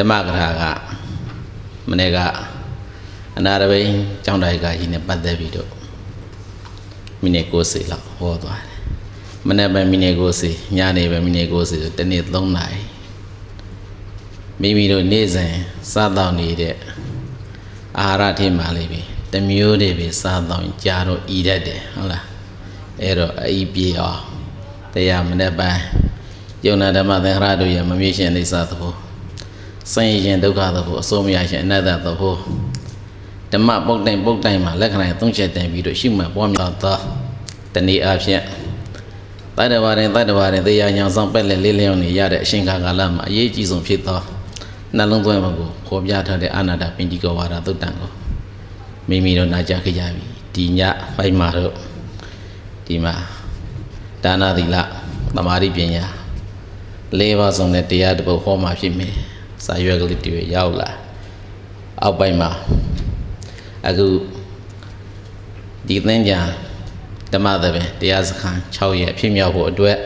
ဓမ္မကထာကမနေ့ကအနာရဘိန်ကျောင်းတိုက်ကကြီးနဲ့ပတ်သက်ပြီးတော့မိနစ်90လောက်ဟောသွားတယ်မနေ့ပဲမိနစ်90ညနေပဲမိနစ်90ဆိုတနေ့3နာရီမိမိတို့နေ့စဉ်စားတော့နေတဲ့အာဟာရထိမှလေးပဲတမျိုးတွေပဲစားတော့ကြာတော့ဤတတ်တယ်ဟုတ်လားအဲ့တော့အဤပြေအောင်တရားမနေ့ပိုင်းယုံနာဓမ္မသင်္ခါရတို့ရဲ့မမြင့်ရှင်အိသသဘော ဆင်းရဲဒုက္ခသဘောအစိုးမရရှင်အနတ္တသဘောဓမ္မပုတ်တိုင်ပုတ်တိုင်မှာလက္ခဏာသုံးချက်တင်ပြီးတော့ရှိမှပွားများသောတဏှိအဖြစ်တတ္တဝါရင်တတ္တဝါရင်တရားညာဆောင်ပက်လက်လေးလျောင်းနေရတဲ့အရှင်ခါကာလမှာအရေးကြီးဆုံးဖြစ်သောနှလုံးသွင်းမှုကိုခေါ်ပြထားတဲ့အာနာတာပင်ဒီကောဝါဒသုတ်တံကိုမိမိတို့နာကြားခဲ့ကြပြီဒီညဖိုက်မှာတော့ဒီမှာဒါနသီလသမာဓိပညာလေးပါးစုံတဲ့တရားတစ်ပုဒ်ဟောမှာဖြစ်မယ် စာရွက်ကလေးတွေရောက်လာအောက်ပိုင်းမှာအခုဒီသင်္ကြန်ဓမ္မသဘင်တရားစခန်း6ရက်ဖြစ်မြောက်ဖို့အတွက်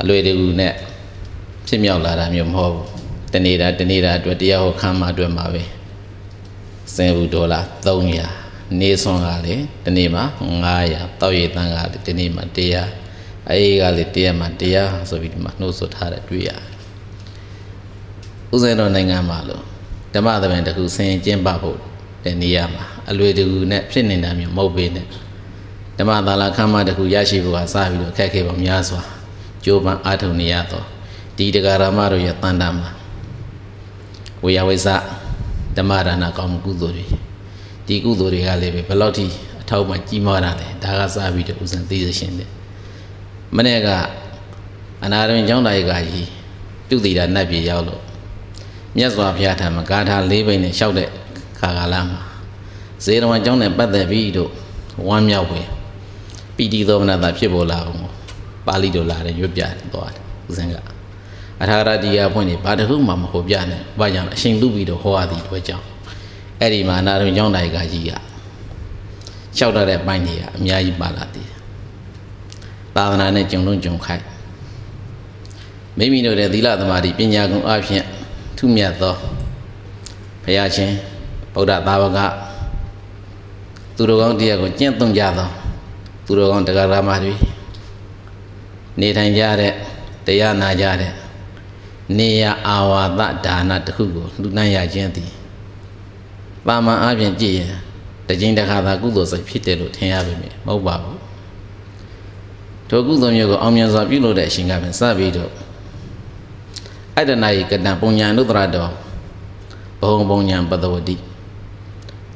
အလွေတကူနဲ့ဖြစ်မြောက်လာတာမျိုးမဟုတ်ဘူးတနေတာတနေတာအတွက်တရားဟောခမ်းမှာအတွက်မှာပဲစင်ဘူးဒေါ်လာ300နေဆွန်ကလေဒီနေ့မှာ900တောက်ရည်တန်းကလေဒီနေ့မှာ100 အေးကလေ100မှာ100ဆိုပြီးဒီမှာနှုတ်ဆွထားတဲ့တွေ့ရတယ်ဥစဉ်တော်နိုင်ငံမှာလို့ဓမ္မသဘင်တစ်ခုဆင်ကျင်းပဖို့တဲ့နေရာမှာအလွေတကူနဲ့ဖြစ်နေတာမျိုးမဟုတ်ပေနဲ့ဓမ္မသာလခမ်းမတစ်ခုရရှိဖို့ကစပြီးတော့ခက်ခဲပါများစွာကြိုးပမ်းအားထုတ်နေရတော့ဒီတရားရမတို့ရဲ့တန်တာမှာဝေယဝိဇဓမ္မဒါနကောင်းမှုကုသိုလ်တွေဒီကုသိုလ်တွေကလည်းပဲဘယ်လောက်ထိအထောက်မှကြီးမားတာလဲဒါကစပြီးတော့ဥစဉ်သိရရှင်တယ် မနေ့ကအနာရင်ကျောင်းတိုက်ကကြီးပြုတည်တာနတ်ပြည်ရောက်လို့မြတ်စွာဘုရားထံမှာဂါထာ၄ဘိန်းနဲ့လျှောက်တဲ့ခါကာလမှာဇေရဝံကျောင်းနဲ့ပတ်သက်ပြီးတော့ဝမ်းမြောက်ပဲပီတိသောမနတာဖြစ်ပေါ်လာအောင်ပါဠိတော်လာတယ်ရွတ်ပြသွားတယ်ဦးဇင်းကအထာရတိယဖွင့်နေဘာတခုမှမဟောပြနဲ့ဘာကြောင့်အရှင်လူပြီးတော့ဟောရသည်တွေ့ကြောင်းအဲ့ဒီမှာအနာရုံကျောင်းတိုက်ကကြီးကလျှောက်တတ်တဲ့ပိုင်းတွေကအများကြီးပါလာသေးတယ် သာသနာနဲ့ကြုံလုံးကြုံခိုက်မိမိတို့ရဲ့သီလသမာဓိပညာကုံအဖြစ်ထုမြတ်သောဘုရားရှင်ဗုဒ္ဓသာဝကသူတော်ကောင်းတရားကိုကျင့်သုံးကြသောသူတော်ကောင်းတရားဓမ္မတွေနေထိုင်ကြတဲ့တရားနာကြတဲ့နေရအာဝါဒဒါနတစ်ခုကိုလူနိုင်ရခြင်းသည်ပါမန်အပြင်ကြည့်ရင်တကြိမ်တစ်ခါသာကုသိုလ်စိတ်ဖြစ်တယ်လို့ထင်ရပါမယ်မဟုတ်ပါဘူး ထိုကုသိုလ်မျိုးကိုအောင်မြင်စွာပြုလုပ်တဲ့အရှင်ကပင်စပြီးတော့အတ္တနာယကတံပုံညာနုတ္တရတော်ဘုံပုံညာပတဝတိ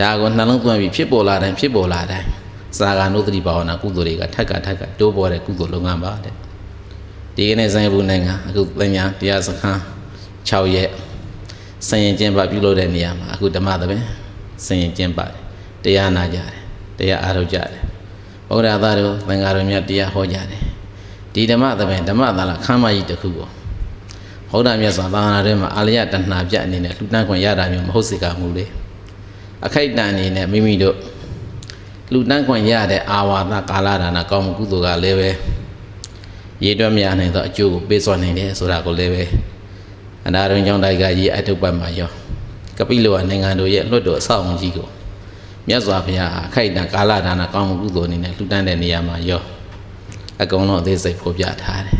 ဒါကိုနှလုံးသွင်းပြီးဖြစ်ပေါ်လာတိုင်းဖြစ်ပေါ်လာတိုင်းစာဂာနုတ္တိဘာဝနာကုသိုလ်တွေကထက်ကထက်ကတိုးပေါ်တဲ့ကုသိုလ်လုပ်ငန်းပါတဲ့ဒီကနေ့ဆိုင်ဘူးနိုင်ငံအခုပညာတရားစခန်း6ရက်စင်ရင်ကျင်းပပြုလုပ်တဲ့နေရာမှာအခုဓမ္မသဘင်စင်ရင်ကျင်းပါတယ်တရားနာကြတယ်တရားအားထုတ်ကြတယ် ဘုရားသားတို့သံဃာတော်များတရားဟောကြတယ်ဒီဓမ္မသဘင်ဓမ္မသာလခမ်းမကြီးတစ်ခုကိုဘုရားမြတ်စွာဘုရားထဲမှာအာလယတဏှာပြအနေနဲ့လူတန်းခွင့်ရတာမျိုးမဟုတ်စေကမူလေအခိုက်တန်အနေနဲ့မိမိတို့လူတန်းခွင့်ရတဲ့အာဝါဒကာလဒါနကောင်းမှုကုသိုလ်ကလည်းပဲရေတွက်များနိုင်သောအကျိုးကိုပေးစွမ်းနိုင်တယ်ဆိုတာကိုလည်းပဲအနာရုံကျောင်းတိုက်ကကြီးအထုပ်ပတ်မှာရောကပိလောနိုင်ငံတို့ရဲ့လွတ်တော်အဆောက်အုံကြီးကို မြတ်စွာဘုရားအခိုက်တန်ကာလဒါနကောင်းမှုကုသိုလ်အနေနဲ့လူတန်းတဲ့နေရာမှာရောအကုန်လုံးအသေးစိတ်ဖော်ပြထားတယ်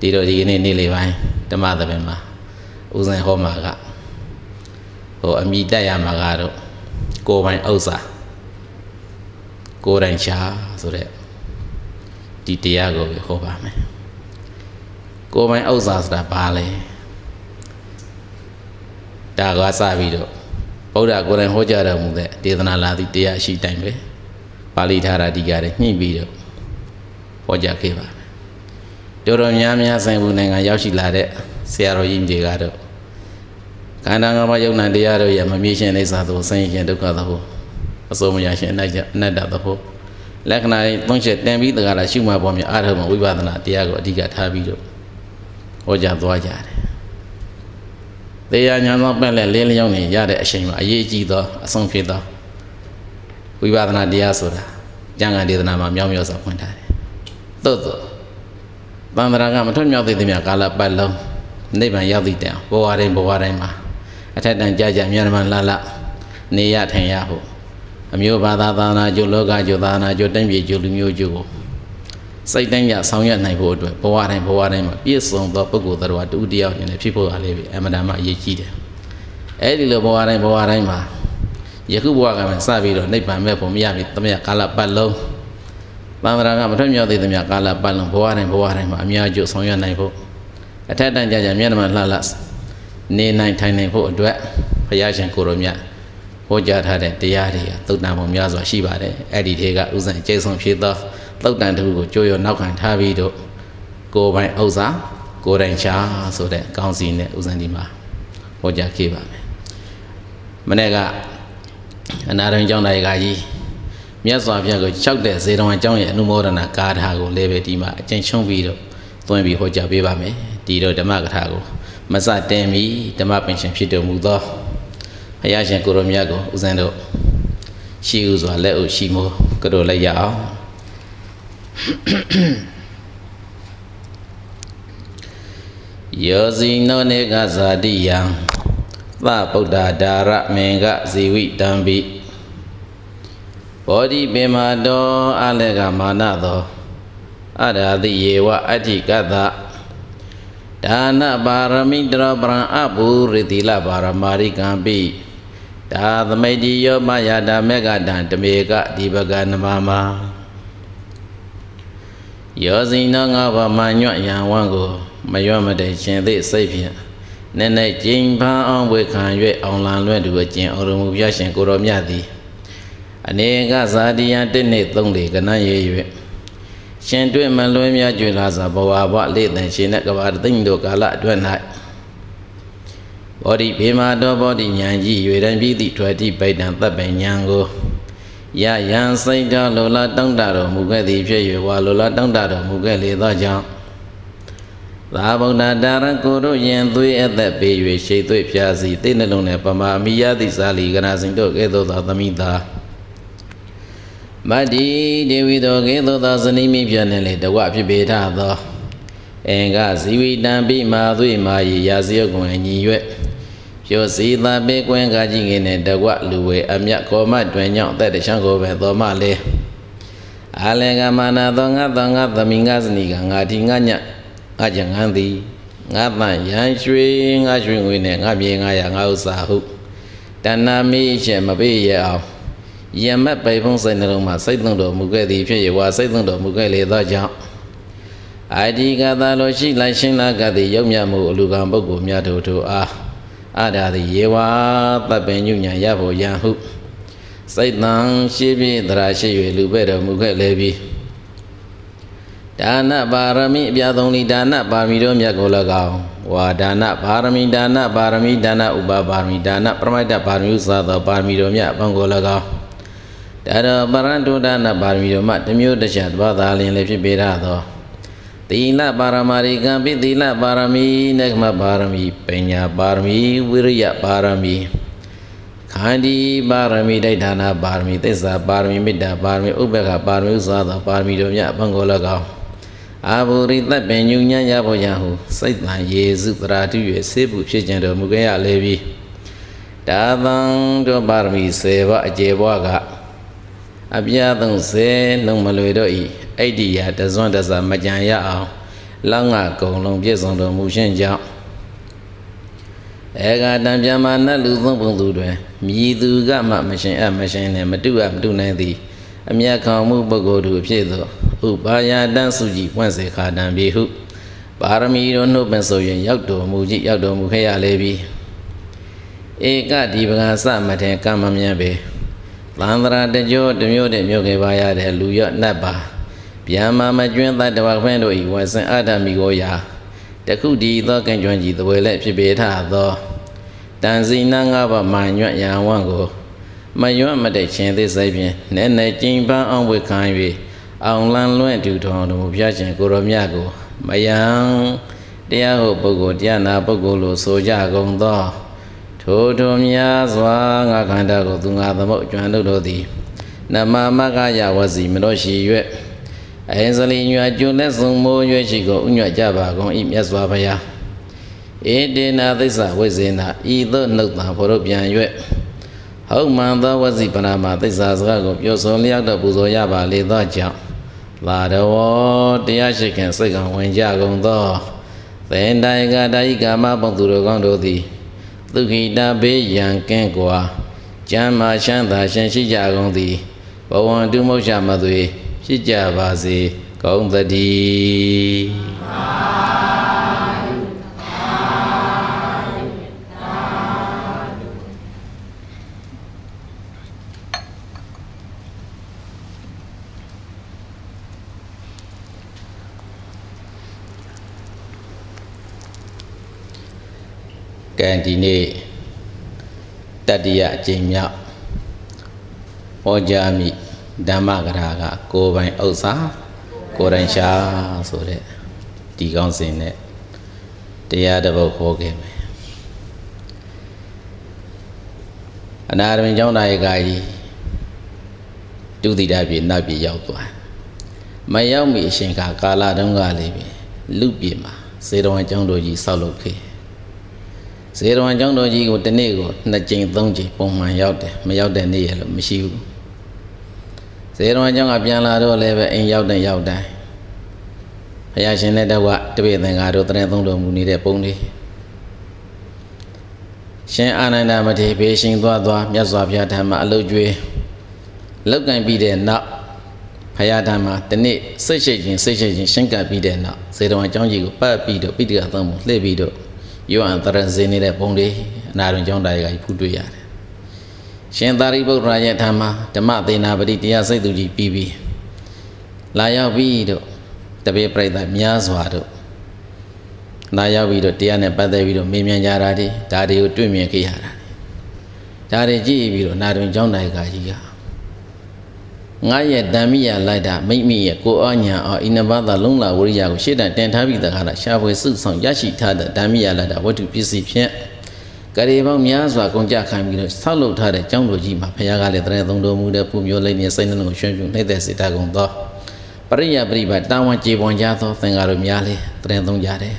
ဒီတော့ဒီကနေ့နေ့လေးပိုင်းဓမ္မသဘင်မှာဦးဇင်ဟောမှာကဟိုအမိတက်ရမှာကတော့ကိုယ်ပိုင်ဥစ္စာကိုယ်တိုင်ချာဆိုတဲ့ဒီတရားကိုပဲဟောပါမယ်ကိုယ်ပိုင်ဥစ္စာဆိုတာဘာလဲဒါကစပြီးတော့ ဗုဒ္ဓကိုယ်တိုင်ဟောကြားတော်မူတဲ့ဒေသနာလာသည့်တရားရှိတိုင်းပဲပါဠိထာရတိကတွေညှိပြီးတော့ဟောကြားခဲ့ပါမယ်တော်တော်များများဆိုင်ဘူးနိုင်ငံရောက်ရှိလာတဲ့ဆရာတော်ကြီးတွေကတော့ခန္ဓာငါးပါးယုံနာတရားတို့ရဲ့မမြင်ရှင်အိသသောဆင်းရဲဒုက္ခသဘောအစိုးမရရှင်အနတ္တအနတ္တသဘောလက္ခဏာသုံးချက်တင်ပြီးတကားလားရှုမှတ်ပေါ်မြအားထုတ်မှဝိပဿနာတရားကိုအဓိကထားပြီးတော့ဟောကြားသွားကြတယ်။ တရားညာသောပက်လက်လင်းလျောင်းနေရတဲ့အချိန်မှာအရေးကြီးသောအဆုံးဖြစ်သောဝိပဿနာတရားဆိုတာကျမ်းဂန်ဒေသနာမှာမြောက်မြောက်စွာဖွင့်ထားတယ်။သို့သောတန်ត្រာကမထွတ်မြောက်သေးသမျှကာလပတ်လုံးနိဗ္ဗာန်ရောက်သည့်တိုင်ဘဝတိုင်းဘဝတိုင်းမှာအထက်တန်ကြာကြာမြန်မြန်လှလှနေရထိုင်ရဖို့အမျိုးဘာသာသာနာကျိုးလောကကျိုးသာနာကျိုးတိုင်းပြည်ကျိုးလူမျိုးကျိုးကို စိတ်တိုင်းရဆောင်ရွက်နိုင်ဖို့အတွက်ဘဝတိုင်းဘဝတိုင်းမှာပြည့်စုံသောပုဂ္ဂိုလ်တော်တူတယောက်နေဖြစ်ဖို့အားလေးပဲအမှန်တမ်းအရေးကြီးတယ်အဲ့ဒီလိုဘဝတိုင်းဘဝတိုင်းမှာယခုဘဝကမှစပြီးတော့နိဗ္ဗာန်မဲ့ဖို့မရပြီတမယကာလပတ်လုံးတမ္မာရာကမထွတ်မြောက်သေးသမျှကာလပတ်လုံးဘဝတိုင်းဘဝတိုင်းမှာအများကျိုးဆောင်ရွက်နိုင်ဖို့အထက်တန်ကြကြမျက်နှာမှာလှလှနေနိုင်ထိုင်နိုင်ဖို့အတွက်ဘုရားရှင်ကိုရောမြတ်ဟောကြားထားတဲ့တရားတွေကသုတ်တန်ပုံများစွာရှိပါတယ်အဲ့ဒီတွေကဥစဉ်ကျေဆုံးဖြစ်သော သုတ်တန်တစ်ခုကိုကြိုးရနောက်ခံထားပြီးတော့ကိုယ်ပိုင်ဥစ္စာကိုယ်တိုင်ချာဆိုတဲ့ကောင်းစီနဲ့ဥစဉ်ဒီမှာဟောကြားခဲ့ပါမယ်မနေ့ကအနာရင်ကျောင်းတိုင်းကကြီးမြတ်စွာဘုရားကို၆တဲ့ဇေတဝန်ကျောင်းရဲ့အနုမောဒနာကာထာကိုလည်းပဲဒီမှာအကျဉ်းချုံးပြီးတော့သွင်းပြီးဟောကြားပေးပါမယ်ဒီတော့ဓမ္မကထာကိုမစတင်မီဓမ္မပင်ရှင်ဖြစ်တော်မူသောဘုရားရှင်ကိုရောမြတ်ကိုဦးဇင်းတို့ရှိဥစွာလက်ဥရှိမိုးကတော်လိုက်ရအောင် ယောဇိနောနေကဇာတိယံသဗုဒ္ဓဒါရမင်္ဂဇီဝိတံပိဘောဓိပင်မာတောအလကမာနသောအရာတိယေဝအဋ္ဌိကသဒါနပါရမိတရပရံအဘူရတိလပါရမာရိကံပိဒါသမိတိယောမယတာမေကတံတမေကဒီပကနမမ ယောဇိနောငါဘမညွတ်ယံဝံကိုမရွတ်မတည်ရှင်သိစိတ်ဖြင့်နည်းနည်းကျင်းဖန်အောင်ဝေခံ၍အောင်လံလွဲ့သူအကျင့်အော်ရမူပြရှင်ကိုရောမြတ်သည်အနေကဇာတိယတနှစ်သုံးလေကနရေ၍ရှင်တွေ့မလွဲမြကျွေလာစာဘဝဘလေးတန်ရှင်နဲ့ကဘာသိမ့်တို့ကာလအတွက်၌ဘောဓိဘေမာတော်ဘောဓိဉာဏ်ကြီး၍တံပြီးသည့်ထွယ်တိပိဋ္ဌံတပ်ပင်ဉာဏ်ကို ရယံစိတ်တော်လိုလားတောင့်တတော်မူခဲ့သည်ဖြစ်၍ဝါလိုလားတောင့်တတော်မူခဲ့လေသောကြောင့်သာဗုဒ္ဓတာရကိုတို့ယင်သွေးအသက်ပေး၍ရှိသွေးဖြာစီတိနှလုံးနဲ့ပမာမိယတိစာလီကနာစဉ်တို့ကဲ့သို့သောသမိသာမတ္တိဒေဝီတော်ကဲ့သို့သောဇနီးမိပြနဲ့လေတဝဖြစ်ပေထသောအင်္ဂဇီဝိတံပိမာသွေမာယရာဇယုတ်ကွန်ညီ၍ ကျော်စီသာပေကွင်းကကြီးငင်းနဲ့တဝလူဝေအမြတ်ကောမတွင်ညောင်းအသက်တချောင်းကိုပဲသောမလေအာလေကမာနာသောငါသောငါသမီငါဇနီကငါဒီငါညငါကြငန်းသည်ငါတန်ရန်ရွှေငါရွှေငွေနဲ့ငါမြေငါရငါဥစ္စာဟုတဏ္ဏမိရှေမပေးရအောင်ယမက်ပေဖုံးစိတ်နှလုံးမှာစိတ်သွန်တော်မူခဲ့သည်ဖြစ်ရဝါစိတ်သွန်တော်မူခဲ့လေသောကြောင့်အာဒီကသာလိုရှိလိုက်ရှင်းလာကသည်ရုပ်မြတ်မှုအလူကံပုဂ္ဂိုလ်များတို့တို့အား အဒါသည်ယေဝါတပ်ပင်ညုညာရဖို့ယံဟုစိတ်တန်ရှိပြီးသရာရှိ၍လူပဲ့တော်မူခဲ့လေပြီဒါနပါရမီအပြသုံးလီဒါနပါရမီတို့မြတ်ကို၎င်းဝါဒါနပါရမီဒါနပါရမီဒါနဥပပါရမီဒါနပရမိတ်တပါရမီဥသသောပါရမီတို့မြတ်ဘုံကို၎င်းဒါတော့ပရန္တုဒါနပါရမီတို့မှတမျိုးတခြားသဘာသာလျင်လည်းဖြစ်ပေရသော သီလပါရမရိကံပိသီလပါရမီနဂမပါရမီပညာပါရမီဝိရိယပါရမီခန္ဒီပါရမီဒိဋ္ဌာနာပါရမီသစ္စာပါရမီမေတ္တာပါရမီဥပ္ပခပါရမီဥစ္စာသောပါရမီတို့မြတ်ဘုံကို၎င်းအာဘူရိတပင်ညုညံ့ရဖို့ရဟုစိတ်တန်ယေစုပရာတု၍စေဘူးဖြစ်ခြင်းတော်မူခဲ့ရလေပြီဒါသံတို့ပါရမီ10ပါးအကျေဘွားက အပြာ30လုံးမလွေတော့ဤအိဋ္ဌိယတဇွန်တစမကြံရအောင်လောက်ငါကုံလုံးပြည့်စုံတော်မူခြင်းကြောင့်ဧကတံပြမနတ်လူသုံးပုံသူတွင်မြည်သူကမှမရှင်အမရှင်နဲ့မတုအမတုနိုင်သည်အမျက်ခေါမှုပုဂ္ဂိုလ်တို့ဖြစ်သောဥပါယတန်စုကြည်ပွင့်စေခါတံပြီဟုပါရမီတို့နှုတ်ပင်ဆိုရင်ရောက်တော်မူကြည်ရောက်တော်မူခဲ့ရလေပြီဧကဒီပကစမထေကမ္မမြတ်ပေ သန္တရာတကြောတမျိုးတည်းမျိုးခဲ့ပါရတဲ့လူရနတ်ပါဗျာမာမကျွင်းသတ္တဝါခွင့်တို့ဤဝဆင်အတ္တမိကိုရာတခုဒီသောကံကြွန့်ကြီးသဝေလက်ဖြစ်ပေထသောတန်စီနာငါးပါးမာညွတ်ရန်ဝံကိုမယွတ်မတိတ်ခြင်းသိစိတ်ဖြင့်နဲနဲကျင်ပန်းအောင်ဝေခံ၍အောင်လန်းလွင့်တူတော်တော်မူပြခြင်းကိုရောမြတ်ကိုမယံတရားဟုတ်ပုဂ္ဂိုလ်တရားနာပုဂ္ဂိုလ်လို့ဆိုကြကုန်သော ထိုထိုများစွာငါခန္ဓာကိုသူငါသမုတ်ကျွမ်းတို့တို့သည်နမမကယဝစီမလို့ရှိ၍အဟင်္စလီညွတ်ကျွလက်စုံမိုးရွေးရှိကိုဥညွတ်ကြပါကုန်ဤမြတ်စွာဘုရားဧတေနာသစ္စာဝိဇေနာဤသို့နှုတ်သာဘောတို့ပြန်၍ဟုတ်မှန်သောဝစီပရမသစ္စာစကားကိုပြောဆိုလျောက်တော့ပူဇော်ရပါလေသောကြောင့်လာတော်တရားရှိခင်စိတ်ကဝင်ကြကုန်သောသင်္တိုင်ကတာယိကာမပုံသူတို့ကောင်းတို့သည် ဒုက္ခိတာဘေးရန်ကင်းကွာကျမ်းမာချမ်းသာရှင်ရှိကြကုန်သည်ဘဝတုမုတ်ချမသွေရှိကြပါစေကောင်းသတည်း ကဲဒီနေ့တတိယအကြိမ်မြောက်ဟောကြားမိဓမ္မကရာကကိုယ်ပိုင်ဥစ္စာကိုယ်တိုင်ရှာဆိုတဲ့ဒီကောင်းစဉ်နဲ့တရားတစ်ပုဒ်ဟောခဲ့မယ်အနာရမင်းကျောင်းသားရေကကြီးဒုတိယပြည်နောက်ပြည်ရောက်သွားမရောက်မီအရှင်ကကာလတုန်းကလေးပဲလူပြည်မှာစေတော်ကျောင်းတော်ကြီးဆောက်လုပ်ခဲ့ ဇေရဝံကျောင်းတော်ကြီးကိုတနေ့ကိုနှစ်ကြိမ်သုံးကြိမ်ပုံမှန်ရောက်တယ်မရောက်တဲ့နေ့ရလို့မရှိဘူးဇေရဝံကျောင်းကပြန်လာတော့လည်းပဲအိမ်ရောက်တဲ့ရောက်တိုင်းဘုရားရှင်နဲ့တကွတပိသင်္ဃာတို့တရင်သုံးတော်မူနေတဲ့ပုံလေးရှင်အာနန္ဒမထေရဘေးရှင်သွားသွားမြတ်စွာဘုရားဓမ္မအလုတ်ကျွေးလောက်ကင်ပြီးတဲ့နောက်ဘုရားဓမ္မတနေ့စိတ်ရှိခြင်းစိတ်ရှိခြင်းရှင်းကပ်ပြီးတဲ့နောက်ဇေရဝံကျောင်းကြီးကိုပတ်ပြီးတော့ပိဋကသုံးပုံလှည့်ပြီးတော့ ယောဟန်တရဇင်းနေတဲ့ပုံတွေအနာရုံကျောင်းတိုင်းကဖူးတွေ့ရတယ်ရှင်သာရိပုတ္တရာရဲ့ဓမ္မဓမ္မသေနာပတိတရားစိတ်သူကြီးပြီးပြီးလာရောက်ပြီးတော့တပည့်ပြိဿများစွာတို့လာရောက်ပြီးတော့တရားနဲ့ပတ်သက်ပြီးတော့မေးမြန်းကြတာဒီဒါတွေကိုတွေ့မြင်ခဲ့ရတာဒါတွေကြည့်ပြီးတော့နာရုံကျောင်းတိုင်းကကြီးက ငါရဲ့ဓမ္မိယလိုက်တာမိမိရဲ့ကိုအညာအောဣနဘာသာလုံးလာဝရိယကိုရှေ့တန်တင်ထားပြီးတခါလားရှားဖွေစုဆောင်ရရှိထားတဲ့ဓမ္မိယလိုက်တာဝတ္ထုပစ္စည်းဖြင့်ကရေပေါင်းများစွာကုန်ကြခံပြီးတော့ဆောက်လုပ်ထားတဲ့ကျောင်းတော်ကြီးမှာဘုရားကလည်းတရေသုံးတော်မူတဲ့ပူမျိုးလေးနဲ့စိတ်နှလုံးရွှင်ပြူနှိမ့်သက်စေတတ်ကုန်သောပရိယပရိပါတာဝန်ကြေပွန်ကြသောသင်္ကာတို့များလေတရေသုံးကြတယ်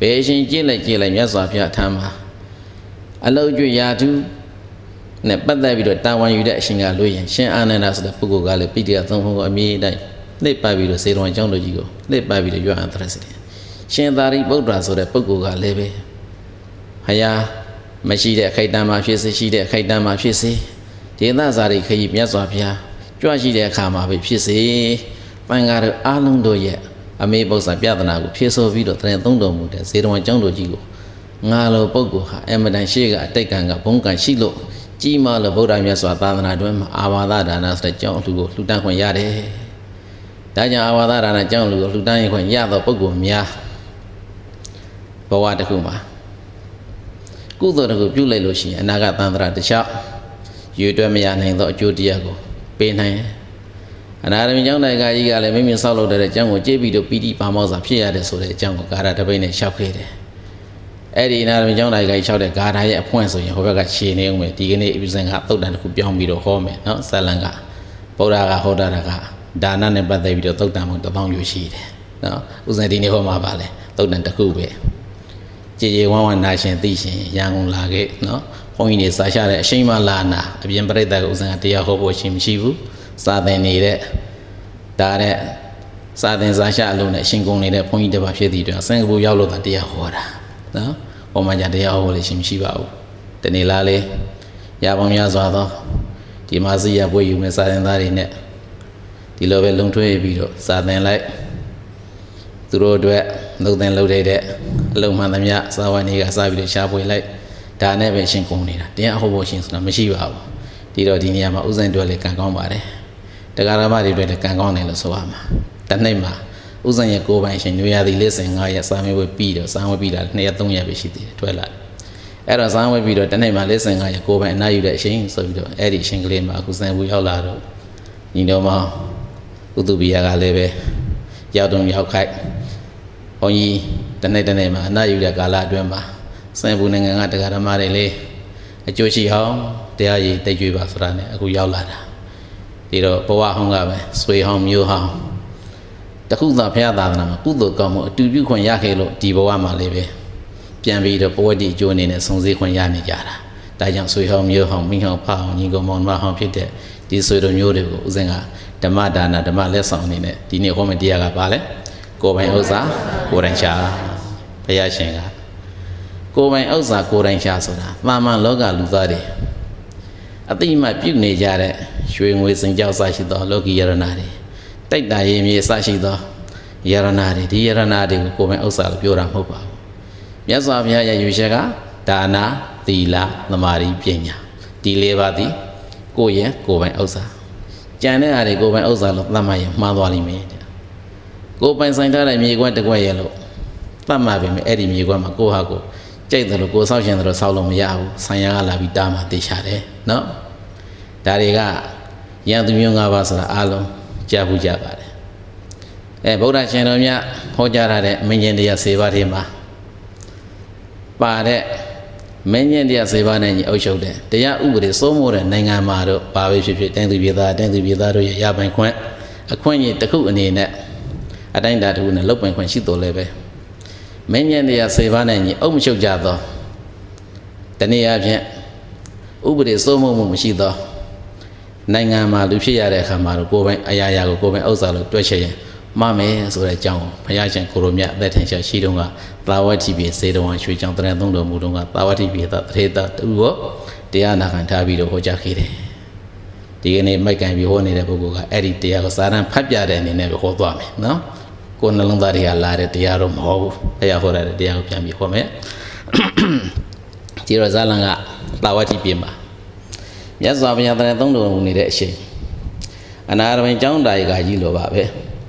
ဘယ်ရှင်ကြည့်လိုက်ကြည့်လိုက်မြတ်စွာဘုရားထမ်းမှာအလုတ်ကျွရာထူး နဲ့ပတ်သက်ပြီးတော့တာဝန်ယူတဲ့အရှင်ကလို့ရင်ရှင်အာနန္ဒဆိုတဲ့ပုဂ္ဂိုလ်ကလည်းပိဋကသုံးဖို့အမြဲတမ်းလှည့်ပတ်ပြီးတော့စေတော်ကျောင်းတော်ကြီးကိုလှည့်ပတ်ပြီးတော့ရွတ်အံသရစတယ်ရှင်သာရိပုတ္တရာဆိုတဲ့ပုဂ္ဂိုလ်ကလည်းပဲဖယားမရှိတဲ့အခိုက်အတန့်မှာဖြစ်စေရှိတဲ့အခိုက်အတန့်မှာဖြစ်စေဒေသစာရိခရီးမြတ်စွာဘုရားကြွရှိတဲ့အခါမှာပဲဖြစ်စေပန်ကားတို့အားလုံးတို့ရဲ့အမေပု္ပ္ပာပြဒနာကိုဖြည့်ဆို့ပြီးတော့တရင်သုံးတော်မူတဲ့ဇေတဝန်ကျောင်းတော်ကြီးကိုငါလိုပုဂ္ဂိုလ်ဟာအမတန်ရှိကအတိတ်ကံကဘုံကံရှိလို့ ကြီးမားလို့ဗုဒ္ဓမြတ်စွာသာသနာတွင်မှာအာဝါဒဒါနဆိုတဲ့ကြောင်းလူကိုလှူဒန်းခွင့်ရတယ်။ဒါကြောင့်အာဝါဒဒါနကြောင်းလူကိုလှူဒန်းခွင့်ရသောပုဂ္ဂိုလ်များဘဝတစ်ခုမှာကုသိုလ်တစ်ခုပြုလိုက်လို့ရှိရင်အနာဂတ်သံသရာတစ်လျှောက်ရွေတွဲမရနိုင်သောအကျိုးတရားကိုပေးနိုင်အနာရမီကျောင်းတိုင်ကကြီးကလည်းမိမိဆောက်လုပ်တဲ့အကြောင်းကိုကြည့်ပြီးတော့ပီတိပါမောဇာဖြစ်ရတဲ့ဆိုတဲ့အကြောင်းကိုကာရတပိတ်နဲ့ရှောက်ခဲ့တယ်။ အဲ့ဒီနာရမကျောင်းတိုင်းကကြီး၆တဲ့ဂါထာရဲ့အဖွင့်ဆိုရင်ဟိုဘက်ကခြေနေအောင်မယ်ဒီကနေ့အပြဇင်ကသုတ်တန်တစ်ခုပြောင်းပြီးတော့ဟောမယ်နော်ဇလန်ကဗုဒ္ဓကဟောတာကဒါနနဲ့ပတ်သက်ပြီးတော့သုတ်တန်မှုတစ်ပေါင်းယူရှိတယ်နော်ဥစဉ်ဒီနေ့ဟောမှာပါလေသုတ်တန်တစ်ခုပဲကြည်ကြည်ဝမ်းဝမ်းနာရှင်သိရှင်ရန်ကုန်လာခဲ့နော်ဘုန်းကြီးတွေစာရှတဲ့အရှိန်မလာနာအပြင်ပြိတ္တကဥစဉ်ကတရားဟောဖို့ရှိမရှိဘူးစာသင်နေတဲ့ဒါတဲ့စာသင်စာရှအလုံးနဲ့အရှင်ကုန်နေတဲ့ဘုန်းကြီးတစ်ပါးဖြစ်သည့်အတွက်စင်ကာပူရောက်လို့တရားဟောတာ နော်ဟောမှကြတရားဟောလို့ရှိမရှိပါဘူးတနေ့လားလေရပေါင်းများစွာသောဒီမှာစီရပွဲယူမဲ့စာသင်သားတွေနဲ့ဒီလိုပဲလုံထွေးပြီးတော့စာသင်လိုက်သူတို့အတွက်နှုတ်သင်လုပ်တဲ့အလုံးမှန်သမျှစာဝိုင်းတွေကစပြီးတော့ရှားပွေလိုက်ဒါနဲ့ပဲရှင်ကုန်နေတာတရားဟောဖို့ရှင်ဆိုတာမရှိပါဘူးဒီတော့ဒီနေရာမှာဥစဉ်တွေလည်းကံကောင်းပါတယ်တရားဓမ္မတွေအတွက်လည်းကံကောင်းတယ်လို့ဆိုရမှာတနေ့မှာ ဥစဉ်ရဲ့ကိုယ်ပိုင်ရှင်ညွေရသည်လေးစင်9ရက်စာမေးပွဲပြီးတော့စာဝဲပြီးတာ2ရက်3ရက်ပဲရှိသေးတယ်ထွက်လာတယ်အဲ့တော့စာဝဲပြီးတော့တနေ့မှလေးစင်9ရက်ကိုယ်ပိုင်အနားယူတဲ့အချိန်ဆိုပြီးတော့အဲ့ဒီအချိန်ကလေးမှာအခုစံဘူးရောက်လာတော့ညီတော်မောင်ဥတုပိယကလည်းပဲရောက်တော့ရောက်ခိုက်ဘုန်းကြီးတနေ့တနေ့မှာအနားယူတဲ့ကာလအတွင်းမှာစံဘူးနိုင်ငံကတရားဓမ္မတွေလေးအကျိုးရှိအောင်တရားရည်တိတ်ကြွပါဆိုတာနဲ့အခုရောက်လာတာဒီတော့ဘဝဟောင်းကပဲဆွေဟောင်းမျိုးဟောင်း တခုသာဘုရားသာသနာမှာကုသိုလ်ကောင်းမှုအတူပြုခွင့်ရခဲ့လို့ဒီဘဝမှာလေးပဲပြန်ပြီးတော့ပဝတ္တိအကျိုးအနေနဲ့စုံစည်းခွင့်ရနေကြတာဒါကြောင့်ဆွေဟောင်းမျိုးဟောင်းမိဟောင်းဖဟောင်းညီကောင်မောင်မဟောင်းဖြစ်တဲ့ဒီဆွေတို့မျိုးတွေကိုဦးဇင်းကဓမ္မဒါနဓမ္မလက်ဆောင်အနေနဲ့ဒီနေ့ဟောမယ့်တရားကပါလဲကိုယ်ပိုင်ဥစ္စာကိုယ်တိုင်ရှာဘုရားရှင်ကကိုယ်ပိုင်ဥစ္စာကိုယ်တိုင်ရှာဆိုတာတာမန်လောကလူသားတွေအတိမပြုတ်နေကြတဲ့ရွှေငွေစင်ကြောက်စရှိသောလောကီယရဏတွေ တိုက်တာရေမြေစရှိသောယရဏတွေဒီယရဏတွေကိုကိုယ်ပိုင်ဥစ္စာလို့ပြောတာမဟုတ်ပါဘူးမြတ်စွာဘုရားရဲ့ယူချက်ကဒါနာသီလသမာဓိပညာဒီလေးပါးသည်ကိုယ့်ရဲ့ကိုယ်ပိုင်ဥစ္စာကြံတဲ့အားတွေကိုယ်ပိုင်ဥစ္စာလို့သတ်မှတ်ရင်မှားသွားလိမ့်မယ်တဲ့ကိုယ်ပိုင်ဆိုင်ထားတဲ့မြေကွက်တစ်ကွက်ရဲ့လို့သတ်မှတ်ပြီမယ်အဲ့ဒီမြေကွက်မှာကိုယ့်ဟာကိုယ်ကြိတ်တယ်လို့ကိုယ်ဆောက်ရှင်တယ်လို့ဆောက်လို့မရဘူးဆိုင်ရာကလာပြီးတားမှတေချတယ်နော်ဒါတွေကရန်သူမျိုး၅ပါးဆိုတာအားလုံး ကြားဘူးကြပါတယ်အဲဗုဒ္ဓရှင်တော်မြတ်ဟောကြားထားတဲ့မင်းကျင်တရား၄ပါးထဲမှာပါတဲ့မင်းကျင်တရား၄ပါးနဲ့ညီအုပ်ချုပ်တဲ့တရားဥပဒေစိုးမိုးတဲ့နိုင်ငံမှာတော့ဘာပဲဖြစ်ဖြစ်တိုင်းသူပြည်သားတိုင်းသူပြည်သားတို့ရဲ့ရပိုင်ခွင့်အခွင့်အရေးတစ်ခုအနေနဲ့အတိုင်းတာတစ်ခုနဲ့လုတ်ပိုင်ခွင့်ရှိတော်လဲပဲမင်းကျင်တရား၄ပါးနဲ့ညီအုပ်မချုပ်ကြသောတနည်းအားဖြင့်ဥပဒေစိုးမိုးမှုမရှိသော နိုင်ငံမှာလူဖြစ်ရတဲ့အခါမှာတော့ကိုယ်ပိုင်အရာရာကိုကိုယ်ပိုင်ဥစ္စာလို့တွက်ချက်ရင်မမယ်ဆိုတဲ့အကြောင်းကိုဘုရားရှင်ကိုရိုမြတ်အသက်ထင်ရှားရှိတုန်းကသာဝတိပြေစေတော်ရွှေကြောင့်တရံသုံးတော်မူတုန်းကသာဝတိပြေသတရေတတူကိုတရားနာခံထားပြီးတော့ဟောကြားခဲ့တယ်ဒီကနေ့မိုက်ကန်ပြီးဟောနေတဲ့ပုဂ္ဂိုလ်ကအဲ့ဒီတရားကိုစာရန်ဖတ်ပြတဲ့အနေနဲ့ပဲဟောသွားမယ်နော်ကိုယ်နှလုံးသားတွေကလာတဲ့တရားတော့မဟုတ်ဘူးဘုရားဟောတဲ့တရားကိုပြန်ပြီးဟောမယ်ဒီရဇာလန်ကသာဝတိပြေမှာ မြတ်စွာဘုရားတရံသုံးတော်မူနေတဲ့အချိန်အနာရမင်ကျောင်းတိုင်ကကြီးလိုပါပဲ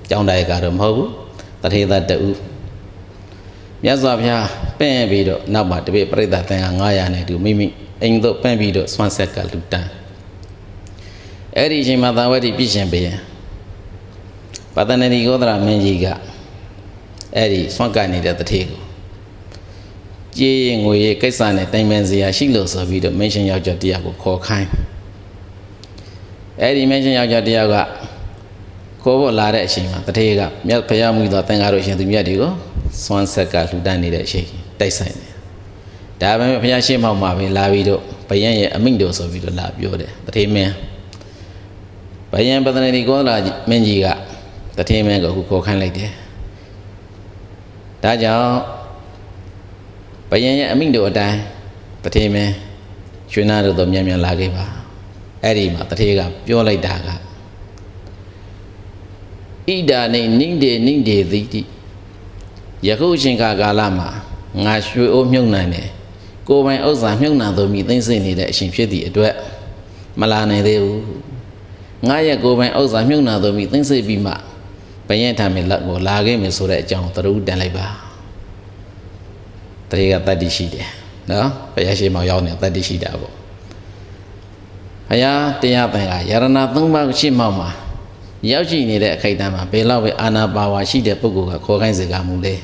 ကျောင်းတိုင်ကတော့မဟုတ်ဘူးတထေသတူမြတ်စွာဘုရားပင့်ပြီးတော့နောက်မှာတပိပြိဿတန်ခါ900နဲ့တူမိမိအိမ်သို့ပင့်ပြီးတော့ဆွမ်းဆက်ကလူတန်းအဲ့ဒီအချိန်မှာသာဝတိပြည့်ရှင်ပေးရင်ပတဏဏီဂောဒရာမင်းကြီးကအဲ့ဒီဆွမ်းကနေတဲ့တထေကို ကြေးရင်ငွေရေးကိစ္စနဲ့တိုင်ပင်စရာရှိလို့ဆိုပြီးတော့မင်းရှင်ယောက်ျားတရားကိုခေါ်ခိုင်းအဲ့ဒီမင်းရှင်ယောက်ျားတရားကခေါ်ဖို့လာတဲ့အချိန်မှာတထေကမြတ်ဖယားမှုသောသင်္ကားတို့ရှင်သူမြတ်တွေကိုစွမ်းဆက်ကလှူဒန်းနေတဲ့အချိန်တိုက်ဆိုင်တယ်ဒါပေမဲ့ဘုရားရှင်းမောက်မှာပဲလာပြီးတော့ဘယံရဲ့အမိန့်တော်ဆိုပြီးတော့လာပြောတယ်တထေမင်းဘယံပဒနေကောလာမင်းကြီးကတထေမင်းကိုခုခေါ်ခိုင်းလိုက်တယ်ဒါကြောင့် ဘယံရဲ့အမိန့်တော်အတိုင်းတထေမင်းရွှေနာတို့တော့မြန်မြန်လာခဲ့ပါအဲ့ဒီမှာတထေကပြောလိုက်တာကဣဒာနေနိဒေနိဒေသီတိယခုအချိန်ကာလမှာငါရွှေအိုးမြုပ်နိုင်တယ်ကိုယ်ပိုင်ဥစ္စာမြုပ်နှံသူမိသိမ့်စိနေတဲ့အရှင်ဖြစ်သည့်အတွက်မလာနိုင်သေးဘူးငါရဲ့ကိုယ်ပိုင်ဥစ္စာမြုပ်နှံသူမိသိမ့်စိပြီးမှဘယင်ထမယ်လက်ကိုလာခဲ့မယ်ဆိုတဲ့အကြောင်းသရုပ်တန်လိုက်ပါ တရေကတတ္တိရှိတယ်နော်ဘုရားရှိမောင်ရောက်နေတတ္တိရှိတာပေါ့ဘုရားတရားပင်ကယရဏသုံးပါးရှိမောင်မှာရောက်ရှိနေတဲ့အခိုက်အတန့်မှာဘယ်လောက်ပဲအာနာပါဝါရှိတဲ့ပုဂ္ဂိုလ်ကခေါ်ခိုင်းစေကမူလဲ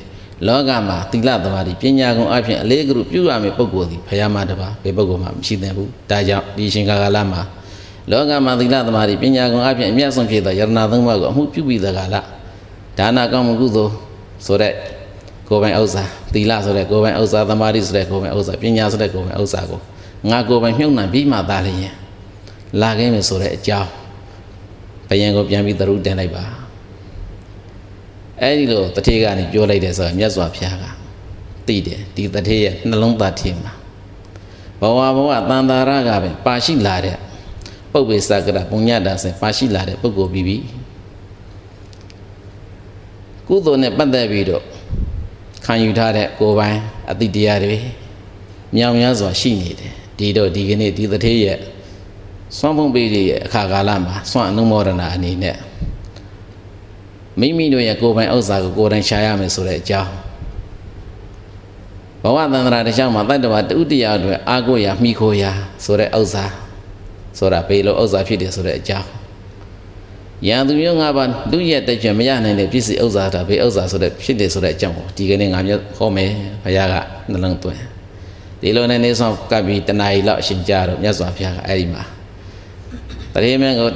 လောကမှာသီလသမာဓိပညာကုံအပြင်အလေးကရုပြုရမယ့်ပုဂ္ဂိုလ်ဒီဘုရားမတပါဘယ်ပုဂ္ဂိုလ်မှမရှိသင့်ဘူးဒါကြောင့်ဒီရှင်ကာလမှာလောကမှာသီလသမာဓိပညာကုံအပြင်အမြတ်ဆုံးဖြစ်သောယရဏသုံးပါးကိုအမှုပြုပြီးတဲ့ကာလဒါနကောင်းမှုကုသိုလ်ဆိုတဲ့ ကိုယ်ပိုင်ဥစ္စာသီလဆိုတဲ့ကိုယ်ပိုင်ဥစ္စာသမာဓိဆိုတဲ့ကိုယ်ပိုင်ဥစ္စာပညာဆိုတဲ့ကိုယ်ပိုင်ဥစ္စာကိုငါကိုယ်ပိုင်မြုပ်နှံပြီးမှသာလျင်လာခဲ့မယ်ဆိုတဲ့အကြောင်းဘယံကိုပြန်ပြီးသရုပ်တင်လိုက်ပါအဲ့ဒီလိုတထေကနေပြောလိုက်တယ်ဆိုတော့မြတ်စွာဘုရားကသိတယ်ဒီတထေရဲ့နှလုံးသားထင်မှာဘဝဘဝတန်တာရကပဲပါရှိလာတဲ့ပုပ္ပေသကရပုညတာဆင်ပါရှိလာတဲ့ပုဂ္ဂိုလ်ပြီးပြီကုသိုလ်နဲ့ပတ်သက်ပြီးတော့ ခံယူထားတဲ့ကိုယ်ပိုင်အတိတရားတွေမြောင်များစွာရှိနေတယ်ဒီတော့ဒီကနေ့ဒီတထေရဲ့စွမ်းဖုံးပေးရဲ့အခါကာလမှာစွမ်းအနုမောဒနာအနေနဲ့မိမိတို့ရဲ့ကိုယ်ပိုင်ဥစ္စာကိုကိုယ်တိုင်ရှာရမယ်ဆိုတဲ့အကြောင်းဘဝတန္တရာတစ်ချောင်းမှာတတ္တဝတူတရားတွေအာကိုရာမိခိုရာဆိုတဲ့ဥစ္စာဆိုတာပေလို့ဥစ္စာဖြစ်တယ်ဆိုတဲ့အကြောင်း ရန်သူမျိုးငါးပါးလူရဲ့တကြွမရနိုင်တဲ့ပြည့်စည်ဥစ္စာတာဘေးဥစ္စာဆိုတဲ့ဖြစ်တယ်ဆိုတဲ့အကြောင်းကိုဒီကနေ့ငါမျိုးဟောမယ်ဘုရားကနှလုံးသွင်းဒီလိုနဲ့နေဆောင်ကပ်ပြီးတဏှာကြီးလောက်အရှင်ကြတော့မြတ်စွာဘုရားကအဲ့ဒီမှာတရေမင်းကို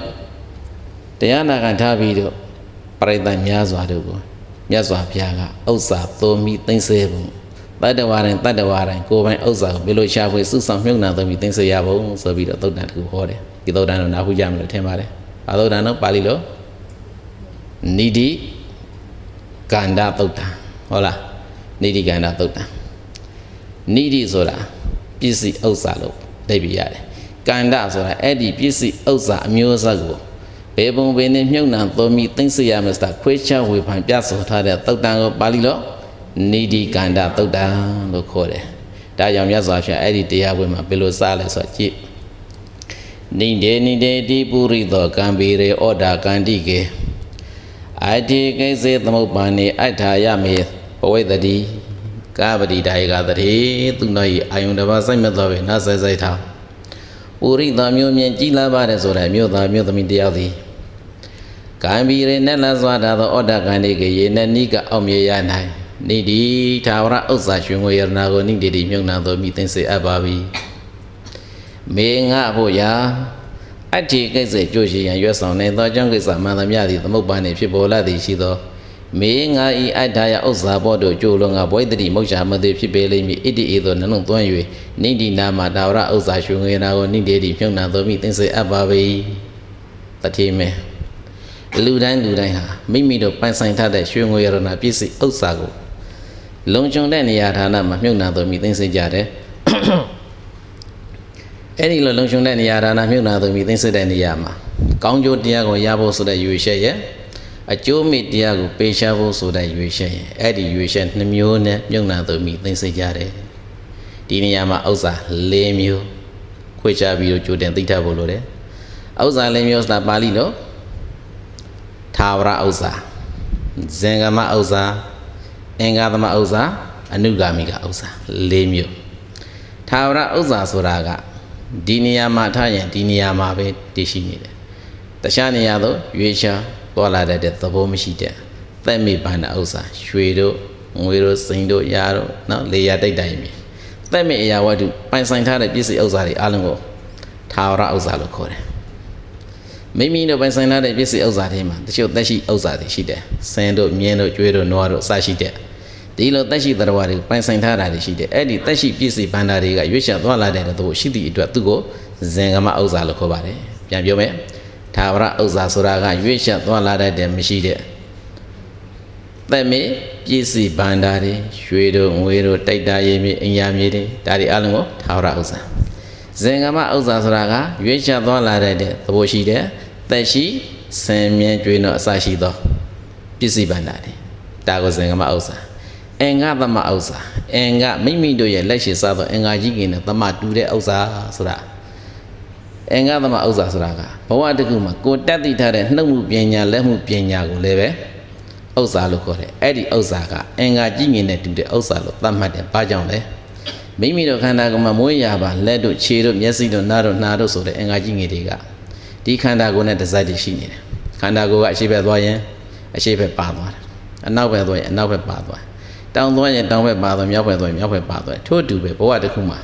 တရားနာခံထားပြီးတော့ပရိသတ်များစွာတို့ကိုမြတ်စွာဘုရားကဥစ္စာသုံးမိသိမ့်ဆဲပုံတတ္တဝါတိုင်းတတ္တဝါတိုင်းကိုယ်ပိုင်ဥစ္စာကိုဘယ်လိုရှာဖွေစုဆောင်မြုပ်နှံသုံးပြီးသိစေရဘုံဆိုပြီးတော့သုတ်တန်တခုဟောတယ်ဒီသုတ်တန်တော့နားဟုကြမယ်လို့ထင်ပါတယ် ဘာသုတ်တန်တော့ပါဠိလိုနိတိကန္တာသုတ်တန်ဟုတ်လားနိတိကန္တာသုတ်တန်နိတိဆိုတာပစ္စည်းဥစ္စာလို့သိပြီးရတယ်ကန္တာဆိုတာအဲ့ဒီပစ္စည်းဥစ္စာအမျိုးအစားကိုဘယ်ပုံဘယ်နည်းမြုပ်နှံသုံးပြီးသိစေရမယ်ဆိုတာခွဲခြားဝေဖန်ပြဆိုထားတဲ့သုတ်တန်ကိုပါဠိလိုနိတိကန္တသုတ်တံလို့ခေါ်တယ်။ဒါကြောင့်မြတ်စွာဘုရားအဲ့ဒီတရားပွဲမှာဘယ်လိုစလဲဆိုတော့ကြည့် နိဒေနိဒေတိပုရိသောကံပေရေဩဒါကန္တိကေအတ္တိကိစေသမုပ္ပါနေအထာယမေဘဝိတတိကာပတိဒါယကတတိသူတို့၏အာယုန်တစ်ပါးစိုက်မဲ့သောပဲနတ်ဆိုင်ဆိုင်ထားပုရိသောမျိုးမြင်ကြည်လာပါတယ်ဆိုတဲ့မြို့သားမြို့သမီးတယောက်သည်ကံပီရေနဲ့လစွာတာသောဩဒကန္တိကေရေနဲ့နိကအောင်မြေရနိုင်နိတိသာဝရဥစ္စာရွှေငွေရတနာကိုနိတိတိမြုံနာသောမိသိစေအပ်ပါပြီ မေငါဖို့ရာအတ္တိကိစ္စကြိုးရှိရန်ရွတ်ဆောင်နေသောကြောင့်ကိစ္စမှန်သမျှသည်သမုပ္ပါနေဖြစ်ပေါ်လာသည်ရှိသောမေငါဤအတ္တယဥစ္စာဘောတို့ကြိုးလုံးကဘဝိတ္တိမုတ်ချမသိဖြစ်ပေလိမ့်မည်ဣတိဧသောနှလုံးသွင်း၍နိတိနာမှာသာဝရဥစ္စာရွှေငွေနာကိုနိတိတိမြုံနာသောမိသိစေအပ်ပါပြီတတိမေလူတိုင်းလူတိုင်းဟာမိမိတို့ပိုင်ဆိုင်ထားတဲ့ရွှေငွေရတနာပစ္စည်းဥစ္စာကိုလုံခြုံတဲ့နေရာဌာနမှာမြုပ်နှံတော်မိသိသိကြတယ် အဲ့ဒီလိုလုံခြုံတဲ့နေရာဌာနမြုပ်နှံတော်မိသိသိတဲ့နေရာမှာကောင်းကျိုးတရားကိုရဖို့ဆိုတဲ့ရွေချက်ရဲ့အကျိုးမိတရားကိုပေးရှားဖို့ဆိုတဲ့ရွေချက်ရဲ့အဲ့ဒီရွေချက်နှမျိုးနဲ့မြုပ်နှံတော်မိသိသိကြတယ်ဒီနေရာမှာဥစ္စာ၄မျိုးခွေချပြီးတော့ကြိုတင်သိထားဖို့လိုတယ်ဥစ္စာ၄မျိုးဆိုတာပါဠိလိုသာဝရဥစ္စာဇင်္ဂမဥစ္စာအင်္ဂါသမဥစ္စာအနုဂါမိကဥစ္စာ၄မျိုးသာဝရဥစ္စာဆိုတာက ဒီနေရာမှာထားရင်ဒီနေရာမှာပဲတည်ရှိနေတယ်တခြားနေရာသို့ရွေးရှားပေါ်လာတဲ့သဘောမရှိတဲ့သက်မိပန်းတဲ့ဥစ္စာရွှေတို့ငွေတို့စိန်တို့ရာတို့နော်လေယာတိတ်တိုင်ပြီသက်မိအရာဝတ္ထုပိုင်ဆိုင်ထားတဲ့ပစ္စည်းဥစ္စာတွေအလုံးကိုသာဝရဥစ္စာလို့ခေါ်တယ်မိမိတို့ပိုင်ဆိုင်ထားတဲ့ပစ္စည်းဥစ္စာတွေမှာတချို့သက်ရှိဥစ္စာတွေရှိတယ်ဆင်းတို့မြင်းတို့ကျွေးတို့နွားတို့အစရှိတဲ့ ဒီလိုတက်ရှိတရားတွေပိုင်ဆိုင်ထားတာတွေရှိတယ်အဲ့ဒီတက်ရှိပစ္စည်းဗန္ဒာတွေကရွေ့ချသွားလာတဲ့သူကိုရှိသည့်အတွက်သူ့ကိုဇင်ကမဥစ္စာလို့ခေါ်ပါတယ်ပြန်ပြောမယ်သာဝရဥစ္စာဆိုတာကရွေ့ချသွားလာတဲ့မရှိတဲ့သက်မေပစ္စည်းဗန္ဒာတွေရွှေတို့ငွေတို့တိုက်တာရည်မြေအင်ယာမြေတွေဒါတွေအလုံးကိုသာဝရဥစ္စာဇင်ကမဥစ္စာဆိုတာကရွေ့ချသွားလာတဲ့သဘောရှိတဲ့သက်ရှိဆင်မြဲကျွေးတော့အစရှိသောပစ္စည်းဗန္ဒာတွေဒါကိုဇင်ကမဥစ္စာ အင်္ဂသမဥစ္စာအင်္ဂမိမိတို့ရဲ့လက်ရှိစားသောအင်္ဂါကြီးကင်းတဲ့သမတူတဲ့ဥစ္စာဆိုတာအင်္ဂသမဥစ္စာဆိုတာကဘဝတကူမှာကိုတက်သိထားတဲ့နှုတ်မှုပညာလက်မှုပညာကိုလည်းပဲဥစ္စာလို့ခေါ်တယ်အဲ့ဒီဥစ္စာကအင်္ဂါကြီးငင်တဲ့တူတဲ့ဥစ္စာလို့သတ်မှတ်တယ်ဘာကြောင့်လဲမိမိတို့ခန္ဓာကိုယ်မှာမွေးရပါလက်တို့ခြေတို့မျက်စိတို့နားတို့နှာတို့ဆိုတဲ့အင်္ဂါကြီးငယ်တွေကဒီခန္ဓာကိုယ်နဲ့တစိုက်တည်းရှိနေတယ်ခန္ဓာကိုယ်ကအရှိဘက်သွားရင်အရှိဘက်ပါသွားတယ်အနောက်ဘက်သွားရင်အနောက်ဘက်ပါသွားတော င်သွားရင်တောင်ဘက်ပါသွားမြောက်ဘက်သွားရင်မြောက်ဘက်ပါသွားထို့အတူပဲဘဝတစ်ခုမှာ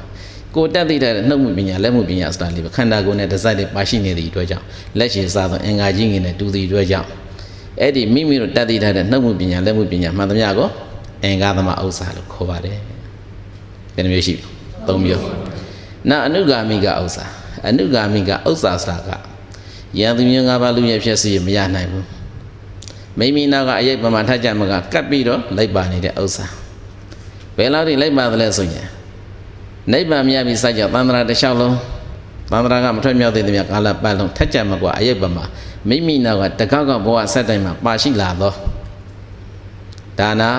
ကိုတက်သိတဲ့နှုတ်မှုပညာလက်မှုပညာစတာလေးပဲခန္ဓာကိုယ်နဲ့တစိုက်တွေပါရှိနေသည့်အတွက်ကြောင့်လက်ရှိစားသောအင်္ဂါကြီးငင်နဲ့တူသည့်အတွက်ကြောင့်အဲ့ဒီမိမိတို့တက်သိတဲ့နှုတ်မှုပညာလက်မှုပညာမှန်သမျှကိုအင်္ဂါသမဥစ္စာလို့ခေါ်ပါတယ်ဘယ်နှမျိုးရှိပြီ၃မျိုးနာအနုဂါမိကဥစ္စာအနုဂါမိကဥစ္စာဆိုတာကယံသူမျိုး၅ပါးလူရဲ့ဖြစ်စီမရနိုင်ဘူး မိမိနောက်ကအရေးပမာထကြမကကပ်ပြီးတော့လိုက်ပါနေတဲ့ဥစ္စာဘယ်လောက်ထိလိုက်ပါသလဲဆိုရင်နိဗ္ဗာန်မြတ်ပြီးစကြသန္တရာတစ်လျှောက်လုံးသန္တရာကမထွက်မြောက်သေးတဲ့မြတ်ကာလပတ်လုံးထက်ကြမကွာအရေးပမာမိမိနောက်ကတကောက်ကဘဝဆက်တိုင်းမှာပါရှိလာသောဒါနာ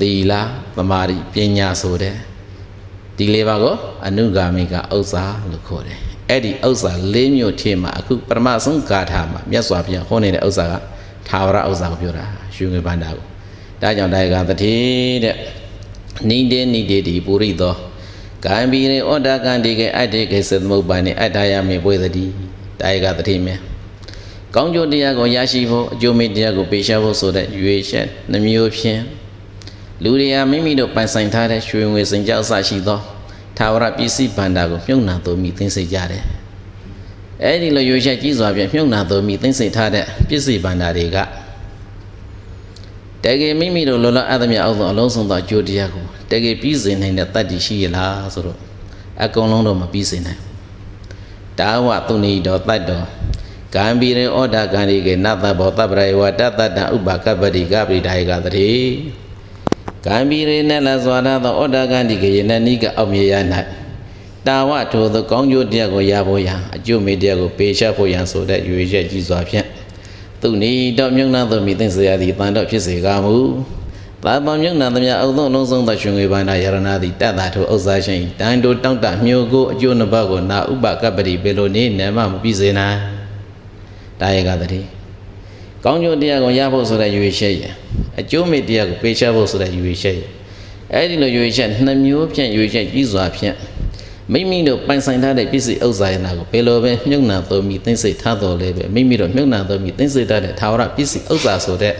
သီလသမာဓိပညာဆိုတဲ့ဒီလေးပါကိုအနုဂါမိကဥစ္စာလို့ခေါ်တယ်အဲ့ဒီဥစ္စာ၄မျိုးထဲမှာအခုပရမဆုံးဂါထာမှာမြတ်စွာဘုရားဟောနေတဲ့ဥစ္စာက သာဝရဥစ္စာကိုပြောတာရွှေငွေပန္တာကိုဒါကြောင့်ဒါကတတိတဲ့နိတေနိတေတိပုရိသောကံပီရေဩတာကံတိကေအတ္တေကေသသမုပ္ပါနေအတ္တယမေပွေသတိဒါကတတိမေကောင်းကျိုးတရားကိုရရှိဖို့အကျိုးမေတရားကိုပေးရှားဖို့ဆိုတဲ့ရွေချက်နှမျိုးဖြင့်လူတွေဟာမိမိတို့ပိုင်ဆိုင်ထားတဲ့ရွှေငွေစင်ကြောက်ဆရှိသောသာဝရပစ္စည်းဗန္တာကိုမြုံနာတော်မိသိသိကြတယ် အဲ့ဒီလိုရွေချက်ကြီးစွာဖြင့်မြုံနာတော်မိသိသိထားတဲ့ပစ္စည်းဗန္တာတွေကတကယ်မိမိတို့လောလောအသမျှအောက်သောအလုံးစုံသောအကျိုးတရားကိုတကယ်ပြီးစေနိုင်တဲ့တတ္တိရှိရလားဆိုတော့အကုန်လုံးတော့မပြီးစေနိုင်ဘူးတာဝသူနေတော်တတ်တော်ကံပြီးရင်ဩဒါကံဒီကေနတဘောတပ္ပရေဝတတတဥပကပ္ပတိကပိဒါယကတတိကံပြီးရင်နဲ့လစွာသောဩဒါကံဒီကေယနနိကအောက်မြေရ၌ တာဝထိုသောကောင်းကျိုးတရားကိုရဖို့ရန်အကျိုးမေတရားကိုပေရှဖို့ရန်ဆိုတဲ့ရွေချက်ကြီးစွာဖြင့်သူနီတော့မြုံနာသောမိသိစရာသည်တန်တော့ဖြစ်စေကားမူသာပံမြုံနာသမျှအုံသောလုံးစုံသောရှင်ဝေဘာနာယရဏသည်တတ်တာထိုဥစ္စာရှိတန်တိုတောင့်တမြို့ကိုအကျိုးနှစ်ပါးကိုနာဥပကပ္ပတိပေလိုနေနမမပြီးစေနိုင်တာယကတည်းကောင်းကျိုးတရားကိုရဖို့ဆိုတဲ့ရွေချက်ရအကျိုးမေတရားကိုပေချဖို့ဆိုတဲ့ရွေချက်ရအဲ့ဒီလိုရွေချက်နှစ်မျိုးဖြင့်ရွေချက်ကြီးစွာဖြင့် မိမိတို့ပိုင်ဆိုင်ထားတဲ့ပစ္စည်းဥစ္စာရနာကိုဘယ်လိုပဲမြုပ်နှံသုံးပြီးသိစိတ်ထားတော်လဲပဲမိမိတို့မြုပ်နှံသုံးပြီးသိစိတ်ထားတဲ့သာဝရပစ္စည်းဥစ္စာဆိုတဲ့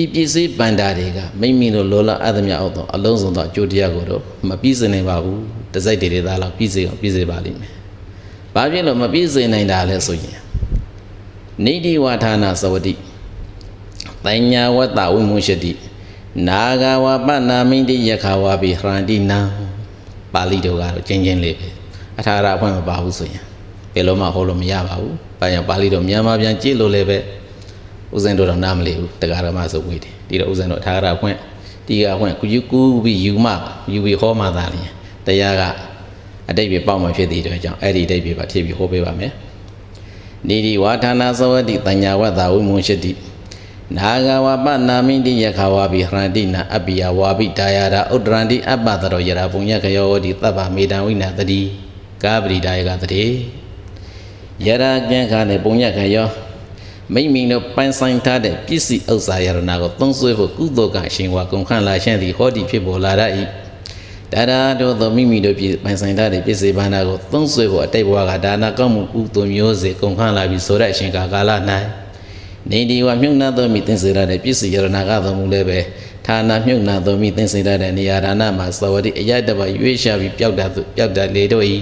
ဤပစ္စည်းပန္တာတွေကမိမိတို့လောလအသမျှအောက်သောအလုံးစုံသောအကျိုးတရားကိုတော့မပြည့်စုံနိုင်ပါဘူးတစိုက်တွေတွေသားလောက်ပြည့်စုံအောင်ပြည့်စုံပါလိမ့်မယ်။ဘာဖြစ်လို့မပြည့်စုံနိုင်တာလဲဆိုရင်နေတိဝါဌာနာသဝတိပညာဝတ္တဝိမုရှတိနာဂဝပနာမိတိယခဝါပိဟရန္တိနာ ပါဠိတော်ကတော့ကျင်းချင်းလေးပဲအထာရအဖွင့်မပါဘူးဆိုရင်ဘယ်လိုမှဟောလို့မရပါဘူး။ဘာကြောင့်ပါဠိတော်မြန်မာပြန်ကြည့်လို့လည်းပဲဥစဉ်တို့တော့နားမလည်ဘူးတရားဓမ္မဆိုဝေးတယ်ဒီတော့ဥစဉ်တို့အထာရအဖွင့်ဒီကအဖွင့်ကူကူပြီးယူမှယူပြီးဟောမှသာလျင်တရားကအတိတ်ပြပေါက်မှဖြစ်တဲ့အတွက်ကြောင့်အဲ့ဒီအတိတ်ပြပါဖြစ်ပြီးဟောပေးပါမယ်။နိဒီဝါဌာနာသဝတိတညာဝတ္တဝိမုံရှိတိ နာဂဝပနာမိတိယခဝါဘိဟရန္တိနာအပိယဝါဘိဒါယရာဥဒ္ဒရန္တိအပ္ပတရောယရာပုညခယောတိသဗ္ဗမေတံဝိနာတတိကာပရိဒါယကတတိယရာကျန်ခါနဲ့ပုညခယောမိမိတို့ပိုင်ဆိုင်ထားတဲ့ပစ္စည်းဥစ္စာယရနာကိုသုံးဆွဲဖို့ကုသိုလ်ကအရှင်ဝါကုန်ခန့်လာရှင်းသည်ဟောဒီဖြစ်ပေါ်လာရ၏ဒါရာတို့သောမိမိတို့ပြည်ပိုင်ဆိုင်ထားတဲ့ပစ္စည်းဘာနာကိုသုံးဆွဲဖို့အတိတ်ဘဝကဒါနာကောင်းမှုကုသိုလ်မျိုးစေကုန်ခန့်လာပြီးဆိုတဲ့အရှင်ကာလ၌ နေဒီဝမြုံနာသောမိသင်္စေရတဲ့ပစ္စည်းယရနာကတော်မူလည်းပဲဌာနမြုံနာသောမိသင်္စေရတဲ့နေရာဒါနမှာသဝတိအယတဘရွေးရှာပြီးပျောက်တာပျောက်တာလေတို့၏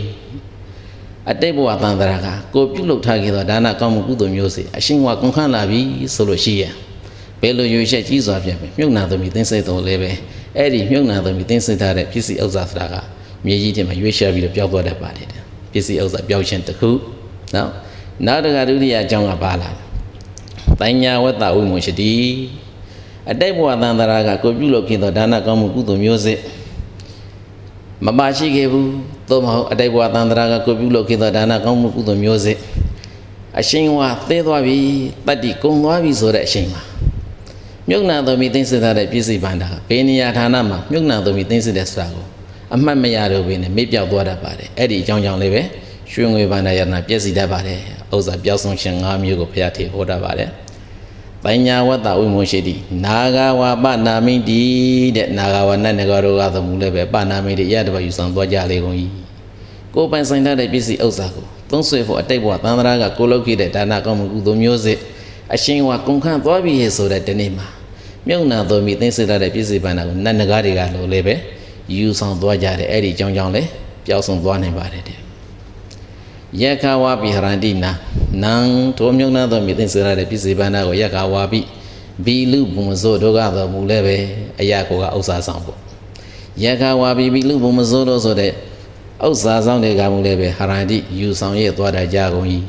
အတိတ်ဘဝသံသရာကကိုပြုလုပ်ထားခဲ့သောဒါနကောင်းမှုကုသိုလ်မျိုးစေအရှင်ဝါကုန်ခန့်လာပြီဆိုလို့ရှိရင်ဘယ်လိုရွေးချက်ကြီးစွာပြန်ပြီမြုံနာသောမိသင်္စေတော်လည်းပဲအဲ့ဒီမြုံနာသောမိသင်္စေထားတဲ့ပစ္စည်းဥစ္စာဆိုတာကမြေကြီးထဲမှာရွေးရှာပြီးတော့ပျောက်သွားတတ်ပါတယ်ပစ္စည်းဥစ္စာပျောက်ခြင်းတစ်ခုနော်နောက်တစ်ခါဒုတိယအကြောင်းကပါလာတ ညာဝတ္တဝိမုံရှိတိအတိတ်ဘဝသံသရာကကိုပြုလုပ်ခဲ့သောဒါနကောင်းမှုကုသိုလ်မျိုးစစ်မပါရှိခဲ့ဘူးသို့မဟုတ်အတိတ်ဘဝသံသရာကကိုပြုလုပ်ခဲ့သောဒါနကောင်းမှုကုသိုလ်မျိုးစစ်အရှင်ဝါသဲသွားပြီတတ္တိကုံသွားပြီဆိုတဲ့အချိန်မှာမြုပ်နာတော်မီသိမ့်စစ်ထားတဲ့ပြည့်စုံပန္တာဘေးနေရာဌာနမှာမြုပ်နာတော်မီသိမ့်စစ်တဲ့ဆိုတာကိုအမှတ်မရတော့ဘဲနဲ့မေ့ပြောက်သွားတတ်ပါတယ်အဲ့ဒီအကြောင်းကြောင့်လည်းပဲရွှေငွေပန္တာယရနာပြည့်စည်တတ်ပါတယ်ဥစ္စာပြောက်ဆုံးရှင်၅မျိုးကိုဘုရားထေဟောတတ်ပါတယ် ပညာဝတ္တဝိမုရှိတိနာဂဝပနာမိတိတဲ့နာဂဝနတ်ငရောတို့ကသမူလည်းပဲပနာမိတိရတဘယူဆောင်သွားကြလေကုန်၏ကိုပိုင်ဆိုင်တဲ့ပစ္စည်းဥစ္စာကိုသုံးဆွဲဖို့အတိတ်ဘဝသံသရာကကိုလုတ်ခဲ့တဲ့ဒါနကောင်းမှုကုသိုလ်မျိုးစစ်အရှင်ဝကုန်ခန့်သွားပြီဆိုတဲ့ဒီနေ့မှာမြုံနာတော်မိသိသိတဲ့ပစ္စည်းပန္နာကိုနတ်ငကားတွေကလို့လည်းပဲယူဆောင်သွားကြတယ်အဲ့ဒီကြောင်းကြောင်းလဲပျောက်ဆုံးသွားနိုင်ပါတယ်တဲ့ ယက္ခဝါပိဟရန္တိနာနံထိုမြုံနာတော်မိသိသိတဲ့ပစ္စည်းပန္နာကိုယက္ခဝါပိဘီလူဘုံမစိုးတို့ကတော်မူလည်းပဲအရာကိုကဥစ္စာဆောင်ပေါ့ယက္ခဝါပိဘီလူဘုံမစိုးတို့ဆိုတဲ့ဥစ္စာဆောင်တွေကမူလည်းပဲဟရန္တိယူဆောင်ရဲ့သွားတာကြကုန်၏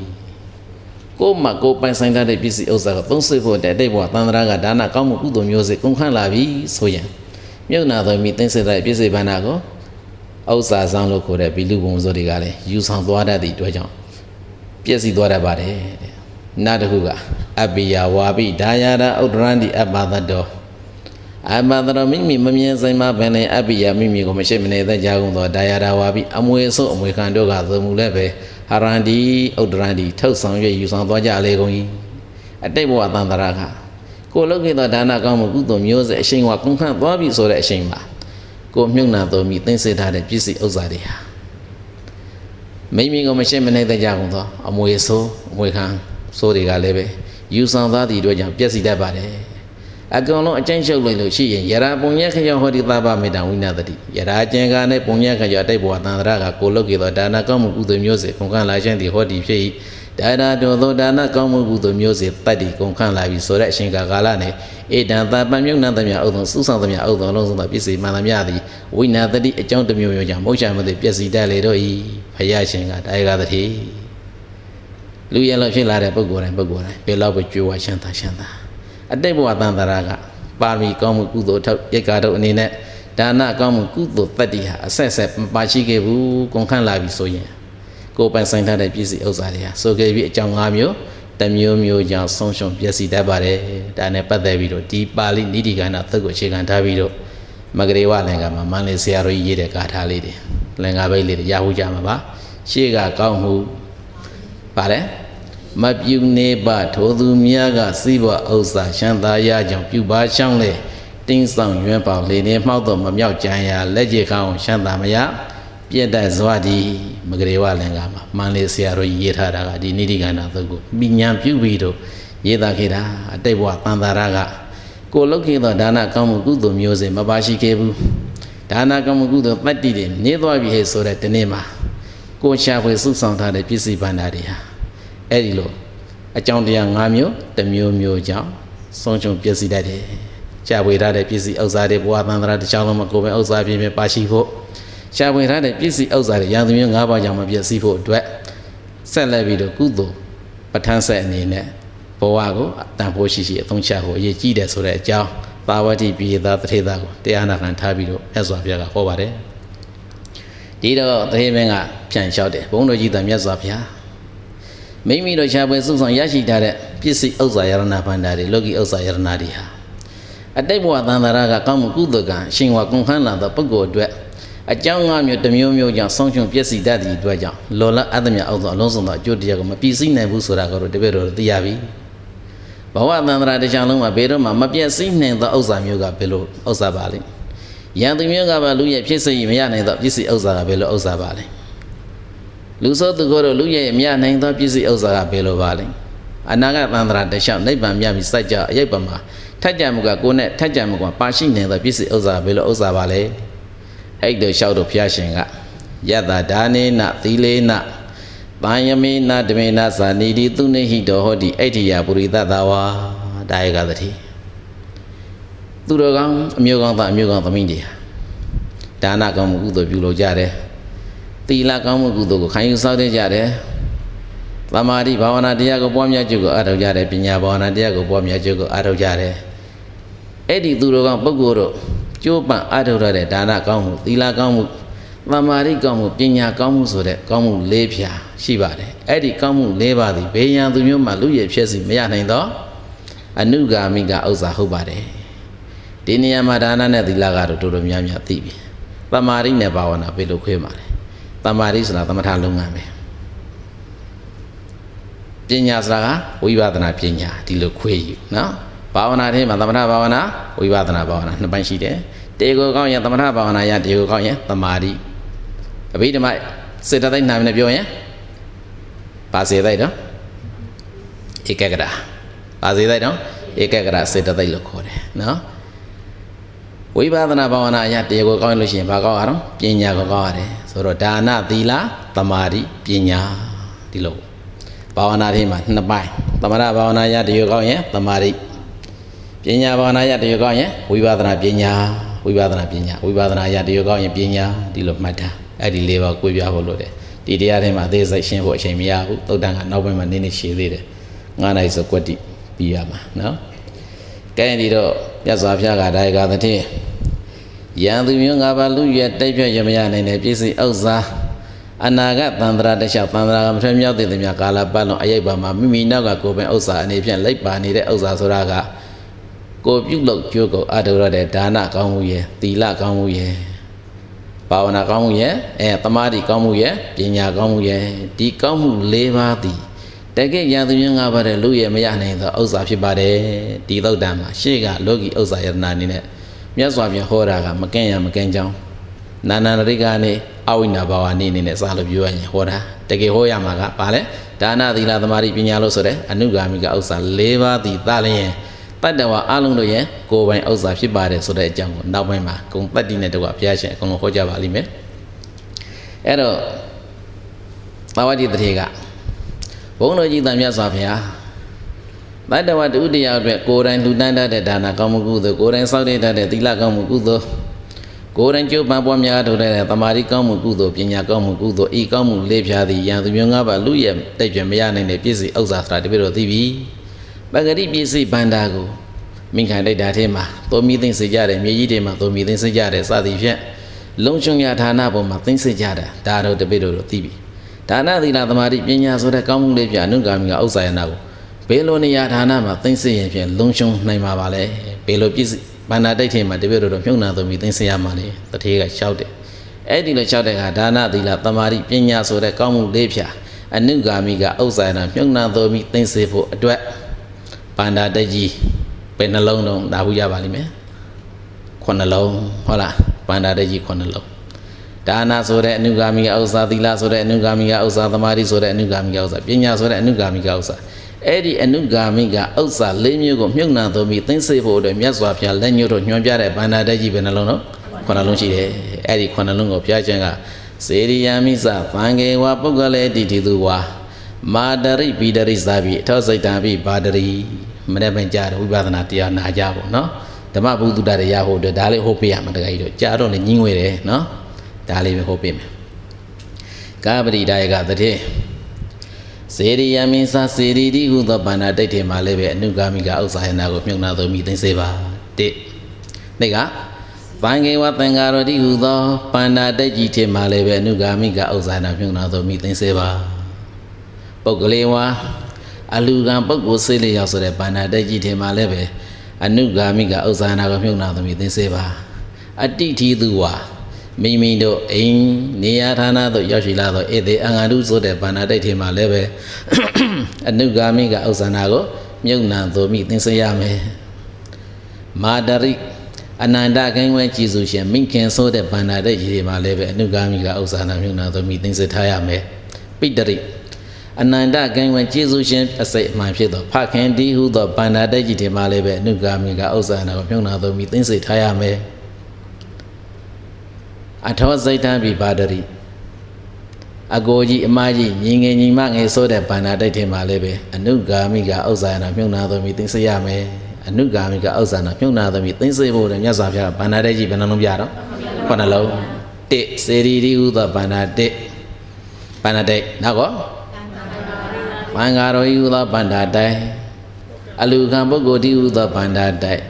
ကိုမကိုပိုင်ဆိုင်တဲ့ပစ္စည်းဥစ္စာကိုသုံးဆွေဖို့တဲ့တိတ်ဘဝသန္တရာကဒါနကောင်းမှုကုသိုလ်မျိုးစေကုန်ခန့်လာပြီဆိုရင်မြုပ်နာတော်မိသိစေတဲ့ပစ္စည်းဘန္နာကို ဥစ္စာဆောင်လို့ခေါ်တဲ့ဘီလူဘုံစိုးတွေကလည်းယူဆောင်သွားတတ်သည့်အတွက်ကြောင့်ပြည့်စည်သွားတတ်ပါတယ်တဲ့နောက်တစ်ခုကအပိယဝါပိဒါယာရဥဒ္ဒရန္တိအပ္ပသတောအမန္တရမိမိမမြင်ဆိုင်မှာဘယ်နဲ့အပိယမိမိကိုမရှိမနေတဲ့ကြောင်းသောဒါယာရဝါပိအမွေဆုအမွေခံတို့ကသမူလည်းပဲဟာရန္ဒီဥဒ္ဒရန္ဒီထုတ်ဆောင်၍ယူဆောင်သွားကြလေကုန်၏အတိတ်ဘဝတန်တရာကကိုလုတ်ခဲ့သောဒါနကောင်းမှုကုသိုလ်မျိုးစေအရှိန်ဝါကုန်ခန့်သွားပြီဆိုတဲ့အရှိန်မှာ ကိုမြုံနာတော်မီသိသိထားတဲ့ပစ္စည်းဥစ္စာတွေဟာမိမိကိုမရှိမနေတဲ့ကြောင်းသောအမွေဆိုးအမွေခံဆိုးတွေကလည်းပဲယူဆောင်သားသည့်အတွက်ကြောင့်ပျက်စီးတတ်ပါတယ်အကောင်လုံးအကျဉ်းချုပ်လိုက်လို့ရှိရင်ယရာပုံညက်ခရောက်ဟောဒီသဗ္ဗမေတ္တာဝိနာတတိယရာကျင်ကနဲ့ပုံညက်ခရောက်အတိတ်ဘဝတန်ត្រာကကိုလုတ်ကေသောဒါနကောင်းမှုကုသိုလ်မျိုးစေခုံကလာခြင်းသည်ဟောဒီဖြစ်၏တ ဒါရတောသောဒါနကောင်းမှုကုသိုလ်မျိုးစေတတ္တိကုန်ခန့်လာပြီဆိုတဲ့အရှင်ကာလနဲ့ဧတံတပံမြုံနံသမျှဥဒ္ဒံစုဆောင်သမျှဥဒ္ဒံလုံးစုံသောပစ္စည်းမှန်သမျှသည်ဝိနာတတိအကြောင်းတစ်မျိုးမျိုးကြောင့်မုတ်ချမသိပျက်စီးတတ်လေတော့ဤဖယားရှင်ကတာယကတတိလူရလောက်ဖြစ်လာတဲ့ပုဂ္ဂိုလ်တိုင်းပုဂ္ဂိုလ်တိုင်းဘယ်လောက်ပဲကြွယ်ဝရှမ်းသာရှမ်းသာအတိတ်ဘဝတန်တရာကပါရမီကောင်းမှုကုသိုလ်ထောက်ရိတ်ကာတို့အနေနဲ့ဒါနကောင်းမှုကုသိုလ်တတ္တိဟာအဆက်ဆက်မပါရှိခဲ့ဘူးကုန်ခန့်လာပြီဆိုရင် ကိုယ်ပိုင်ဆိုင်ထားတဲ့ပစ္စည်းဥစ္စာတွေဟာဆိုခဲ့ပြီးအကြောင်း၅မျိုးတမျိုးမျိုးကြောင့်ဆုံးရှုံးပျက်စီးတတ်ပါတယ်ဒါနဲ့ပတ်သက်ပြီးတော့ဒီပါဠိနိတိကနာသုတ်ကိုအခြေခံထားပြီးတော့မဂရေဝလင်္ကာမှာမန္လေးဆရာတော်ကြီးရေးတဲ့ဂါထာလေးတွေလင်္ကာဘိတ်လေးတွေရဟုတ်ကြမှာပါရှေ့ကကောင်းမှုပါတယ်မပြုနေပါထိုသူများကစီးပွားဥစ္စာရှမ်းသာရကြောင့်ပြုပါရှောင်းလေတင်းဆောင်ရွံ့ပေါလေနေမှောက်တော့မမြောက်ကြံရလက်ကြခေါင်းရှမ်းသာမရပြည့်တဲ့ဇွာဒီ မဂရေဝလင်္ကာမှာမန္လေးဆရာတော်ရေးထားတာကဒီနိတိကန္နာသုတ်ကိုမိညာပြုပြီးတော့ရေးသားခဲ့တာအတိတ်ဘဝတန်တာရကကိုလုတ်ခဲ့သောဒါနကောင်းမှုကုသိုလ်မျိုးစင်မပါရှိခဲ့ဘူးဒါနကောင်းမှုကုသိုလ်တတ္တိတွေနေသွားပြီဟဲ့ဆိုတဲ့ဒီနေ့မှာကိုရှာဖွေစုဆောင်ထားတဲ့ပစ္စည်းဗန္ဓာတွေဟာအဲ့ဒီလိုအကြောင်းတရား၅မျိုးတစ်မျိုးမျိုးကြောင့်ဆုံးရှုံးပျက်စီးတတ်တယ်ရှာဖွေထားတဲ့ပစ္စည်းဥစ္စာတွေဘဝတန်တာရတစ်ချောင်းလုံးမှာကိုယ်ပဲဥစ္စာပြင်းပြပါရှိဖို့ ရှားဝင်ထားတဲ့ပစ္စည်းဥစ္စာတွေရာသမျိုး၅ပါးကြောင့်မပြည့်စည်ဖို့အတွက်ဆက်လက်ပြီးတော့ကုသိုလ်ပဋ္ဌာန်းဆက်အနေနဲ့ဘဝကိုတန်ဖိုးရှိရှိအသုံးချဖို့အရေးကြီးတယ်ဆိုတဲ့အကြောင်းသာဝတိပြည်သားတထေသားကိုတရားနာခံထားပြီးတော့မြတ်စွာဘုရားကဟောပါတယ်ဒီတော့တထေမင်းကပြန်လျှောက်တယ်ဘုန်းတော်ကြီးသားမြတ်စွာဘုရားမိမိတို့ရှားပွဲစုဆောင်ရရှိထားတဲ့ပစ္စည်းဥစ္စာယရဏဗန္တာတွေလောကီဥစ္စာယရဏတွေဟာအတိတ်ဘဝသံသာရကကောင်းမှုကုသိုလ်ကရှင်ဝါကုန်ခန်းလာသောပုဂ္ဂိုလ်အတွက် အကြောင်း၅မျိုးတစ်မျိုးမျိုးကြောင့်ဆုံးရှုံးပျက်စီးတတ်သည့်အတွက်ကြောင့်လောလအတ္တမြအောက်သောအလုံးစုံသောအကျိုးတရားကိုမပြည့်စည်နိုင်ဘူးဆိုတာကိုတော့တပည့်တော်သိရပြီဘဝတန္တရာတရားလုံးမှာဘယ်တော့မှမပြည့်စည်နိုင်သောဥစ္စာမျိုးကဘယ်လိုဥစ္စာပါလဲယံသူမျိုးကပါလူရဲ့ဖြစ်စေမရနိုင်သောပစ္စည်းဥစ္စာကဘယ်လိုဥစ္စာပါလဲလူဆိုသူကိုယ်တို့လူရဲ့မရနိုင်သောပစ္စည်းဥစ္စာကဘယ်လိုပါလဲအနာဂတ်တန္တရာတရားနိဗ္ဗာန်မြတ်ပြီးစိုက်ကြအယိတ်ပမှာထက်ကြမှုကကိုယ်နဲ့ထက်ကြမှုကပါရှိနေသောပစ္စည်းဥစ္စာဘယ်လိုဥစ္စာပါလဲ အဲ့တို့လျှောက်တော့ဘုရားရှင်ကယတ္တဒါနေနသီလေနတန်ယမေနဓမေနဇာနိတိသူနေဟိတောဟောတိအဋ္ဌိယပုရိသတဝါဒါယကသတိသူတော်ကောင်းအမျိုးကောင်းသားအမျိုးကောင်းသမီးတွေဒါနကောင်းမှုကုသိုလ်ပြုလုပ်ကြတယ်သီလကောင်းမှုကုသိုလ်ကိုခံယူစောင့်တည်ကြတယ်သမာဓိဘာဝနာတရားကိုပွားများခြင်းကိုအားထုတ်ကြတယ်ပညာဘာဝနာတရားကိုပွားများခြင်းကိုအားထုတ်ကြတယ်အဲ့ဒီသူတော်ကောင်းပုဂ္ဂိုလ်တို့ ကျိုးပန့်အထုတ်ရတဲ့ဒါနကောင်းမှုသီလကောင်းမှုသမာဓိကောင်းမှုပညာကောင်းမှုဆိုတဲ့ကောင်းမှု၄ဖြာရှိပါတယ်အဲ့ဒီကောင်းမှု၄ပါးသည်ဘေးရန်သူမျိုးမှလူရည်ဖြစ်စီမရနိုင်တော့အနုဂါမိကဥစ္စာဟုတ်ပါတယ်ဒီနေရာမှာဒါနနဲ့သီလကတော့တော်တော်များများသိပြီသမာဓိနဲ့ဘာဝနာဘယ်လိုခွဲမှာလဲသမာဓိဆိုတာသမထလုပ်ငန်းပဲပညာဆိုတာကဝိပဿနာပညာဒီလိုခွဲယူနော် ဘာဝနာထဲမှာသမထဘာဝနာဝိပဿနာဘာဝနာနှစ်ပိုင်းရှိတယ်တေကိုကောင်းရင်သမထဘာဝနာရတေကိုကောင်းရင်သမာဓိအဘိဓမ္မစေတသိက်နာမည်နဲ့ပြောရင်ဘာစေသိက်တော့ဧကဂရဘာစေသိက်တော့ဧကဂရစေတသိက်လို့ခေါ်တယ်နော်ဝိပဿနာဘာဝနာအရာတရားကိုကောင်းလို့ရှိရင်ဘာကောင်းရအောင်ပညာကိုကောင်းရတယ်ဆိုတော့ဒါနသီလသမာဓိပညာဒီလိုဘာဝနာထဲမှာနှစ်ပိုင်းသမထဘာဝနာအရာတရားကောင်းရင်သမာဓိ ပညာဘာဝနာရတရားကောင်းရင်ဝိပဿနာပညာဝိပဿနာပညာဝိပဿနာရတရားကောင်းရင်ပညာဒီလိုမှတ်တာအဲ့ဒီလေးပါကိုပြဖို့လို့တယ်ဒီတရားထဲမှာအသေးစိတ်ရှင်းဖို့အချိန်မရဘူးသုတ်တန်ကနောက်ပိုင်းမှာနည်းနည်းရှည်သေးတယ်ငါးနိုင်ဆိုကွက်တိပြီးရမှာနော်ကဲဒီတော့မြတ်စွာဘုရားကဒါယကသတိယံသူမျိုးငါးပါးလူရတိုက်ပြရမရနိုင်တဲ့ပြည့်စုံဥစ္စာအနာဂတ်သံဃာတခြားသံဃာကမထွေးမြောက်တဲ့သူများကာလပတ်လုံးအယိတ်ပါမှာမိမိနောက်ကကိုယ်ပိုင်ဥစ္စာအနေဖြင့်လိုက်ပါနေတဲ့ဥစ္စာဆိုတာက ကိုပြုလုပ်ကြိုးကိုအထုရတဲ့ဒါနကောင်းမှုရဲ့သီလကောင်းမှုရဲ့ဘာဝနာကောင်းမှုရဲ့အဲတမာတိကောင်းမှုရဲ့ပညာကောင်းမှုရဲ့ဒီကောင်းမှု၄ပါးသည်တကယ်ရသူရင်း၅ပါးတဲ့လူရဲ့မရနိုင်သောဥစ္စာဖြစ်ပါတယ်ဒီသုတ်တံမှာရှေ့ကလောကီဥစ္စာယတနာအနေနဲ့မြတ်စွာဘုရားဟောတာကမကန့်ရမကန့်ကြောင်းနာနာရိကနေအဝိနာဘာဝနေအနေနဲ့စာလို့ပြောရရင်ဟောတာတကယ်ဟောရမှာကဘာလဲဒါနသီလသမာဓိပညာလို့ဆိုတဲ့အနုဂါမိကဥစ္စာ၄ပါးသည်သာလျင် တတ္တဝါအလုံးတို့ရဲ့ကိုယ်ပိုင်ဥစ္စာဖြစ်ပါတယ်ဆိုတဲ့အကြောင်းကိုနောက်ပိုင်းမှာဂုံတတ္တိနဲ့တကွဘုရားရှင်အကုန်လုံးဟောကြားပါလိမ့်မယ်အဲ့တော့သာဝတိတထေကဝဘုန်းတော်ကြီးသားမြတ်စွာဘုရားတတ္တဝတ္တုတရားအတွက်ကိုယ်တိုင်လှူဒန်းတတ်တဲ့ဒါနကောင်းမှုကုသိုလ်ကိုယ်တိုင်စောင့်တည်တတ်တဲ့သီလကောင်းမှုကုသိုလ်ကိုယ်တိုင်ကြိုးပမ်းပွားများထုတ်တဲ့သမာဓိကောင်းမှုကုသိုလ်ပညာကောင်းမှုကုသိုလ်ဤကောင်းမှုလေးဖြားသည်ယံသူမျိုးငါးပါးလူရဲ့တိတ်ကြမရနိုင်တဲ့ပြည့်စုံဥစ္စာဆိုတာတပည့်တော်သိပြီ ပဂတိပြည့်စုံဗန္တာကိုမိခံလိုက်တာထဲမှာသုံးမိသိမ့်စေကြတယ်မြေကြီးတွေမှာသုံးမိသိမ့်စေကြတယ်စသည်ဖြင့်လုံချုံရဌာနပေါ်မှာသိမ့်စေကြတာဒါတော့တပည့်တော်တို့သိပြီဒါနသီလသမာဓိပညာဆိုတဲ့ကောင်းမှုလေးပြအနုဂါမိကဥစ္စာယနာကိုဘယ်လိုနေရာဌာနမှာသိမ့်စေရင်ဖြင့်လုံချုံနိုင်မှာပါလဲဘယ်လိုပြည့်စုံဗန္နာတိတ်ထင်မှာတပည့်တော်တို့မြုံနာသုံးပြီးသိမ့်စေရမှာလေတထေးကလျှောက်တယ်အဲ့ဒီလိုလျှောက်တဲ့အခါဒါနသီလသမာဓိပညာဆိုတဲ့ကောင်းမှုလေးဖြာအနုဂါမိကဥစ္စာယနာမြုံနာသုံးပြီးသိမ့်စေဖို့အတွက် ဗန္နာတိတ်ကြီးဘယ်နှလုံးတုံးဒါဘူးရပါလိမ့်မယ်ခုနှလုံးဟုတ်လားဗန္နာတိတ်ကြီးခုနှလုံးဒါနဆိုတဲ့အနုဂါမိကဥစ္စာသီလဆိုတဲ့အနုဂါမိကဥစ္စာသမာဓိဆိုတဲ့အနုဂါမိကဥစ္စာပညာဆိုတဲ့အနုဂါမိကဥစ္စာအဲ့ဒီအနုဂါမိကဥစ္စာ၄မျိုးကိုမြုပ်နှံသုံးပြီးသိသိဖို့အတွက်မြတ်စွာဘုရားလက်ညှိုးတို့ညွှန်ပြတဲ့ဗန္ဒတက်ကြီးပဲနှလုံးတော့ခုနှလုံးရှိတယ်အဲ့ဒီခုနှလုံးကိုဘုရားကျမ်းကစေရိယာမိစဗံကေဝပုဂ္ဂလေတိတိသူဝါ မာတရိပိတရိသာပိအထောစိတ်တံပိဘာတရိမနေ့ပိုင်းကြားဝိပဿနာတရားနာကြပါနော်ဓမ္မဘုဒ္ဓတရားဟိုအတွက်ဒါလေးဟိုပေးရမှာတခါကြီးတို့ကြားတော့လည်းညင်းဝဲတယ်နော်ဒါလေးပဲဟိုပေးမယ်ကာပတိဒါယကတည်းစေရိယမင်းစာစေရီတိဟုသောဘာနာတိတ်ထေမှာလည်းပဲအနုဂါမိကဥစ္စာယနာကိုမြုပ်နာသောမိသိစေပါတိနေကဗံကေဝသင်္ကာရတိဟုသောဘာနာတိတ်ကြီးထေမှာလည်းပဲအနုဂါမိကဥစ္စာယနာမြုပ်နာသောမိသိစေပါ ပုဂ္ဂလေဝါအလူကံပုဂ္ဂိုလ်စေလျောက်ဆိုတဲ့ဘာနာတိတ်ကြီးထေမှာလည်းပဲအနုဂါမိကဥစ္စာယနာကိုမြုပ်နာသောမိသိစေပါအတိထီသူဝါမိမိတို့အိမ်နေရာဌာနသို့ရောက်ရှိလာသောဧသေအင်္ဂါတုဆိုတဲ့ဘာနာတိတ်ထဲမှာလည်းပဲအနုဂါမိကဥစ္စာနာကိုမြုပ်နှံသို့မိသင်စေရမယ်မာတရိအနန္တကိန်းဝဲကြည်စုရှင်မိခင်ဆိုတဲ့ဘာနာတိတ်ကြီးတွေမှာလည်းပဲအနုဂါမိကဥစ္စာနာမြုပ်နှံသို့မိသင်စေထားရမယ်ပိတရိ အနန္တကိန်းဝဲကြည်စုရှင်အစိတ်အမှန်ဖြစ်သောဖခင်ဒီဟုသောဘာနာတိတ်ကြီးတွေမှာလည်းပဲအနုဂါမိကဥစ္စာနာကိုမြုပ်နှံသို့မိသင်စေထားရမယ်အထောစိတ်တံပိပါဒရိအကိုကြီးအမကြီးညီငယ်ညီမငယ်ဆိုတဲ့ဗန္နာတိုက်ထဲမှာလည်းပဲအနုဂါမိကဥစ္စာနာမြုံနာသမီးသိစေရမယ်အနုဂါမိကဥစ္စာနာမြုံနာသမီးသိစေဖို့လည်းမြတ်စွာဘုရားဗန္နာတိုက်ကြီးဘယ်နှလုံးပြတော့ခုနှလုံးတစ်စေရီတိဟုသောဗန္နာတစ်ဗန္နာတိုက်နောက်ကော မင်္ဂါရောဤဟုသောဗန္နာတိုက်အလူခံပုဂ္ဂိုလ်တိဟုသောဗန္နာတိုက်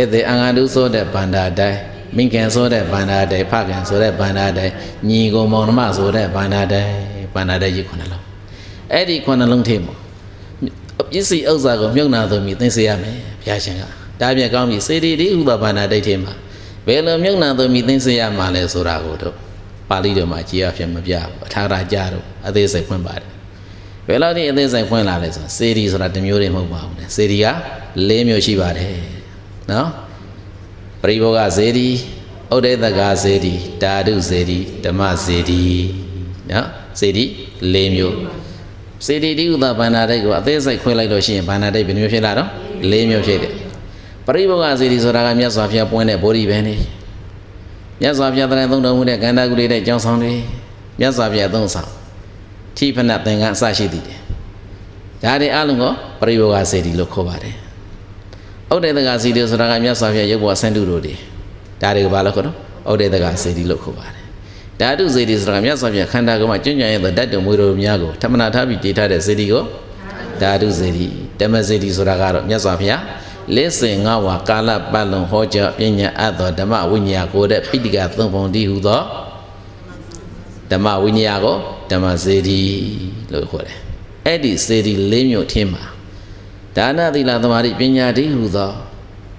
ဧသေအင်္ဂါတုဆိုတဲ့ဗန္နာတိုက်မိခင်ဆိုတဲ့ဗန္ဒာတေဖခင်ဆိုတဲ့ဗန္ဒာတေညီကိုမောင်နှမဆိုတဲ့ဗန္ဒာတေဗန္ဒာတေကြီးခုနှလုံးအဲ့ဒီခုနှလုံးထဲမှာပစ္စည်းဥစ္စာကိုမြုပ်နာသူမိသိစေရမယ်ဘုရားရှင်ကဒါပြန်ကောင်းပြီစေတီတိဥပဗန္ဒာတိတ်ထဲမှာဘယ်လိုမြုပ်နာသူမိသိစေရမှာလဲဆိုတာကိုတော့ပါဠိတော်မှာကြည်အဖြစ်မပြဘူးအထာရကြတော့အသေးစိတ်ဖွင့်ပါတယ် ဘယ်လောက်ဒီအသေးစိတ်ဖွင့်လာလဲဆိုစေတီဆိုတာတစ်မျိုးတည်းမဟုတ်ပါဘူးလေစေတီက၄မျိုးရှိပါတယ်နော်ပရိဘောဂဇေဒီဥဒိတကဇေဒီတာဓုဇေဒီဓမ္မဇေဒီနော်ဇေဒီ၄မျိုးဇေဒီတိဥဒဗန္နာတိတ်ကိုအသေးစိတ်ခွဲလိုက်လို့ရှိရင်ဗန္နာတိတ်ဘယ်မျိုးဖြစ်လာတော့၄မျိုးဖြစ်တယ်ပရိဘောဂဇေဒီဆိုတာကမြတ်စွာဘုရားပွင့်တဲ့ဗောဓိပင်နေမြတ်စွာဘုရားတရင်သုံးတော်မူတဲ့ကန္တာကုလေးတဲ့ကြောင်းဆောင်တွေမြတ်စွာဘုရားသုံးဆောင် ထိဖနသင်္ကန်းအစရှိသည်တယ်ဒါတွေအလုံးကိုပရိဘောဂဇေဒီလို့ခေါ်ပါတယ်ဩဒေတကစီတီဆိုတာကမြတ်စွာဘုရားရုပ်ပေါ်ဆန်းတုတို့တွေဒါတွေကဘာလို့ခေါ်တော့ဩဒေတကစီတီလို့ခေါ်ပါတယ်ဓာတုစေတီဆိုတာကမြတ်စွာဘုရားခန္ဓာကိုယ်မှာကျွမ်းကျင်ရတဲ့ဓာတ်တော်မွေတော်များကိုထမနာထားပြီးတည်ထားတဲ့စေတီကိုဓာတုစေတီဓမ္မစေတီဆိုတာကတော့မြတ်စွာဘုရားလက်စင်ငါဝါကာလပတ်လုံးဟောကြားပညာအပ်သောဓမ္မဝိညာဉ်ကိုတဲ့ပိဋကသုံးပုံတည်းဟူသောဓမ္မဝိညာဉ်ကို ဓမ္မစေတီလို့ခေါ်တယ်အဲ့ဒီစေတီ၄မျိုးထင်းမှာဒါနသီလသမာဓိပညာတည်းဟူသော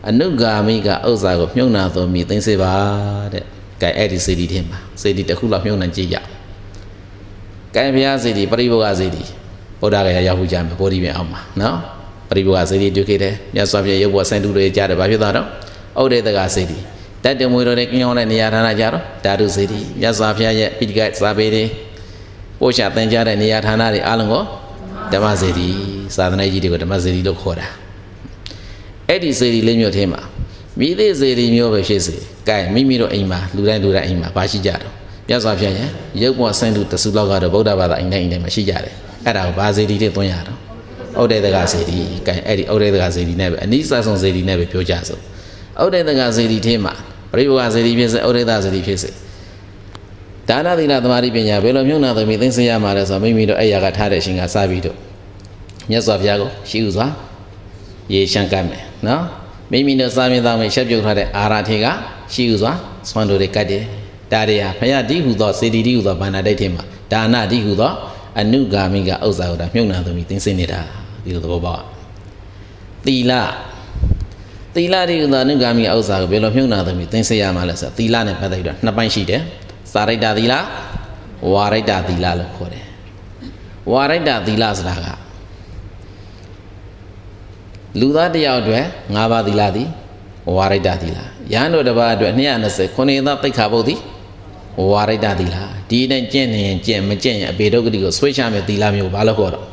အနုဂါမိကဥစ္စာကိုမြုံနာသောမိသိစေပါတဲ့။ကဲအဲ့ဒီစေတီထဲမှာစေတီတစ်ခုလောက်မြုံနာကြည့်ရအောင်။ကဲဘုရားစေတီပရိဘောဂစေတီဗုဒ္ဓဂယာရောက်ကြမယ်ဘောဓိပြန်အောင်ပါနော်။ပရိဘောဂစေတီတွေ့ခဲ့တယ်။မြတ်စွာဘုရားရုပ်ဘောဆန်တူတွေကြားတယ်ဘာဖြစ်သွားတော့ဩဒေတကစေတီတတ်တမွေတော်နဲ့ကြောင်းတဲ့နေရာဌာနကြတော့ဓာတုစေတီမြတ်စွာဘုရားရဲ့ပိဋကစာပေတွေ ပို့ချသင်ကြားတဲ့နေရာဌာနတွေအားလုံးကိုဓမ္မစေတီသာသနာကြီးတွေကိုဓမ္မစေတီလို့ခေါ်တာအဲ့ဒီစေတီလေးမျိုးထဲမှာမိသေးစေတီမျိုးပဲဖြစ်စေကဲမိမိတို့အိမ်မှာလူတိုင်းလူတိုင်းအိမ်မှာဘာရှိကြတော့မြတ်စွာဘုရားရဲ့ရုပ်ပေါ်ဆန်းသူတဆူလောက်ကတော့ဗုဒ္ဓဘာသာအိမ်တိုင်းအိမ်တိုင်းမှာရှိကြတယ်အဲ့ဒါကိုဘာစေတီတွေသွင်းရတော့ဩဒေတကစေတီကဲအဲ့ဒီဩဒေတကစေတီနဲ့ပဲအနိစ္စဆုံးစေတီနဲ့ပဲပြောကြစို့ဩဒေတကစေတီထဲမှာပရိဘောဂစေတီဖြစ်စေဩဒေတစေတီဖြစ်စေ ဒါနသီလသမာဓိပညာဘယ်လိုမြုံနာသမီးသိသိရမှာလဲဆိုတော့မိမိတို့အဲ့ရကထားတဲ့အရှင်ကစပြီးတော့မြတ်စွာဘုရားကိုရှိဥစွာရေရှမ်းကတ်မယ်နော်မိမိတို့စာမြင်သားမယ်ရှက်ပြုတ်ထားတဲ့အာရထေကရှိဥစွာဆွမ်းတို့တွေကတ်တယ်ဒါတွေဟာဘုရားတိဟုသောစေတီတိဟုသောဘာနာတိတ်ထဲမှာဒါနတိဟုသောအနုဂါမိကဥစ္စာကိုဒါမြုံနာသမီးသိသိနေတာဒီလိုသဘောပေါက်သီလသီလတိဟုသောအနုဂါမိကဥစ္စာကိုဘယ်လိုမြုံနာသမီးသိသိရမှာလဲဆိုတော့သီလနဲ့ပတ်သက်ပြီးတော့နှစ်ပိုင်းရှိတယ် စာရိတ္တသီလဝါရိတ္တသီလလို့ခေါ်တယ်ဝါရိတ္တသီလဆိုတာကလူသားတစ်ယောက်အတွက်၅ပါးသီလသည်ဝါရိတ္တသီလရဟန်းတို့တစ်ပါးအတွက်220ခုနှစ်သောသိက္ခာပုဒ်သည်ဝါရိတ္တသီလဒီနဲ့ကျင့်နေရင်ကျင့်မကျင့်ရင်အပေဒုက္ခတိကိုဆွေးချမယ်သီလမျိုးဘာလို့ခေါ်တော့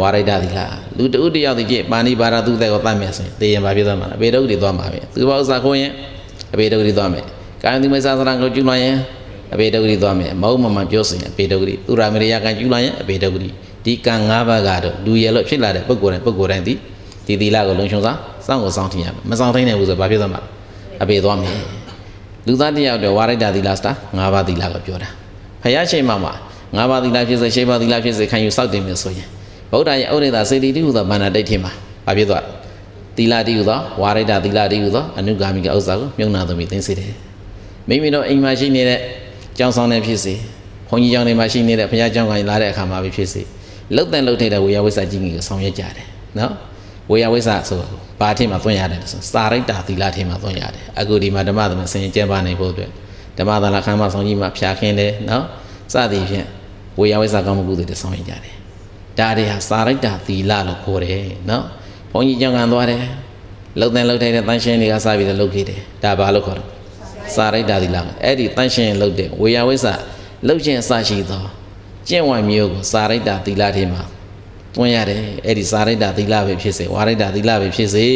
ဝါရိတ္တသီလလူတဦးတစ်ယောက်ဒီပြည့်ပါဏိပါရသူတဲ့ကိုတတ်မယ်ဆိုရင်သိရင်ဘာဖြစ်သွားမှာလဲအပေဒုက္ခတိသွားမှာပဲသူဘာဥစ္စာခိုးရင်အပေဒုက္ခတိသွားမယ်ကာယတိမေသာသရံကိုကျူးလွန်ရင် အပေဒုက္ခတိသွားမယ်မဟုတ်မမှန်ပြောစင်အပေဒုက္ခတိသူရာမရိယကံကျူးလွန်ရင်အပေဒုက္ခတိဒီကံ၅ပါးကတော့လူရလို့ဖြစ်လာတဲ့ပုဂ္ဂိုလ်တိုင်းပုဂ္ဂိုလ်တိုင်းဒီဒီသီလကိုလုံခြုံစွာစောင့်ကိုစောင့်ထင်ရမယ်မစောင့်ထိန်နိုင်ဘူးဆိုဘာဖြစ်သွားမှာအပေသွားမယ်လူသားတစ်ယောက်တော့ဝါရိတ္တသီလစတာ၅ပါးသီလကိုပြောတာဖယားချိန်မှာမှာ၅ပါးသီလဖြစ်စေ၈ပါးသီလဖြစ်စေခံယူစောင့်တင်မယ်ဆိုရင်ဗုဒ္ဓရဲ့ဥဒိတာစေတီတိဟုသောမာနတိတ်ထင်မှာဘာဖြစ်သွားသီလတိဟုသောဝါရိတ္တသီလတိဟုသောအနုဂါမိကဥစ္စာကိုမြုံနာသမီးသိစေတယ်မိမိတို့အိမ်မှာရှိနေတဲ့ ကြောင်းဆောင်နေဖြစ်စေဘုန်းကြီးကျောင်းတွေမှာရှိနေတဲ့ဘုရားကျောင်းကလာတဲ့အခါမှာပဲဖြစ်စေလှုပ်တဲ့လှုပ်ထိတ်တဲ့ဝေယဝိဆာကြီးကြီးကိုဆောင်ရွက်ကြတယ်နော်ဝေယဝိဆာဆိုဘာထင်မှာသွင်းရတယ်ဆိုစာရိတ္တာသီလထင်မှာသွင်းရတယ်အခုဒီမှာဓမ္မသမဆင်ကျဲပါနိုင်ဖို့အတွက်ဓမ္မသလာခမ်းမဆောင်ကြီးမှာဖြာခင်းတယ်နော်စသည်ဖြင့်ဝေယဝိဆာကောင်းမှုကုသိုလ်တွေဆောင်ရွက်ကြတယ်ဒါတွေဟာစာရိတ္တာသီလလို့ခေါ်တယ်နော်ဘုန်းကြီးကျောင်းကန်သွားတယ်လှုပ်တဲ့လှုပ်ထိုက်တဲ့တန်ရှင်းတွေကစပြီးတော့လှုပ်ခဲ့တယ်ဒါဘာလို့ခေါ်တော့ စာရိတ္တာသီလအဲ့ဒီတန်ရှင်းလှုပ်တဲ့ဝေယဝိဆာလှုပ်ခြင်းအစရှိသောကျင့်ဝတ်မျိုးကိုစာရိတ္တာသီလထဲမှာတွန်းရတယ်အဲ့ဒီစာရိတ္တသီလပဲဖြစ်စေဝါရိတ္တသီလပဲဖြစ်စေ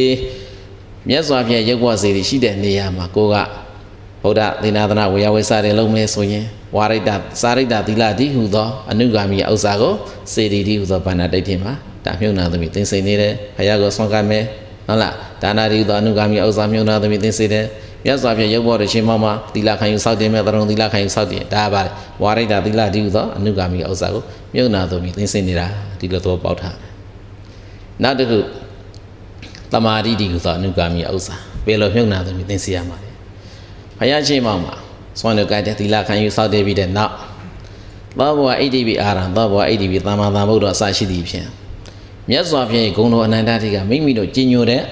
မြတ်စွာဘုရားရုပ်ဝစေတီရှိတဲ့နေရာမှာကိုကဗုဒ္ဓသေနာသနာဝေယဝေစာတွေလုံးမဲဆိုရင်ဝါရိတ္တစာရိတ္တသီလတိဟုသောအနုဂါမိဥစ္စာကိုစေတီတိဟုသောဘာနာတိတ်ထင်မှာဒါမြုံနာသမီးသင်စိတ်နေတယ်ဘုရားကိုဆွမ်းကမ်းမယ်ဟုတ်လားဒါနာတိဟုသောအနုဂါမိဥစ္စာမြုံနာသမီးသင်စိတ်တယ် မြတ်စွာဘုရားရုပ်ဘောရရှင်မောမှာသီလခံယူစောက်တင်မဲ့တရုံသီလခံယူစောက်တင်ဒါပါဝါရိတ္တသီလတိဟုသောအနုဂါမိဥစ္စာကိုမြုံနာသမီးသင်စိတ်နေတာဒီလိုတော့ပေါက်ထားတယ်နောက်တစ်ခုတမာတိတိဟုသောအနုဂါမိဥစ္စာဘယ်လိုမြုံနာသမီးသင်စီရမှာလဲဘုရားရှင်မောမှာစွမ်းတို့ကတဲ့သီလခံယူစောက်တည်ပြီးတဲ့နောက်သောဘဝအိတိပိအာရံသောဘဝအိတိပိသမ္မာသမ္ဗုဒ္ဓအစရှိသည်ဖြင့်မြတ်စွာဘုရားရဲ့ဂုဏ်တော်အနန္တတိကမိမိတို့ကြည်ညိုတဲ့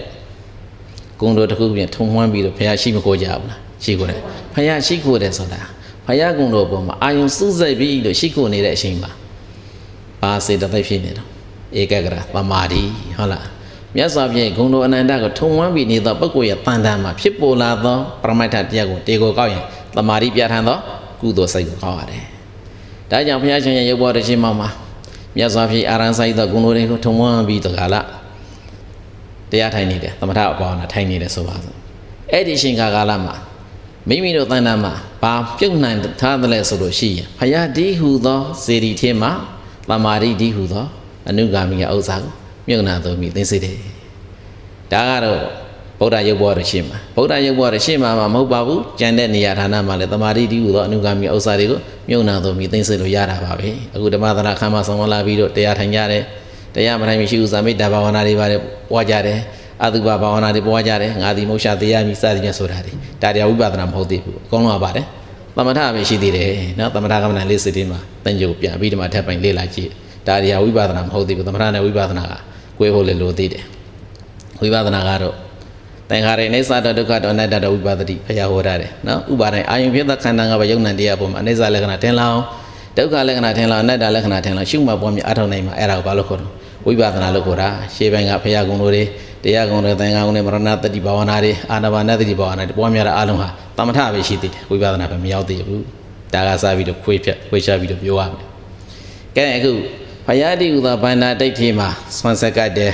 ဂုဏ်တော်တစ်ခုပြန်ထုံမှန်းပြီးတော့ဘုရားရှိမကိုကြဘူးလားရှိကိုတယ်ဘုရားရှိကိုတယ်ဆိုတာဘုရားဂုဏ်တော်ပေါ်မှာအာယုံစူးစိုက်ပြီးလို့ရှိကိုနေတဲ့အချိန်မှာဘာစေတသိက်ဖြစ်နေတော့ဧကဂရပမာတိဟုတ်လားမြတ်စွာဘုရားဂုဏ်တော်အနန္တကိုထုံဝန်းပြီးနေသောပုဂ္ဂိုလ်ရဲ့တန်တန်မှာဖြစ်ပေါ်လာသောပရမိတ်ထတရားကိုတေကိုကောက်ရင်တမာတိပြဋ္ဌာန်းသောကုသိုလ်စိတ်ကိုကောက်ရတယ်။ဒါကြောင့်ဘုရားရှင်ရဲ့ရုပ်ဘောတခြင်းမှာမြတ်စွာဘုရားအာရန်ဆိုင်သောဂုဏ်တော်တွေကိုထုံဝန်းပြီးတကလား တရားထိုင်နေတယ်သမထအပေါင်းနဲ့ထိုင်နေတယ်ဆိုပါစို့။အဲ့ဒီရှင်ကာကာလမှာမိမိတို့တန်တန်မှာဘာပြုတ်နိုင်ထားသလဲဆိုလို့ရှိရင်ဘုရားဒီဟူသောစေတီထဲမှာတမာတိဒီဟူသောအနုဂါမိကဥစ္စာကိုမြုပ်နာသုံးပြီးသိစေတယ်ဒါကတော့ဗုဒ္ဓရုပ်ဘောရရှင်းမှာဗုဒ္ဓရုပ်ဘောရရှင်းမှာမဟုတ်ပါဘူးကြံတဲ့နေရာဌာနမှာလည်းတမာတိတိဟူသောအနုဂါမိဥစ္စာတွေကိုမြုပ်နာသုံးပြီးသိစေလို့ရတာပါပဲအခုဓမ္မသနာခမ်းမှာဆောင်လာပြီးတော့တရားထိုင်ကြတယ် တရားမထိုင်မရှိဥစ္စာမိတ္တဘာဝနာတွေပါတယ်ပွားကြတယ်အတုပဘာဝနာတွေပွားကြတယ်ငါဒီမုတ်ရှာတရားမိစသည်များဆိုတာတွေဒါတရားဝိပဿနာမဟုတ်သေးဘူးအကုန်လုံးကပါတယ်သမထပဲရှိသေးတယ်နော်သမထကမ္မဋ္ဌာန်းလေးစစ်တင်းမှာတန်ကြုတ်ပြန်ပြီးဒီမှာထပ်ပိုင်လေ့လာကြည့်ဒါတရားဝိပဿနာမဟုတ်သေးဘူးသမထနဲ့ဝိပဿနာကကွဲဖို့လည်းလိုသေးတယ်ဝိပဿနာကတော့သင်္ခါရအိဋ္ဌဒုက္ခတောအနတ္တတောဝိပဿတိဖျားဟောတာတယ်နော်ဥပါဒိုင်အာယုဖြစ်သောခန္ဓာကပဲယုံနံတရားပေါ်မှာအိဋ္ဌလက္ခဏာထင်လောင်ဒုက္ခလက္ခဏာထင်လောင်အနတ္တလက္ခဏာထင်လောင်ရှုမှတ်ပွားများအထောက်နိုင်မှာအဲ့ဒါကိုဘာလို့ခေါ်တော့ ဝိပဿနာလို့ခေါ်တာရှေးပိုင်းကဖျားကုံတို့တွေတရားကုံတွေသင်္ခါကုံတွေမရဏတတိဘာဝနာတွေအာနာပါနတတိဘာဝနာတွေပွားများတာအလုံးဟာသမထပဲရှိသေးတယ်ဝိပဿနာပဲမရောက်သေးဘူးဒါကစပြီးတော့ခွေးဖြတ်ခွေးချပြီးတော့ပြောရမယ်ကဲအခုဖယားတိဥသောဗန္နာတိတ်ထေမှာဆွမ်းဆက်ကတ်တယ်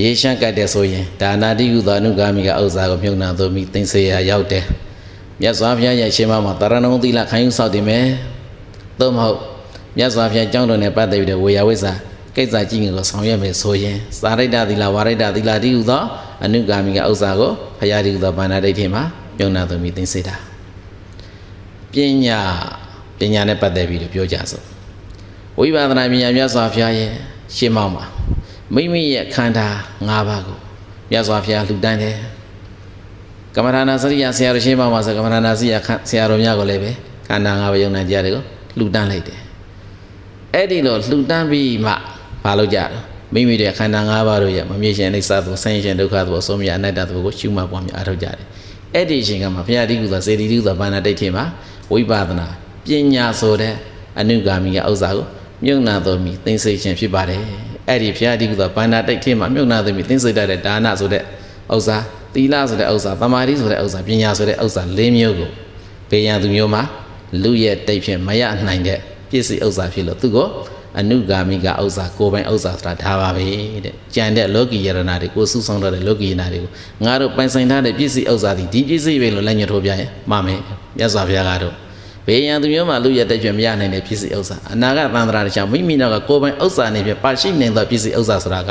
ရေရှမ်းကတ်တယ်ဆိုရင်ဒါနာတိဥသောအနုဂါမိကဥစ္စာကိုမြုပ်နှံသို့မိသိစေရာရောက်တယ်မြတ်စွာဘုရားရဲ့ရှင်မမှာတရဏုံသီလခံယူဆောက်တည်မယ်သို့မဟုတ်မြတ်စွာဘုရားကြောင်းတော်နဲ့ပတ်သက်ပြီးတော့ဝေယဝိဇ္ဇာ ကိစ္စကြီးငယ်ကိုဆောင်ရွက်မယ်ဆိုရင်သာရိတ္တသီလဝါရိတ္တသီလတိဟုသောအနုဂါမိကဥစ္စာကိုဘုရားတိဟုသောဗန္ဒဒိဋ္ဌိမှာမြုံနာသူမိသိစေတာပညာပညာနဲ့ပတ်သက်ပြီးတော့ပြောကြစို့ဝိပဿနာပညာမြတ်စွာဘုရားရဲ့ရှင်းမောင်းမှာမိမိရဲ့ခန္ဓာ၅ပါးကိုမြတ်စွာဘုရားလှူဒန်းတယ်ကမ္မထာနာစရိယဆရာတော်ရှင်းမောင်းမှာဆိုကမ္မထာနာစရိယဆရာတော်များကိုလည်းပဲခန္ဓာ၅ပါးယုံနာကြတယ်ကိုလှူဒန်းလိုက်တယ်အဲ့ဒီလိုလှူဒန်းပြီးမှ ဘာလုပ်ကြလဲမိမိတို့ခန္ဓာ၅ပါးတို့ရဲ့မမြင်ရှင်အိဋ္ဌသဘောဆင်းရဲဒုက္ခသဘောအဆုံးမြတ်အနတ္တသဘောကိုရှုမှတ်ပွားများအားထုတ်ကြတယ်အဲ့ဒီအချိန်ကမှဘုရားတိကုသောစေတီတိကုသောဘာနာတိတ်ထင်မှာဝိပဿနာပညာဆိုတဲ့အနုဂါမိကဥစ္စာကိုမြုံနာတော်မီသိသိခြင်းဖြစ်ပါတယ်အဲ့ဒီဘုရားတိကုသောဘာနာတိတ်ထင်မှာမြုံနာတော်မီသိသိတတ်တဲ့ဒါနဆိုတဲ့ဥစ္စာသီလဆိုတဲ့ဥစ္စာသမာဓိဆိုတဲ့ဥစ္စာပညာဆိုတဲ့ဥစ္စာ၄မျိုးကိုဘေးရန်သူမျိုးမှာလူရဲ့တိတ်ဖြင့်မရနိုင်တဲ့ပြည့်စုံဥစ္စာဖြစ်လို့သူကို အနုဂါမိကဥစ္စာကိုယ်ပိုင်ဥစ္စာဆိုတာဒါပါပဲတဲ့ကြံတဲ့လောကီယရဏတွေကိုစုဆောင်တဲ့လောကီယနာတွေကိုငါတို့ပိုင်ဆိုင်ထားတဲ့ပစ္စည်းဥစ္စာဒီဒီပစ္စည်းပဲလို့လက်ညှိုးထိုးပြရင်မှမယ်မြတ်စွာဘုရားကတော့ဘေးရန်သူမျိုးမှလူရတဲ့ကျွမရနိုင်တဲ့ပစ္စည်းဥစ္စာအနာဂတ်သံဃာတခြားမိမိနောက်ကကိုယ်ပိုင်ဥစ္စာနေပြပါရှိနေသောပစ္စည်းဥစ္စာဆိုတာက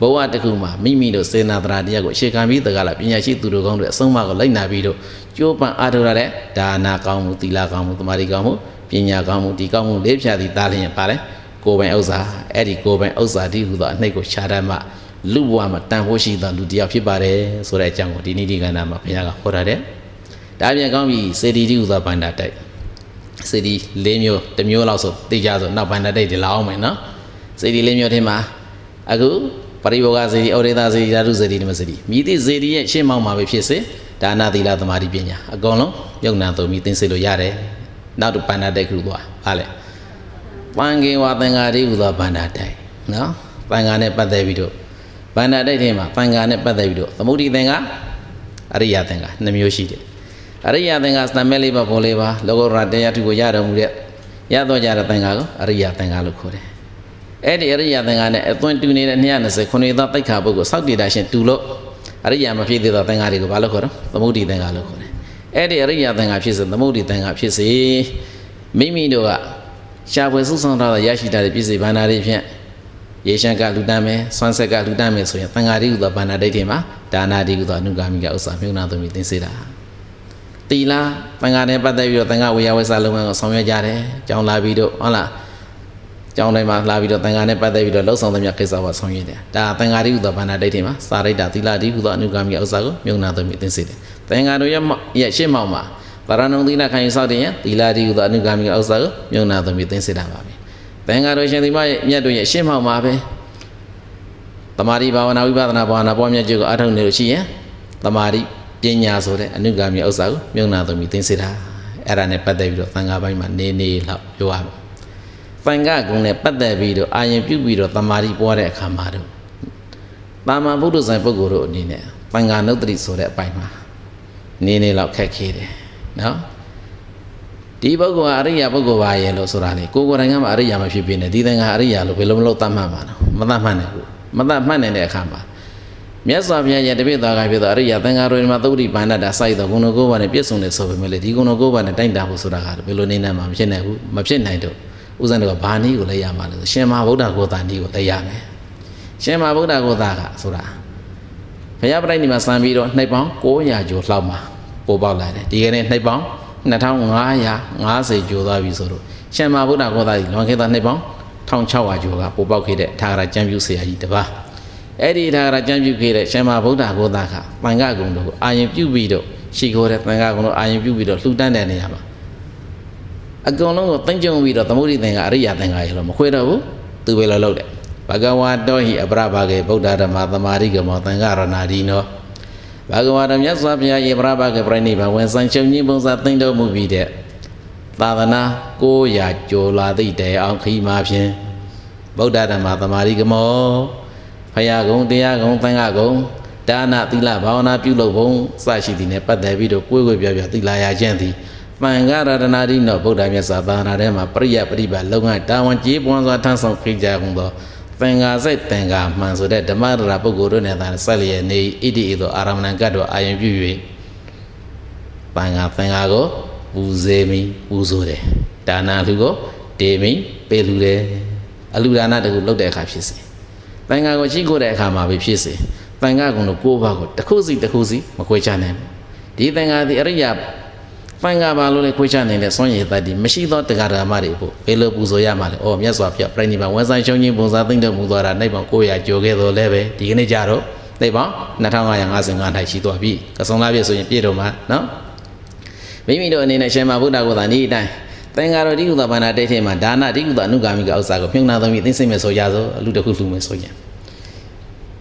ဘဝတစ်ခုမှာမိမိတို့စေနာတရာတရားကိုအခြေခံပြီးတကလားပညာရှိသူတို့ကောင်းတွေအဆုံးအမကိုလိုက်နာပြီးတော့ကြိုးပမ်းအားထုတ်ရတဲ့ဒါနာကောင်းမှုသီလကောင်းမှုသမာဓိကောင်းမှုပညာကောင်းမှုဒီကောင်းမှုလေးဖြာသည်တားလျင်ပါလေ ကိုယ်ပိုင်ဥစ္စာအဲ့ဒီကိုယ်ပိုင်ဥစ္စာဒီဟူသောအနှိတ်ကိုခြားတတ်မှလူဘဝမှာတန်ဖိုးရှိသောလူတစ်ယောက်ဖြစ်ပါတယ်ဆိုတဲ့အကြောင်းကိုဒီနေ့ဒီကဏ္ဍမှာဘုရားကဟောထားတယ်။ဒါပြန်ကောင်းပြီစေတီတိဟူသောဘန္တာတိုက်စေတီ၄မျိုးတစ်မျိုးလောက်ဆိုသိကြဆိုနောက်ဘန္တာတိုက်ဒီလောက်အောင်မယ်နော်။စေတီ၄မျိုးထဲမှာအခုပရိဘောဂစေတီဩရိသစေတီဓာတုစေတီဓမ္မစေတီမြည်သည့်စေတီရဲ့ရှင်းမောင်းမှာပဲဖြစ်စေဒါနသီလသမာဓိပညာအကုန်လုံးယုံနာသုံးပြီးသင်စေလို့ရတယ်။နောက်တော့ဘန္တာတိုက်ခုသွားဟာလေ။ ပန်ကေဝသင်္ဃာတိဟူသောဗန္ဒတိုက်နော်ပန်ဃာနဲ့ပတ်သက်ပြီးတော့ဗန္ဒတိုက်ထဲမှာပန်ဃာနဲ့ပတ်သက်ပြီးတော့သမုဒိသင်္ဃာအရိယသင်္ဃာနှမျိုးရှိတယ်အရိယသင်္ဃာစံမဲလေးပါပေါ်လေးပါလောကုတ္တရာတရားထုကိုရတော်မူတဲ့ရတော့ကြတဲ့သင်္ဃာကိုအရိယသင်္ဃာလို့ခေါ်တယ်အဲ့ဒီအရိယသင်္ဃာနဲ့အသွင်တူနေတဲ့220ခုနှစ်သောတိတ်ခါပုဂ္ဂိုလ်စောက်တည်တာရှင်တူလို့အရိယမဖြစ်သေးသောသင်္ဃာတွေကိုဘာလို့ခေါ်တော့သမုဒိသင်္ဃာလို့ခေါ်တယ်အဲ့ဒီအရိယသင်္ဃာဖြစ်စေသမုဒိသင်္ဃာဖြစ်စေမိမိတို့က ရှားပွဲစုဆောင်ထားတဲ့ရရှိထားတဲ့ပြည်စီဘာနာတွေဖြင့်ရေရှမ်းကလူတန်းမယ်ဆွမ်းဆက်ကလူတန်းမယ်ဆိုရင်တန်ဃာတိဟုသောဘာနာဒိဋ္ဌိမှာဒါနာတိဟုသောအနုဂါမိကဥစ္စာမြုံနာသူမိသင်စေတာတီလာတန်ဃာနဲ့ပတ်သက်ပြီးတော့တန်ဃာဝေယဝိစာလုံးဝကိုဆောင်ရွက်ကြတယ်ကြောင်းလာပြီးတော့ဟုတ်လားကျောင်းတိုင်းမှာလာပြီးတော့တန်ဃာနဲ့ပတ်သက်ပြီးတော့လှုပ်ဆောင်သမျှကိစ္စပါဆောင်ရွက်တယ်ဒါတန်ဃာတိဟုသောဘာနာဒိဋ္ဌိမှာစာရိတ္တသီလတိဟုသောအနုဂါမိကဥစ္စာကိုမြုံနာသူမိသင်စေတယ်တန်ဃာတို့ရဲ့ရှေ့မောက်မှာ ဗရဏုံသီလခံယူဆောက်တင်ရင်သီလတိဟုသောအနုဂါမိကဥစ္စာကိုမြုံနာသမီးသိစေတာပါပဲ။ဘင်္ဂါတော်ရှင်ဒီမရဲ့မြတ်တို့ရဲ့ရှင်းမှောက်မှာပဲ။တမာရီဘာဝနာဝိပဿနာဘာဝနာပေါ်မြတ်ကျုပ်ကိုအထောက်နေလို့ရှိရင်တမာရီပညာဆိုတဲ့အနုဂါမိဥစ္စာကိုမြုံနာသမီးသိစေတာ။အဲ့ဒါနဲ့ပတ်သက်ပြီးတော့သံဃာပိုင်းမှာနေနေလောက်ပြောရမယ်။သံဃာကုံနဲ့ပတ်သက်ပြီးတော့အာရင်ပြုပြီးတော့တမာရီပွားတဲ့အခါမှာတော့တာမန်ဘုဒ္ဓဆိုင်ပုဂ္ဂိုလ်တို့အနေနဲ့သံဃာနုတ္တိဆိုတဲ့အပိုင်းမှာနေနေလောက်ခက်ခဲတယ်။ နော်ဒီပုဂ္ဂိုလ်ကအရိယာပုဂ္ဂိုလ်ပါရဲ့လို့ဆိုတာလေကိုကိုယ်တိုင်ကမှအရိယာမဖြစ်ဖြစ်နေဒီသင်္ဃာအရိယာလို့ဘယ်လိုမလို့သတ်မှတ်မှာနော်မသတ်မှတ်နိုင်ဘူးမသတ်မှတ်နိုင်တဲ့အခါမှာမြတ်စွာဘုရားရဲ့တပိဿာကဖြစ်သောအရိယာသင်္ဃာတွေမှာသုတိဗန္ဒတာစိုက်သောဂုဏကိုးပါးနဲ့ပြည့်စုံတယ်ဆိုပေမဲ့လေဒီဂုဏကိုးပါးနဲ့တိုင်တာဖို့ဆိုတာကဘယ်လိုနေနိုင်မှာမဖြစ်နိုင်ဘူးမဖြစ်နိုင်တော့ဥဇန်တို့ကဘာနည်းကိုလဲရမှာလဲရှင်မဟာဗုဒ္ဓကိုသာနည်းကိုလဲရမယ်ရှင်မဟာဗုဒ္ဓကိုသာကဆိုတာဘုရားပြိဋိနိမဆံပြီးတော့နှိပ်ပေါင်း900ကျော်လောက်မှာ ပေါ်ပေါက်လာတယ်ဒီကနေ့နှိပ်ပေါင်း2550ကျော်သွားပြီဆိုတော့ရှမ်းမာဗုဒ္ဓဂေါသကြီးလွန်ခဲ့သောနှိပ်ပေါင်း1600ကျော်ကပေါ်ပေါက်ခဲ့တဲ့ထာဂရကျမ်းပြုဆရာကြီးတပါးအဲ့ဒီထာဂရကျမ်းပြုခဲ့တဲ့ရှမ်းမာဗုဒ္ဓဂေါသကတန်ခကုံတို့အာရင်ပြုပြီးတော့ရှိခိုးတဲ့တန်ခကုံတို့အာရင်ပြုပြီးတော့လှူဒန်းတဲ့နေရာမှာအကုန်လုံးကိုသိမ့်ကြုံပြီးတော့သမုဒိသင်္ကအရိယာသင်္ကရေလို့မခွဲတော့ဘူးသူပဲလို့လုပ်တယ်ဘဂဝါတောဟိအပရဘာဂေဗုဒ္ဓဓမ္မသမာရိကမောသင်္ကရဏာဒီနော ဘဂဝါတော်မြတ်စွာဘုရားယေပရဘကပြိဋိဘဝင်ဆိုင်ချုပ်ကြီးပုံစံသိမ့်တော်မူပြီးတဲ့သာသနာ900ကျော်လာသည့်တည်းအောင်ခီးမှာဖြင့်ဗုဒ္ဓဓမ္မသမာဓိကမောဖယားကုံတရားကုံသံဃာကုံဒါနသီလဘာဝနာပြုလုပ်ပုံစရှိသည်နဲ့ပတ်သက်ပြီးတော့ကိုယ်ကိုယ်ပြပြသီလာရခြင်းသည်ပံဃာရတနာတိနောဗုဒ္ဓမြတ်စွာဘုရားထဲမှာပရိယပရိပါလုံငါတာဝန်ကြီးပွားစွာထမ်းဆောင်ခိကြကုန်သော သင်္ဃာစိတ်သင်္ဃာမှန်ဆိုတဲ့ဓမ္မရပုဂ္ဂိုလ်တို့နဲ့သာဆက်လျက်နေဣတိဤသို့အာရမဏံကတ်တော်အာယံပြု၍သင်္ဃာသင်္ဃာကိုပူဇေမိပူဇော်တယ်ဒါနာလူကိုတေမိပေလူတယ်အလူဒါနတကူလုပ်တဲ့အခါဖြစ်စေတန်ခါကိုရှိခိုးတဲ့အခါမှာပဲဖြစ်စေတန်ခါကုံတို့ကိုးပါးကိုတစ်ခုစီတစ်ခုစီမခွဲခြားနိုင်ဘူးဒီတန်ခါဒီအရိယာ ပန်ကပါလို့လေခွေးချနေတဲ့စွန့်ရည်တတ်ဒီမရှိသောတရားဓမ္မတွေဖို့ဘယ်လိုပူဇော်ရမှာလဲ။အော်မြတ်စွာဘုရားပြိဋိဘံဝန်ဆိုင်ရှုံးခြင်းပုံစံသိမ့်တော်မူသွားတာနိဗ္ဗာန်900ကျော်ခဲ့တော်လဲပဲဒီကနေ့ကြတော့နိဗ္ဗာန်2555ထိုင်ရှိသွားပြီ။ကဆုံလာပြည့်ဆိုရင်ပြည့်တော်မှာနော်။မိမိတို့အနေနဲ့ရှင်မဗုဒ္ဓကိုသာဤအတိုင်းသင်္ဃာတော်ဒီကုသဘာနာတိတ်ထဲမှာဒါနဒီကုသအနုဂါမိကဥစ္စာကိုမြုံနာသမီးသိသိမဲ့ဆိုကြသောအလူတစ်ခုလှူမယ်ဆိုရင်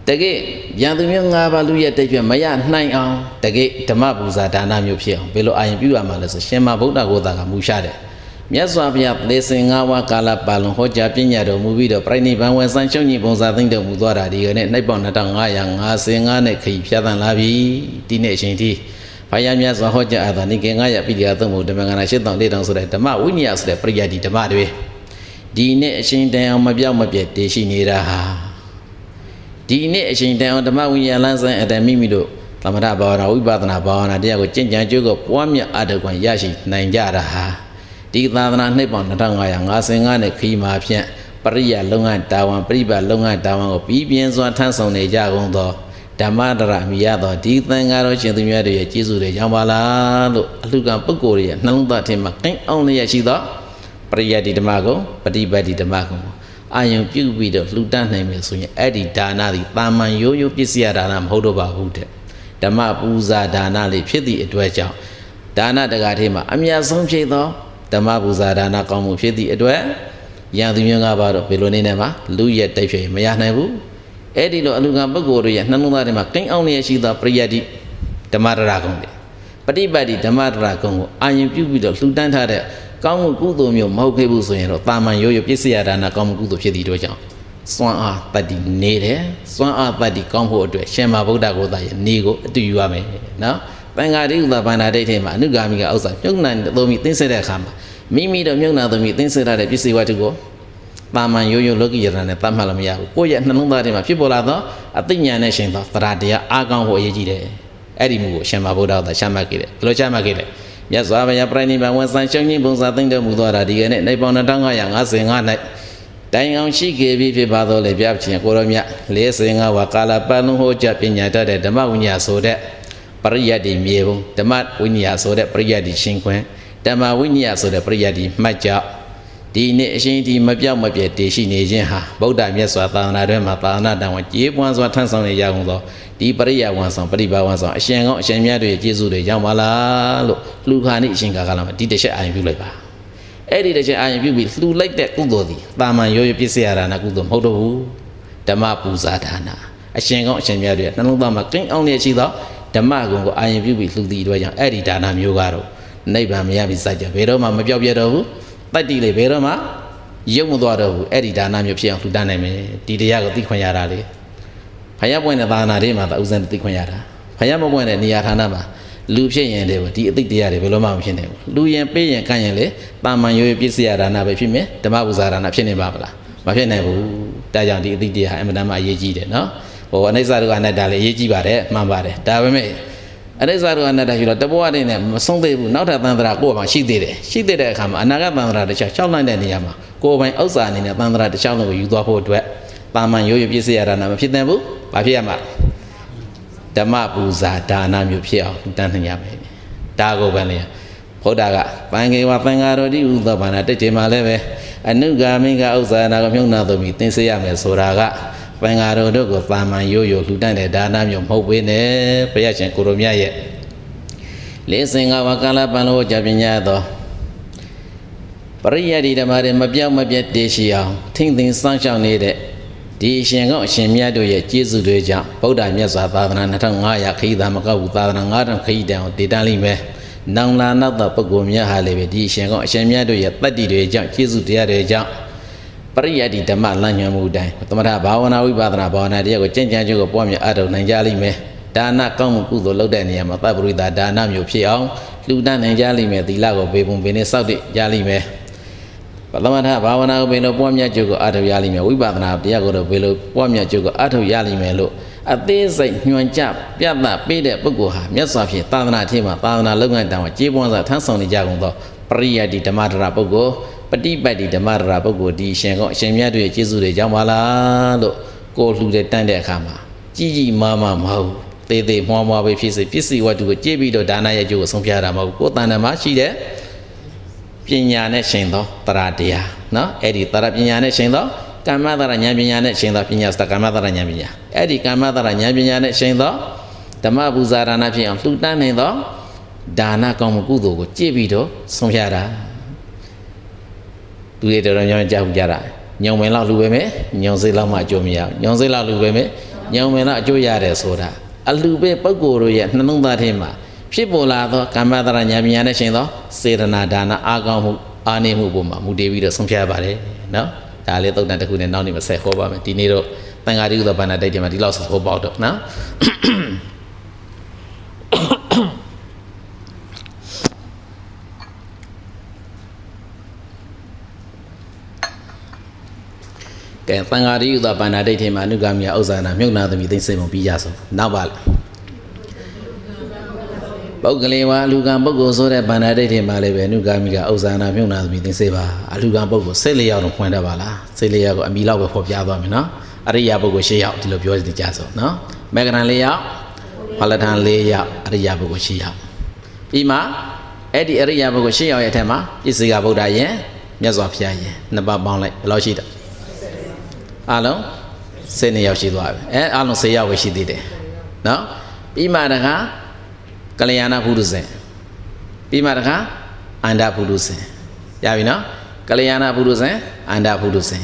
တကယ်ရန်သူမျိုး၅ပါးလူရဲ့တိတ်ပြမရနိုင်အောင်တကယ်ဓမ္မပူဇာဒါနမျိုးဖြစ်အောင်ဘယ်လိုအာရင်ပြုရမှာလဲဆိုရှင်မဗုဒ္ဓကိုသာကမူရှာတယ်မြတ်စွာဘုရားသေစင်၅ဝါကာလပါလုံးဟောကြားပညာတော်မူပြီးတော့ပြိဋိဘံဝန်ဆန်းရှုံးကြီးပုံစံသိမ့်တော်မူသွားတာဒီကနေ့နှိပ်ပေါင်း2555နဲ့ခရီးဖြတ်သန်းလာပြီဒီနေ့အချိန်ထိဘုရားမြတ်စွာဟောကြားအပ်တာနိကေ900ပိဋကသုံးဖို့ဓမ္မကနာ၈တောင်၄တောင်ဆိုတဲ့ဓမ္မဝိညာဉ်ဆိုတဲ့ပရိယတ်ဒီဓမ္မတွေဒီနေ့အချိန်တန်အောင်မပြောက်မပြတ်တည်ရှိနေတာဟာ ဒီနေ့အချိန်တန်အောင်ဓမ္မဝိညာဉ်လမ်းစဉ်အတမိမိတို့သမထဘာဝနာဝိပဿနာဘာဝနာတရားကိုကျင့်ကြံကြိုးကိုပွားများအထောက်ခွင့်ရရှိနိုင်ကြတာဟာဒီသာသနာနှစ်ပေါင်း2555နဲ့ခီးမှာဖြင့်ပရိယလုံငန်းတာဝန်ပြိပလုံငန်းတာဝန်ကိုပြီးပြင်းစွာထမ်းဆောင်နေကြကုန်သောဓမ္မဒရမြည်ရသောဒီသံဃာတော်ရှင်သူများတို့ရဲ့ကျေးဇူးတွေကြောင့်ပါလားလို့အလှကံပုဂ္ဂိုလ်ရဲ့နှလုံးသားထဲမှာကိန်းအောင်လျက်ရှိသောပရိယတိဓမ္မကိုပฏิပတ်တိဓမ္မကို အာယုံပြုပြီးတော့လှူဒန်းနိုင်မယ်ဆိုရင်အဲ့ဒီဒါနသည်တာမန်ရိုးရိုးပစ္စည်းဒါနမဟုတ်တော့ပါဘူးတဲ့ဓမ္မပူဇာဒါနလေးဖြစ်သည့်အတွက်ကြောင့်ဒါနတကားထဲမှာအမြတ်ဆုံးဖြစ်သောဓမ္မပူဇာဒါနကောင်းမှုဖြစ်သည့်အတွက်ရန်သူမျိုးငါးပါတော့ဘယ်လိုနေနေမှာလူရဲ့တိုက်ဖြစ်မရနိုင်ဘူးအဲ့ဒီလိုအလူကံပုဂ္ဂိုလ်တို့ရဲ့နှလုံးသားထဲမှာကိန်းအောင်လျက်ရှိသောပရိယတ်တိဓမ္မရရကုံတွေပฏิပတ်တိဓမ္မရရကုံကိုအာရင်ပြုပြီးတော့လှူဒန်းထားတဲ့ ကောင်းမှုကုသိုလ်မျိုးမဟုတ်ခဲ့ဘူးဆိုရင်တော့တာမန်ရိုးရိုးပြည့်စရာဒါနကောင်းမှုကုသိုလ်ဖြစ်သည့်အတွက်ကြောင့်စွမ်းအားတတ္တိနေတယ်စွမ်းအားတတ္တိကောင်းဖို့အတွက်ရှင်မဗုဒ္ဓကိုယ်တိုင်ရဲ့နေကိုအတူယူရမယ်နော်ပင်္ဂါတိဥဒ္ဒဗန္ဒဒိဋ္ဌိမှာအနုဂါမိကဥစ္စာမြုပ်နှံသုံးပြီးသိစေတဲ့အခါမှာမိမိတို့မြုပ်နှံသုံးပြီးသိစေရတဲ့ပစ္စည်းဝတ္ထုကိုတာမန်ရိုးရိုးလောကီယရဏနဲ့တတ်မှတ်လို့မရဘူးကိုယ့်ရဲ့နှလုံးသားထဲမှာဖြစ်ပေါ်လာသောအသိဉာဏ်နဲ့ရှင်သောသရတရားအားကောင်းဖို့အရေးကြီးတယ်အဲ့ဒီမှုကိုရှင်မဗုဒ္ဓကရှာမှတ်ခဲ့တယ်ဘယ်လိုရှာမှတ်ခဲ့လဲ မြတ်စွာဘုရားပြိဋိဘံဝန်ဆန်းရှုံးခြင်းပုံစံသိမ့်တော်မူသောတာဒီကနေ့နေပေါင်း1555၌တိုင်အောင်ရှိခဲ့ပြီဖြစ်ပါသောလေပြချင်းကိုရောမြတ်45ဝါကာလပတ်လုံးဟောကြားပညာတတ်တဲ့ဓမ္မဝိညာဆိုတဲ့ပရိယတ်ဒီမြေပုံဓမ္မဝိညာဆိုတဲ့ပရိယတ်ဒီရှင်ခွင်ဓမ္မဝိညာဆိုတဲ့ပရိယတ်ဒီမှတ်ကြောက် ဒီနေ့အရှင်ဒီမပြောက်မပြတ်တည်ရှိနေခြင်းဟာဗုဒ္ဓမြတ်စွာသာသနာတွင်မှာသာသနာတန်ဝန်ကြေးပွားစွာထမ်းဆောင်နေရကုန်သောဒီပရိယဝန်ဆောင်ပရိပါဝန်ဆောင်အရှင်ကောင်းအရှင်မြတ်တွေရဲ့ကျေးဇူးတွေရောက်ပါလားလို့လှူခါနိအရှင်ကာကလာမှာဒီတစ်ချက်အာရုံပြုလိုက်ပါအဲ့ဒီတစ်ချက်အာရုံပြုပြီးလှူလိုက်တဲ့ကုသိုလ်သည်တာမန်ရိုးရိုးပြည့်စရာဒါနာကုသိုလ်မဟုတ်တော့ဘူးဓမ္မပူဇာဒါနာအရှင်ကောင်းအရှင်မြတ်တွေနှလုံးသားမှာကိန်းအောင်နေရှိသောဓမ္မကုံကိုအာရုံပြုပြီးလှူသည့်အတွက်ကြောင့်အဲ့ဒီဒါနာမျိုးကတော့နိဗ္ဗာန်မရပြီစိုက်ကြဘယ်တော့မှမပြောက်ပြတော့ဘူး တတ္တိလေဘယ်တော့မှရုပ်မသွားတော့ဘူးအဲ့ဒီဒါနမျိုးဖြစ်အောင်လှူဒန်းနိုင်မယ်ဒီတရားကိုသိခွင့်ရတာလေဖယားပွင့်တဲ့သာနာတွေမှာသာဥစဉ်သိခွင့်ရတာဖယားမပွင့်တဲ့နေရာဌာနမှာလူဖြစ်ရင်လေဒီအသိတရားတွေဘယ်လိုမှမဖြစ်နိုင်ဘူးလူရင်ပေးရင်ကန့်ရင်လေတာမန်ရိုးရိုးပြည့်စရာဒါနပဲဖြစ်မယ်ဓမ္မပူဇာဒါနဖြစ်နေပါမလားမဖြစ်နိုင်ဘူးဒါကြောင့်ဒီအသိတရားအမှန်တမ်းအရေးကြီးတယ်နော်ဟိုအနိစ္စဒုက္ခအနတ္တလည်းအရေးကြီးပါတယ်မှန်ပါတယ်ဒါပေမဲ့ အနိစ္စဒုက္ခအနတ္တရှိတော့တဘောအနေနဲ့မဆုံးသေးဘူးနောက်ထပ်သံသရာကိုယ်မှာရှိသေးတယ်ရှိသေးတဲ့အခါမှာအနာဂတ်သံသရာတစ်ချက်ရှောက်လိုက်တဲ့နေရာမှာကိုယ်ပိုင်ဥစ္စာအနေနဲ့သံသရာတစ်ချောင်းလုံးကိုယူသွားဖို့အတွက်တာမန်ရိုးရိုးပြည့်စည်ရတာနာမဖြစ်သင့်ဘူး။ဘာဖြစ်ရမှာဓမ္မပူဇာဒါနမျိုးဖြစ်အောင်တန်းနိုင်ရမယ်။ဒါကိုပဲလေဘုရားကပန်ကေဝပင်္ဂါရောတိဥသောဘာနာတက်ချိန်မှာလည်းပဲအနုဂါမိကဥစ္စာနာကမြုံနာသမီသင်စေရမယ်ဆိုတာက ပင်္ဂါရောတို့ကိုတာမန်ရိုးရိုးလှူဒန်းတဲ့ဒါနမျိုးမဟုတ်ပေနဲ့ဘုရားရှင်ကိုရိုမြတ်ရဲ့လေးစင်ကဝကလပန်လို့ကြပညာသောပရိယတ်ဒီဓမ္မတွေမပြောင်းမပြတ်တည်ရှိအောင်ထိမ့်သိမ်းစောင့်ရှောက်နေတဲ့ဒီအရှင်ကောင်းအရှင်မြတ်တို့ရဲ့ကျေးဇူးတွေကြောင့်ဗုဒ္ဓမြတ်စွာသာသနာ2500ခရီးသားမကောက်ဘူးသာသနာ9000ခရီးတန်အောင်တည်တန်းလိမ့်မယ်။နောင်လာနောက်သောပုဂ္ဂိုလ်များဟာလည်းပဲဒီအရှင်ကောင်းအရှင်မြတ်တို့ရဲ့တတ္တိတွေကြောင့်ကျေးဇူးတရားတွေကြောင့် ပရိယတ်ဒီဓမ္မလမ်းညွှန်မှုတိုင်းသမထဘာဝနာဝိပဿနာဘာဝနာတရားကိုကျင့်ကြံကြိုးကိုပွားများအထောက်နိုင်ကြလိမ့်မယ်။ဒါနကောင်းမှုကုသိုလ်လုပ်တဲ့နေရာမှာသဗ္ဗရိတာဒါနမျိုးဖြစ်အောင်လှူဒန်းနိုင်ကြလိမ့်မယ်သီလကိုဘေပုံပင်နဲ့စောင့်တည်ကြလိမ့်မယ်။သမထဘာဝနာကိုဘယ်လိုပွားများကြုတ်ကိုအထောက်ရလိမ့်မယ်ဝိပဿနာတရားကိုတော့ဘယ်လိုပွားများကြုတ်ကိုအထောက်ရလိမ့်မယ်လို့အသေးစိတ်ညွှန်ကြပြသပေးတဲ့ပုဂ္ဂိုလ်ဟာမြတ်စွာဘုရားသာသနာထင်းမှာသာသနာလုပ်ငန်းတောင်ကျေးပွားစွာထမ်းဆောင်နေကြကုန်သောပရိယတ်တိဓမ္မဒရာပုဂ္ဂိုလ်ပ ฏิပတ်တိဓမ္မရတာပုဂ္ဂိုလ်ဒီရှင်ကောအရှင်မြတ်တို့ရဲ့ကျေးဇူးတွေကြောင့်ပါလားလို့ကိုလှူတဲ့တန်းတဲ့အခါမှာကြီးကြီးမားမားမဟုတ်သေးသေးမွားမွားပဲဖြစ်စေပစ္စည်းဝတ္ထုကိုကြည့်ပြီးတော့ဒါနရဲ့ကျိုးကိုဆုံးဖြတ်တာမဟုတ်ကိုယ်တန်တမှာရှိတဲ့ပညာနဲ့ရှင်သောတရားတရားနော်အဲ့ဒီတရားပညာနဲ့ရှင်သောကမ္မတရဉာဏ်ပညာနဲ့ရှင်သောပညာစတကမ္မတရဉာဏ်ပညာအဲ့ဒီကမ္မတရဉာဏ်ပညာနဲ့ရှင်သောဓမ္မပူဇာဒါနဖြစ်အောင်လှူဒန်းနိုင်သောဒါနကောင်းမှုကုသိုလ်ကိုကြည့်ပြီးတော့ဆုံးဖြတ်တာ သူတွေတော်တော်များများကြားကြတာညုံမင်လောက်လူပဲမယ်ညုံစိတ်လောက်မှအကျိုးမရညုံစိတ်လောက်လူပဲမယ်ညုံမင်လောက်အကျိုးရတယ်ဆိုတာအလူပဲပုဂ္ဂိုလ်တို့ရဲ့နှလုံးသားထဲမှာဖြစ်ပေါ်လာသောကမ္မတရညာမြညာနဲ့ရှင်သောစေရနာဒါနအာကောင်းမှုအာနေမှုပုံမှာမူတည်ပြီးတော့ဆုံးဖြတ်ပါတယ်နော်ဒါလေးသုတ်တန်တစ်ခုနဲ့နောက်နေ့မဆက်ဟောပါမယ်ဒီနေ့တော့တန်ဃာတိဥသောဘာနာတိုက်တယ်မှာဒီလောက်ဆိုဟောပေါ့တော့နော် ကဲသံဃာရိဥဒပါဏာဒိဋ္ဌိမှာအနုဂါမိယဥဇာနာမြုပ်နာသမီးသိစိတ်မပြီးရဆုံးနောက်ပါလားပုဂ္ဂလေဝါအလူကံပုဂ္ဂိုလ်ဆိုတဲ့ဘာနာဒိဋ္ဌိမှာလည်းပဲအနုဂါမိကဥဇာနာမြုပ်နာသမီးသိစိတ်ပါအလူကံပုဂ္ဂိုလ်စိတ်လေးယောက်တော့ဖွင့်တတ်ပါလားစိတ်လေးယောက်ကိုအမိလောက်ပဲဖော်ပြသွားမယ်နော်အရိယာပုဂ္ဂိုလ်၈ယောက်ဒီလိုပြောနေကြဆုံးနော်မေဂရန်၄ယောက်ဖလထန်၄ယောက်အရိယာပုဂ္ဂိုလ်၈ယောက်ပြီးမှအဲ့ဒီအရိယာပုဂ္ဂိုလ်၈ယောက်ရဲ့အထက်မှာပစ္စည်းကဗုဒ္ဓယင်မြတ်စွာဘုရားယင်နှစ်ပါးပေါင်းလိုက်ဘယ်လောက်ရှိတယ် အားလုံး10နှစ်ယောက်ရှိသွားပြီအဲအားလုံး10ယောက်ပဲရှိသေးတယ်နော်ပြီးမှတခါကလျာဏဘုဒ္ဓဇင်ပြီးမှတခါအန္တဘုဒ္ဓဇင်ရပြီနော်ကလျာဏဘုဒ္ဓဇင်အန္တဘုဒ္ဓဇင်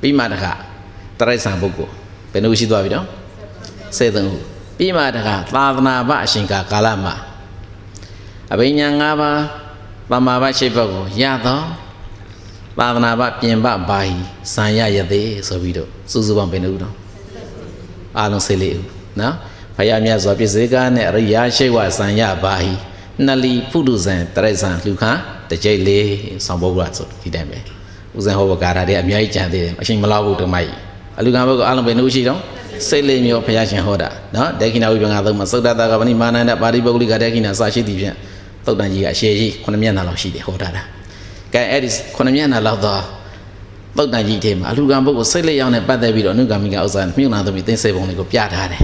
ပြီးမှတခါတရိစ္ဆာန်ပုဂ္ဂိုလ်ဘယ်နှခုရှိသွားပြီနော်73ခုပြီးမှတခါသာသနာပအရှင်ကာကာလမှာအဘိညာ၅ပါးပမာပရှိဘတ်ကိုရတော့ သာသနာ့ဘပြင်ပဘာဟီဇံရရသေးဆိုပြီးတော့စူးစူးပေါင်းဘယ်နှဦးတော့အားလုံးစေလေးဦးနော်ဘုရားမြတ်စွာပြည့်စေကနဲ့အရိယာရှိဝဇံရဘာဟီနှလီဖုဒုဇံတရိဇံလူခါတကြိတ်လေးဆောင်းပုဂ္ဂလဆိုဒီတိုင်းပဲဦးဇံဟောဘကာရာတွေအများကြီးကြံသေးတယ်အရှင်မလောက်ဘူးတမိုက်အလူကံဘုတ်အားလုံးဘယ်နှဦးရှိတော့စိတ်လေးမျိုးဘုရားရှင်ဟောတာနော်ဒေခိနာဝိပင်္ဂါသုံးမှာသုဒ္ဓတာကပဏိမာနန္ဒပါရိပုဂ္ဂလိကဒေခိနာစရှိသည်ဖြင့်သုတ်တန်ကြီးကအရှေကြီးခုနှစ်မျက်နှာလောက်ရှိတယ်ဟောတာတာ ကဲအဲ့ဒီခုနှစ်မျက်နှာလောက်သောပုဒ်တန်ကြီးထဲမှာအလူကံပုဂ္ဂိုလ်စိတ်လက်ရောက်နဲ့ပတ်သက်ပြီးတော့အနုဂါမိကဥစ္စာမြုပ်နာသမီးသိစေပုံလေးကိုပြထားတယ်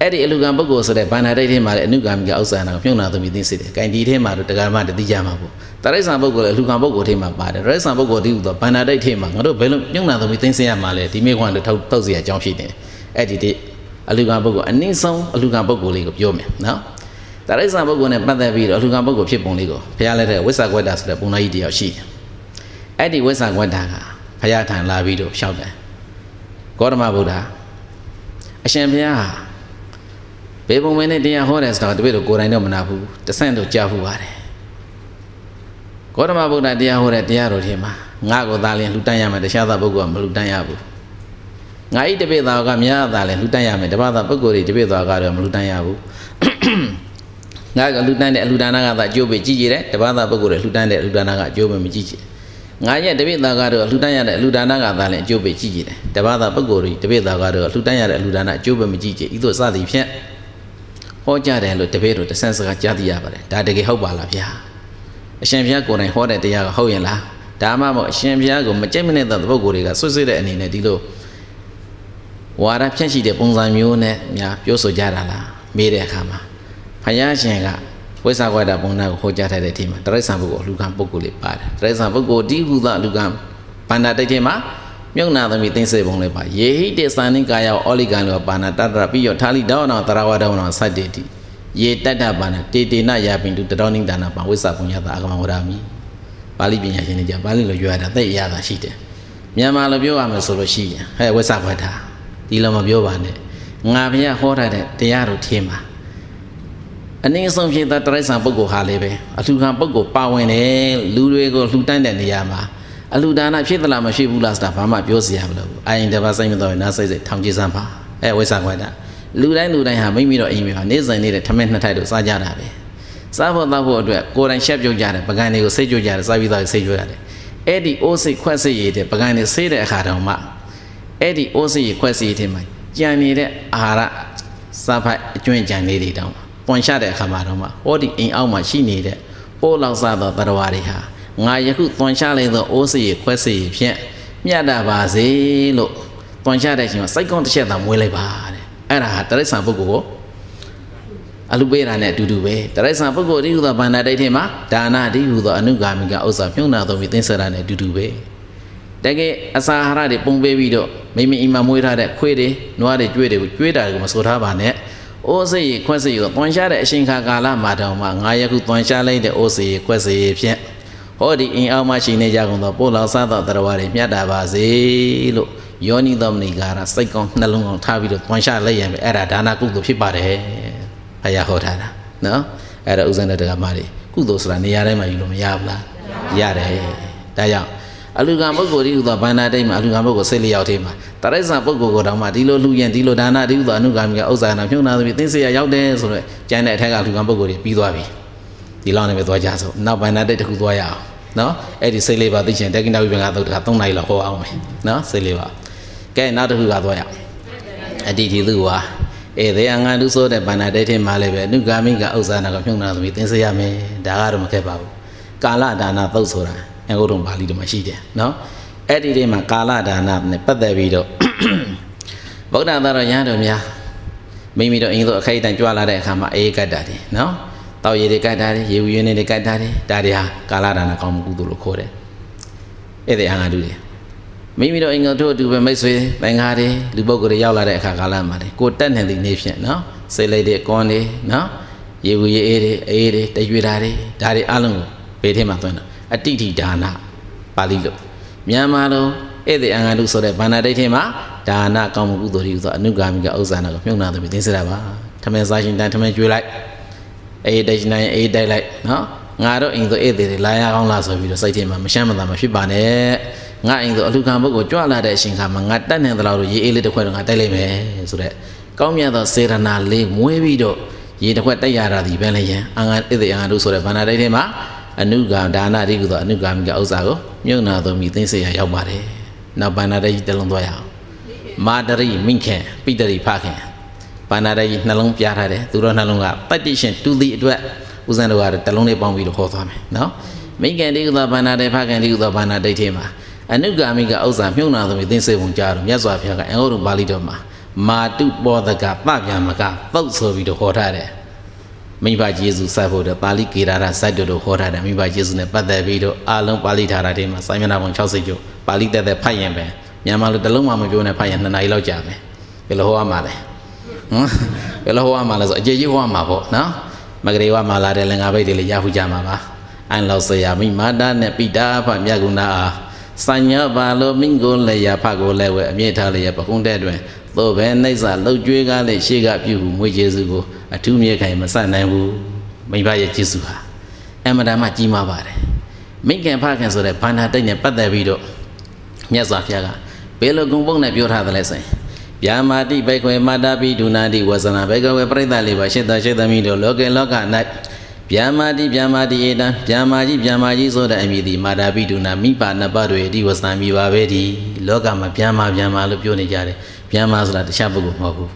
အဲ့ဒီအလူကံပုဂ္ဂိုလ်ဆိုတဲ့ဗန္ဒာဒိတ်ထဲမှာလည်းအနုဂါမိကဥစ္စာနာကိုမြုပ်နာသမီးသိစေတယ်။ကင်ဒီထဲမှာတော့တရားမှတတိကြမှာပေါ့။တရိစ္ဆာန်ပုဂ္ဂိုလ်လည်းအလူကံပုဂ္ဂိုလ်ထဲမှာပါတယ်။တရိစ္ဆာန်ပုဂ္ဂိုလ်ဒီဟူသောဗန္ဒာဒိတ်ထဲမှာငါတို့ဘယ်လိုမြုပ်နာသမီးသိစေရမှာလဲဒီမိခွန်းတို့ထောက်ထောက်စီရအကြောင်းဖြစ်နေတယ်။အဲ့ဒီဒီအလူကံပုဂ္ဂိုလ်အနည်းဆုံးအလူကံပုဂ္ဂိုလ်လေးကိုပြောမယ်နော်။ တရိစ္ဆာန်ပုဂ္ဂိုလ်နဲ့ပတ်သက်ပြီးတော့အလူကံပုဂ္ဂိုလ်ဖြစ်ပုံလေးကိုဘုရားလက်ထက်ဝိသကွက်တာဆိုတဲ့ပုံသားကြီးတယောက်ရှိတယ်။အဲ့ဒီဝိသကွက်တာကဘုရားထံလာပြီးတော့ရှောက်တယ်။ဂေါတမဗုဒ္ဓအရှင်ဘုရားဘေဘုံမင်းနဲ့တရားဟောတယ်ဆိုတော့တပည့်တို့ကိုယ်တိုင်တော့မနာဘူးတဆင့်တော့ကြားဘူးပါတယ်ဂေါတမဗုဒ္ဓတရားဟောတဲ့တရားတော်ထဲမှာငါကိုသာလျှင်လှူတန်းရမယ်တခြားသောပုဂ္ဂိုလ်ကမလှူတန်းရဘူးငါဤတပည့်သားကများသာလျှင်လှူတန်းရမယ်တပတ်သားပုဂ္ဂိုလ်တွေတပည့်သားကတော့မလှူတန်းရဘူး ငါကလှူတန်းတဲ့အလှူဒါနကသာအကျိုးပဲကြည်ကြတယ်တပတ်သားပုဂ္ဂိုလ်တွေလှူတန်းတဲ့အလှူဒါနကအကျိုးပဲမကြည်ကြငါရဲ့တပည့်သားကတော့လှူတန်းရတဲ့အလှူဒါနကသာလျှင်အကျိုးပဲကြည်ကြတယ်တပတ်သားပုဂ္ဂိုလ်တွေတပည့်သားကတော့လှူတန်းရတဲ့အလှူဒါနအကျိုးပဲမကြည်ကြဤသို့စသည်ဖြင့်ဟောကြတယ်လို့တပည့်တို့တဆန်းစကားကြားသိရပါတယ်ဒါတကယ်ဟုတ်ပါလားဗျာအရှင်ဘုရားကိုယ်တိုင်ဟောတဲ့တရားကဟုတ်ရင်လားဒါမှမဟုတ်အရှင်ဘုရားကိုမကြိတ်မနဲ့တဲ့ပုဂ္ဂိုလ်တွေကဆွဆွတဲ့အနေနဲ့ဒီလိုဝါဒဖြန့်ရှိတဲ့ပုံစံမျိုးနဲ့များပြောဆိုကြတာလားမေးတဲ့အခါမှာ ဘုရားရှင်ကဝိသကွာတာပုံနာကိုဟောကြားထားတဲ့အချိန်မှာတရိစ္ဆာန်ပုဂ္ဂိုလ်လူကံပုဂ္ဂိုလ်လေးပါတယ်တရိစ္ဆာန်ပုဂ္ဂိုလ်ဒီဟုသလူကံပန္နာတိတ်ထဲမှာမြုပ်နာသမီးသိစေပုံလေးပါယေဟိတေသန္နိကာယောအောလိကံလောပါဏတတရပြီးရောထာလိတောနောတရဝဒောနောစတ္တေတိယေတတ္တပါဏတေတေနယာပိတုတတောနိဒါနာပံဝိသပုညတာအာဂမဝရမိပါဠိပညာရှင်တွေကြပါဠိလိုရွရတာသိရတာရှိတယ်မြန်မာလိုပြောရမယ်ဆိုလို့ရှိရင်ဟဲ့ဝိသဘတ်တာဒီလိုမပြောပါနဲ့ငါဘုရားဟောထားတဲ့တရားတော်ထင်းပါ အနည်းဆုံးဖြစ်တဲ့တရိစ္ဆာန်ပုဂ္ဂိုလ်ဟာလည်းပဲအလှခံပုဂ္ဂိုလ်ပါဝင်တယ်လူတွေကိုလှူတန်းတဲ့နေရာမှာအလူဒါနဖြစ်သလားမရှိဘူးလားဆိုတာဘာမှပြောစရာမလိုဘူး။အာရင်တပါစိတ်မတော်ရင်နားစိတ်စိတ်ထောင်ကြည့်စမ်းပါ။အဲဝိဆာခွဲတာလူတိုင်းလူတိုင်းဟာမိမိတို့အိမ်မှာနေစဉ်နေတဲ့ထမင်းနှစ်ထိုက်တို့စားကြတာပဲ။စားဖို့တောက်ဖို့အတွက်ကိုယ်တိုင်ရှက်ပြုတ်ကြတယ်ပကံတွေကိုစိတ်ကြွကြတယ်စားပြီးသားစိတ်ကြွရတယ်။အဲ့ဒီအိုးစိတ်ခွက်စိတ်ရည်တဲ့ပကံတွေဆေးတဲ့အခါတောင်မှအဲ့ဒီအိုးစိတ်ရည်ခွက်စိတ်ရည်ထဲမှာကြံနေတဲ့အာဟာရစားဖိုက်အကျွင့်ကြံလေးတွေတောင် ပွန်ရှတဲ့အခါမှာတော့မှဟောဒီအိမ်အောက်မှာရှိနေတဲ့ပိုးလောက်စားသောတရဝါတွေဟာငါယခုသွန်ချလိုက်သောအိုးစီခွဲစီဖြင့်မြတ်တာပါစေလို့သွန်ချတဲ့အချိန်မှာစိုက်ကုန်းတစ်ချက်သာမွေးလိုက်ပါတဲ့အဲ့ဒါဟာတရိစ္ဆာန်ပုဂ္ဂိုလ်ကိုအလူပေးတာနဲ့အတူတူပဲတရိစ္ဆာန်ပုဂ္ဂိုလ်ဒီဟူသောဘာနာတိတ်ထဲမှာဒါနဒီဟူသောအနုဂါမိကဥစ္စာမြုံနာတော်ပြီးသင်္ဆရာနဲ့အတူတူပဲတကယ်အစာအာဟာရတွေပုံပေးပြီးတော့မိမိအိမ်မှာမွေးထားတဲ့ခွေးတွေနွားတွေကြွေးတွေကိုကြွေးတာကိုမဆိုထားပါနဲ့ အိုးစိတ်ရခွက်စိတ်ကိုသွန်ရှားတဲ့အချိန်ခါကာလမှာတောင်မှငါယခုသွန်ရှားလိုက်တဲ့အိုးစိတ်ရခွက်စိတ်ရဖြင့်ဟောဒီအင်အောင်မှရှိနေကြကုန်သောပို့လောင်စားသောတရားတွေမြတ်တာပါစေလို့ယောနိသောမနိကာရစိတ်ကောင်းနှလုံးကောင်းထားပြီးတော့သွန်ရှားလိုက်ရင်ပဲအဲ့ဒါဒါနာကုသိုလ်ဖြစ်ပါတယ်ဘုရားဟောထားတာနော်အဲ့ဒါဥဇဏတက္ကမတွေကုသိုလ်ဆိုတာနေရာတိုင်းမှာယူလို့မရဘူးလားရတယ်ဒါကြောင့် အလူကံပုဂ္ဂိုလ်ဒီဥသောဘာနာတိတ်မှာအလူကံပုဂ္ဂိုလ်စိတ်လျောက်သေးမှာတရိစ္ဆာန်ပုဂ္ဂိုလ်ကိုတောင်မှဒီလိုလူရင်ဒီလိုဒါနဒီဥသောအနုဂါမိကဥစ္စာနာဖြုံနာသဖြင့်သင်္ဆေရရောက်တယ်ဆိုတော့ကျန်တဲ့အထက်ကလူကံပုဂ္ဂိုလ်တွေပြီးသွားပြီဒီလောက်နဲ့ပဲသွားကြဆိုနောက်ဘာနာတိတ်တစ်ခုသွားရအောင်နော်အဲ့ဒီစိတ်လေးပါသိချင်တက္ကိဏဝိပင်္ဂသုတ်တခါ3နိုင်လောက်ဟောအောင်မယ်နော်စိတ်လေးပါကဲနောက်တစ်ခုကသွားရအောင်အတ္တိတိသူဝါဧသေအငါတုဆိုတဲ့ဘာနာတိတ်ထင်မှလည်းပဲအနုဂါမိကဥစ္စာနာကဖြုံနာသဖြင့်သင်္ဆေရမယ်ဒါကတော့မခက်ပါဘူးကာလဒါနသုတ်ဆိုတာ အင်္ဂုတ္တပါဠိတော်မှာရှိတယ်နော်အဲ့ဒီထဲမှာကာလဒါနနဲ့ပတ်သက်ပြီးတော့ဗုဒ္ဓသာတော်ရဟန်းတော်များမိမိတို့အင်းတို့အခိုက်အတန့်ကြွလာတဲ့အခါမှာအေးကတ်တာတယ်နော်တောက်ရည်တွေကတ်တာတယ်ရေဝရင်းတွေကတ်တာတယ်ဒါတွေဟာကာလဒါနကောင်းမှုကုသိုလ်လို့ခေါ်တယ်အဲ့ဒီအငါတူတယ်မိမိတို့အင်္ဂုတ္တတို့အတူပဲမိတ်ဆွေသင်္ဃာတွေလူပုဂ္ဂိုလ်တွေရောက်လာတဲ့အခါကာလမှာလေကိုတက်နေသည့်နေ့ဖြင့်နော်စိတ်လိုက်တဲ့ကွန်တွေနော်ရေဝရေအေးတွေအေးတွေတရွေတာတွေဒါတွေအလုံးကိုဘေးထဲမှာသွင်းတာ အတိတိဒါနပါဠိလိုမြန်မာလိုဧည့်သည်အင်္ဂါတုဆိုတဲ့ဘာနာဒိဋ္ဌိမှာဒါနကောင်းမှုကုသိုလ်တွေဆိုအနုဂါမိကဥစ္စာနာကိုမြုံနာသမီးသိစရပါထမင်းစားရှင်တန်ထမင်းကျွေးလိုက်အေးတိတ်နိုင်အေးတိုက်လိုက်နော်ငါတို့အိမ်ဆိုဧည့်သည်တွေလာရကောင်းလားဆိုပြီးတော့စိတ်ထဲမှာမရှမ်းမသာမဖြစ်ပါနဲ့ငါအိမ်ဆိုအလူခံဘုတ်ကိုကြွလာတဲ့အချိန်ခါမှာငါတက်နေသလားလို့ရေအေးလေးတစ်ခွက်တော့ငါတိုက်လိုက်မယ်ဆိုတဲ့ကောင်းမြတ်သောစေရနာလေးမွေးပြီးတော့ရေတစ်ခွက်တိုက်ရတာဒီပဲလေရန်အင်္ဂါဧည့်သည်အင်္ဂါတုဆိုတဲ့ဘာနာဒိဋ္ဌိမှာ အနုဂါဒါနတိကုသောအနုဂါမိကဥစ္စာကိုမြုံနာသောမိသိစေရရောက်ပါတယ်။နောက်ဘာနာတကြီးတစ်လုံးသွားရအောင်။မာတရိမိခင်ပိတရိဖခင်ဘာနာတကြီးနှလုံးပြထားတယ်သူတို့နှလုံးကတတိရှင်တူသည်အတွက်ဦးဇင်းတို့ကတစ်လုံးလေးပေါင်းပြီးတော့ခေါ်သွားမယ်နော်။မိခင်တိကုသောဘာနာတေဖခင်တိကုသောဘာနာဒိဋ္ဌိမှာအနုဂါမိကဥစ္စာမြုံနာသောမိသိစေပုံကြားတော့မြတ်စွာဘုရားကအင်္ဂုတ္တပါဠိတော်မှာမာတုပောဒကပဗျာမကပုတ်ဆိုပြီးတော့ခေါ်ထားတယ်။ မိဘယေရှုစဖို့တဲ့ပါဠိကေရာရစိုက်တို့တို့ဟောထားတယ်မိဘယေရှုနဲ့ပတ်သက်ပြီးတော့အာလုံးပါဠိထားတာတွေမှာစာမျက်နှာပုံ60ကျော်ပါဠိတက်တဲ့ဖတ်ရင်ပဲမြန်မာလိုတစ်လုံးမှမပြောနဲ့ဖတ်ရင်2နာရီလောက်ကြာမယ်ဘယ်လိုဟောရမှာလဲဟမ်ဘယ်လိုဟောရမှာလဲဆိုအကျေကြီးဟောရမှာပေါ့နော်မဂရေဝမှာလာတဲ့လင်္ကာဘိတ်တွေလည်းရဖူးကြမှာပါအန်လောက်ဆရာမိမာတာနဲ့ပိတာဖမြတ်ကုဏအားစัญญပါလိုမိငကိုလည်းရဖကိုလည်းဝဲအမြင့်ထားလည်းရပကုန်းတဲ့တွင်သို့ပဲနှိမ့်စာလှုပ်ကြွေးကားလေရှေ့ကပြုဟုမွေကျေစုကို အထူးမြေခိုင်မဆတ်နိုင်ဘူးမိဘရဲ့ကျေစုဟာအမှန်တမ်းမှကြီးမားပါတယ်မိခင်ဖခင်ဆိုတဲ့ဘာနာတိတ်နဲ့ပတ်သက်ပြီးတော့မြတ်စွာဘုရားကဘယ်လိုဂုံပုံနဲ့ပြောထားသလဲဆိုရင်ဗျာမာတိဘိခွေမာတာပိဒုနာတိဝဇနာဘေကဝေပရိသတ်လေးပါရှစ်တော်ရှစ်သမီးတို့လောကေလောက၌ဗျာမာတိဗျာမာတိဧတံဗျာမာကြီးဗျာမာကြီးဆိုတဲ့အမည်ဒီမာတာပိဒုနာမိပါနှစ်ပါးတွေဒီဝဇနာမိပါပဲဒီလောကမှာဗျာမာဗျာမာလို့ပြောနေကြတယ်ဗျာမာဆိုတာတခြားပုဂ္ဂိုလ်မဟုတ်ဘူး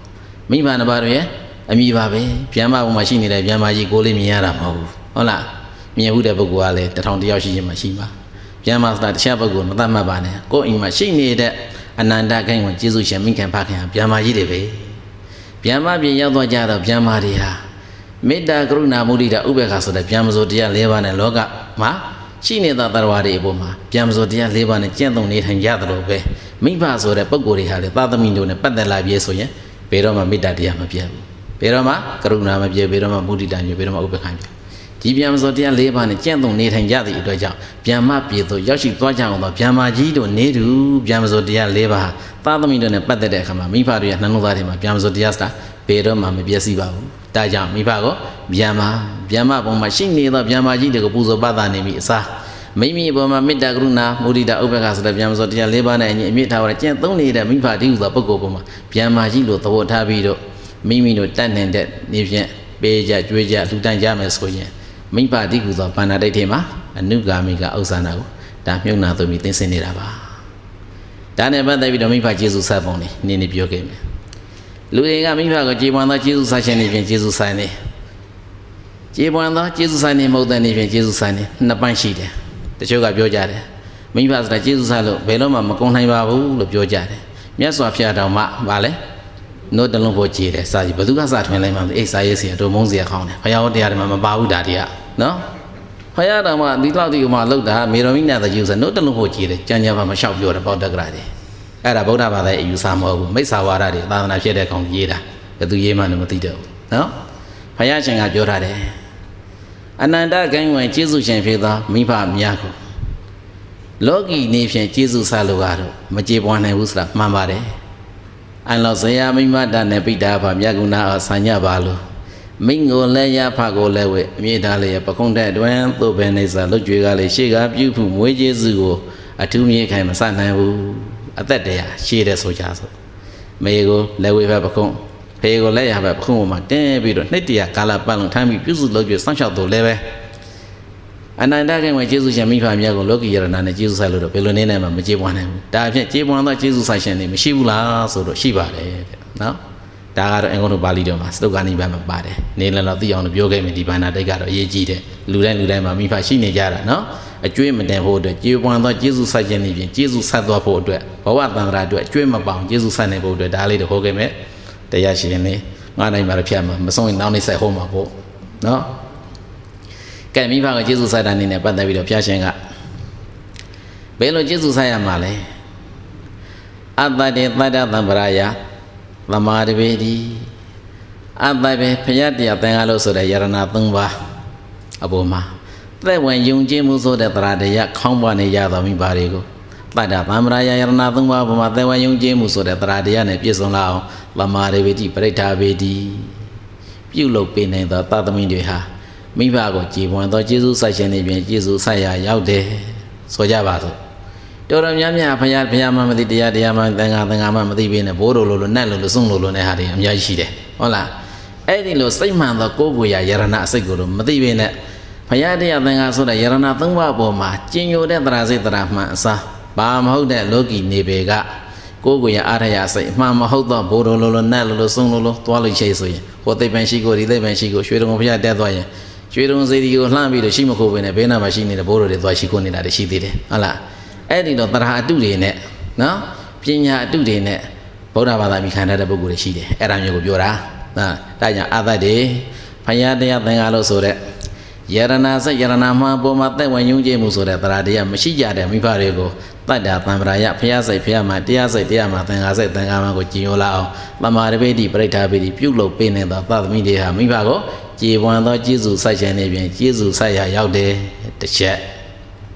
မိဘနှစ်ပါးတွေရဲ့ အမိပါပဲဗျမ်းမဘုံမှာရှိနေတဲ့ဗျမ်းမကြီးကိုလေးမြင်ရတာမဟုတ်ဘူးဟုတ်လားမြင်ဘူးတဲ့ပုဂ္ဂိုလ်ကလည်းတထောင်တယောက်ရှိချင်းမှရှိပါဗျမ်းမဆိုတာတခြားပုဂ္ဂိုလ်မသတ်မှတ်ပါနဲ့ကိုယ်အိမ်မှာရှိနေတဲ့အနန္တခိုင်းကိုကျေးဇူးရှင်မိခင်ဖခင်ဗျမ်းမကြီးတွေပဲဗျမ်းမပြင်ရောက်သွားကြတော့ဗျမ်းမတွေဟာမေတ္တာကရုဏာမုဒိတာဥပေက္ခဆိုတဲ့ဗျမ်းမစိုးတရား၄ပါးနဲ့လောကမှာရှိနေတဲ့တရားတွေအပေါ်မှာဗျမ်းမစိုးတရား၄ပါးနဲ့ကျင့်သုံးနေထိုင်ကြသလိုပဲမိဘဆိုတဲ့ပုဂ္ဂိုလ်တွေဟာလေသာသမီတို့နဲ့ပတ်သက်လာပြီဆိုရင်ဘယ်တော့မှမေတ္တာတရားမပြတ်ဘူး ဘယ်တော့မှကရုဏာမပြေဘယ်တော့မှမုဒိတာပြေဘယ်တော့မှဥပ္ပခံပြေဒီပြန်မစောတရား၄ပါးနဲ့ကြံ့သုံနေထိုင်ကြသည့်အတွက်ကြောင့်ပြန်မပြေသို့ရောက်ရှိသွားကြအောင်တော့ပြန်မကြီးတို့နေတူပြန်မစောတရား၄ပါးသာသမီတို့နဲ့ပတ်သက်တဲ့အခါမှာမိဖတို့ရဲ့နှလုံးသားထဲမှာပြန်မစောတရားစတာဘယ်တော့မှမပြည့်စည်ပါဘူးဒါကြောင့်မိဖကပြန်မပြန်မပုံမှာရှိနေသောပြန်မကြီးတွေကိုပူဇော်ပတ်သားနေပြီအစားမိမိအပေါ်မှာမေတ္တာကရုဏာမုဒိတာဥပ္ပခဆိုတဲ့ဗျာမစောတရား၄ပါးနဲ့အညီအမြင့်ထားရတဲ့ကျင့်သုံးနေတဲ့မိဖတိဟုသောပုဂ္ဂိုလ်ပေါ်မှာဗျာမာကြီးလိုသဘောထားပြီးတော့ မိမိတို့တတ်နိုင်တဲ့နေဖြင့်ပေးကြကြွေးကြလူတန်းကြမယ်ဆိုရင်မိဘတိဟုသောဘာနာတိတ်ထဲမှာအနုဂါမိကဥစ္စာနာကိုဒါမြုံနာသွပြီးသိစင်နေတာပါဒါနဲ့ပတ်သက်ပြီးတော့မိဘကျေးဇူးဆက်ပုံနေနင်းနေပြောခဲ့မယ်လူတွေကမိဘကိုကြေပွန်သောကျေးဇူးဆက်ခြင်းနေဖြင့်ကျေးဇူးဆိုင်နေကြေပွန်သောကျေးဇူးဆိုင်နေမဟုတ်တဲ့နေဖြင့်ကျေးဇူးဆိုင်နေနှစ်ပိုင်းရှိတယ်တချို့ကပြောကြတယ်မိဘဆိုတာကျေးဇူးဆလို့ဘယ်တော့မှမကုန်နိုင်ပါဘူးလို့ပြောကြတယ်မြတ်စွာဘုရားတော်မှဗာလဲ နို့တလုံးဖို့ကြည်တယ်စာကြီးဘသူကစာထွင်လိုက်မှအိတ်စာရေးစီတို့မုန်းစီရခေါင်းတယ်ဘုရားဟောတရားတွေမှာမပါဘူးဒါတွေကနော်ဘုရားတော်မှဒီလောက်ဒီကမှလောက်တာမေတော်မိနာတကြီးဆိုနို့တလုံးဖို့ကြည်တယ်ကြံကြပါမလျှောက်ပြောတယ်ပေါ့တက္ကရာတွေအဲ့ဒါဗုဒ္ဓဘာသာရဲ့အယူဆမဟုတ်ဘူးမိစ္ဆာဝါဒတွေသာသနာဖြစ်တဲ့ကောင်ရေးတာဘယ်သူရေးမှလည်းမသိတော့ဘူးနော်ဘုရားရှင်ကပြောထားတယ်အနန္တဂိုင်းဝင်ကျေးဇူးရှင်ဖြစ်သောမိဘများကိုလောကီနေဖြင့်ကျေးဇူးဆလို့ကတော့မကြေပွားနိုင်ဘူးဆိုတာမှန်ပါတယ် အန်လောဇေယမိမတာနဲ့ပိတာဘာမြတ်ကုဏအဆာညပါလို့မိငကိုလည်းရဖကိုလည်းဝဲအမြင့်သားလည်းပခုံးတဲ့အတွင်းသို့ပဲနေစာလွတ်ကြွေကလည်းရှေ့ကပြုဖို့မွေးကျေးဇူးကိုအထူးမြေခိုင်မဆနိုင်ဘူးအသက်တရာရှေ့တဲ့ဆိုကြဆိုမေကိုလည်းဝဲပဲပခုံးဖေကိုလည်းရပဲပခုံးပေါ်မှာတင်းပြီးတော့နှစ်တရာကာလပတ်လုံးထမ်းပြီးပြုစုလုပ်ကြစောင့်ရှောက်တော့လည်းပဲ အနန္တကံဝင်ကျေးဇူးရှင်မိဖမြတ်ကိုလောကီယရဏနဲ့ကျေးဇူးဆိုင်လို့တော့ဘယ်လိုနည်းနဲ့မှမကျေပွားနိုင်ဘူးဒါအဖြစ်ကျေပွားသောကျေးဇူးဆိုင်ရှင်တွေမရှိဘူးလားဆိုတော့ရှိပါတယ်တဲ့နော်ဒါကတော့အင်္ဂုတ္တပါဠိတော်မှာစတုကာနိဗ္ဗာန်မှာပါတယ်နေလည်းတော့သိအောင်လို့ပြောခဲ့မယ်ဒီဘာနာတိတ်ကတော့အရေးကြီးတယ်လူတိုင်းလူတိုင်းမှာမိဖရှိနေကြတာနော်အကျွေးမတင်ဖို့အတွက်ကျေပွားသောကျေးဇူးဆိုင်ရှင်တွေပြင်ကျေးဇူးဆက်သွားဖို့အတွက်ဘဝတန်ត្រာအတွက်အကျွေးမပေါအောင်ကျေးဇူးဆက်နိုင်ဖို့အတွက်ဒါလေးတော့ဟောခဲ့မယ်တရားရှင်နေငါနိုင်မှာဖြတ်မှာမဆုံးရင်နောက်နေ့ဆက်ဟောမှာပေါ့နော် ကဲမိဘကကျေးဇူးဆိုင်တာနေနဲ့ပတ်သက်ပြီးတော့ဘုရားရှင်ကဘယ်လိုကျေးဇူးဆိုင်ရမှာလဲအတ္တတေတတ္တသံပရာယသမာဓိပေတိအတ္တပဲဘုရားတရားသင်္ကားလို့ဆိုတဲ့ယရဏ၃ပါးအပေါ်မှာသက်ဝင်ယုံကြည်မှုဆိုတဲ့တရားတရားခေါင်းပွားနေရတော်မိပါတွေကိုတတ္တသံပရာယယရဏ၃ပါးအပေါ်မှာသက်ဝင်ယုံကြည်မှုဆိုတဲ့တရားတရားနဲ့ပြည့်စုံလာအောင်သမာဓိပေတိပရိဋ္ဌာပေတိပြုလုပ်ပေးနိုင်သောသတ္တမိတွေဟာ မိဘကိုကြည်ပွန်သောကျေးဇူးဆိုင်ရှင်တွေပြင်ကျေးဇူးဆိုင်ရာရောက်တယ်ဆိုကြပါစို့တော်တော်များများဖရာဖရာမှမသိတရားတရားမှသံဃာသံဃာမှမသိဘဲနဲ့ဘိုးတို့လိုလိုနတ်လိုလိုစွန့်လိုလိုနဲ့ဟာတွေအများကြီးရှိတယ်ဟုတ်လားအဲ့ဒီလိုစိတ်မှန်သောကိုယ်ကိုယ်ရာယရဏအစိတ်ကိုလိုမသိဘဲနဲ့ဖရာတရားသံဃာဆိုတဲ့ယရဏသုံးပါးပေါ်မှာကျင်ညိုတဲ့တရားစိတ်တရားမှန်အစားဘာမဟုတ်တဲ့လောကီနေပေကကိုယ်ကိုယ်ရအားရရစိတ်အမှန်မဟုတ်တော့ဘိုးတို့လိုလိုနတ်လိုလိုစွန့်လိုလိုသွားလို့ရှိဆိုရင်ဟိုသိပ္ပံရှိကိုဒီသိပ္ပံရှိကိုရွှေတော်ဘုရားတက်သွားရင် ရွှေတုံစေတီကိုလှမ်းပြီးတော့ရှိမခိုးပဲနဲ့ဘေးနားမှာရှိနေတဲ့ဘိုးတော်တွေသွားရှိခိုးနေတာတွေရှိသေးတယ်ဟုတ်လားအဲ့ဒီတော့တရားအတုတွေနဲ့နော်ပညာအတုတွေနဲ့ဗုဒ္ဓဘာသာမိခံတဲ့ပုဂ္ဂိုလ်တွေရှိတယ်အဲ့ဒါမျိုးကိုပြောတာဟာဒါကြောင့်အသက်တွေဖယားတရားသင်္ကားလို့ဆိုတဲ့ယရနာစယရနာမှာပေါ်မှာသက်ဝင်ယုံကြည်မှုဆိုတဲ့တရားတရားမရှိကြတဲ့မိဖတွေကိုတတ္တာသံဗရာယဖယားစိတ်ဖယားမှာတရားစိတ်တရားမှာသင်္ကာစိတ်သင်္ကာမှာကိုကြည်ညိုလာအောင်တမာရပိတိပရိဋ္ဌာပိတိပြုလုပ်ပေးနေသောသတ္တမိတွေဟာမိဖကို ကြည်ပွန်သောကျေးဇူးဆိုင်ရှင်နေပြင်ကျေးဇူးဆိုင်ရာရောက်တယ်တစ်ချက်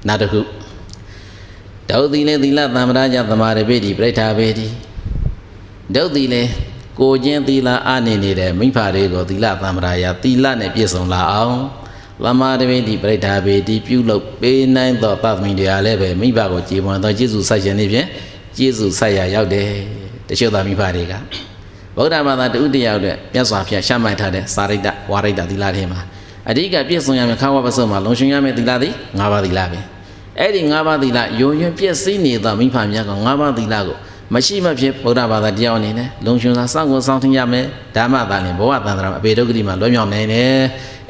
နောက်တစ်ခုဒုသီလေသီလသံဗရာယသမာရပိတိပရိဋ္ဌာပိတိဒုသီလေကိုချင်းသီလအနေနေတဲ့မိဖတွေကိုသီလသံဗရာယသီလနဲ့ပြည့်စုံလာအောင်သမာဓိပိတိပရိဋ္ဌာပေတိပြုလုပ်ပေးနိုင်သောပသမီတွေအားလည်းပဲမိဘကိုကြည်ပွန်သောကျေးဇူးဆိုင်ရှင်နေဖြင့်ကျေးဇူးဆိုင်ရာရောက်တယ်တချို့သောမိဘတွေက ဗုဒ္ဓဘာသာတူတရားအတွက်မြတ်စွာဘုရားရှမှတ်ထားတဲ့စာရိတ္တဝါရိတ္တသီလထဲမှာအဓိကပြည့်စုံရမယ့်ခါဝပစုံမှာလုံရှင်ရမယ့်သီလသည်၅ပါးသီလပဲအဲ့ဒီ၅ပါးသီလယုံရင်ပြည့်စည်နေသောမိဖများက၅ပါးသီလကိုမရှိမဖြစ်ဗုဒ္ဓဘာသာတရားအနေနဲ့လုံရှင်စာစောင့်ကိုစောင့်ထင်ရမယ်ဓမ္မသာလင်ဘဝတန်ត្រာအပေဒုက္ခတိမှာလွတ်မြောက်နိုင်တယ်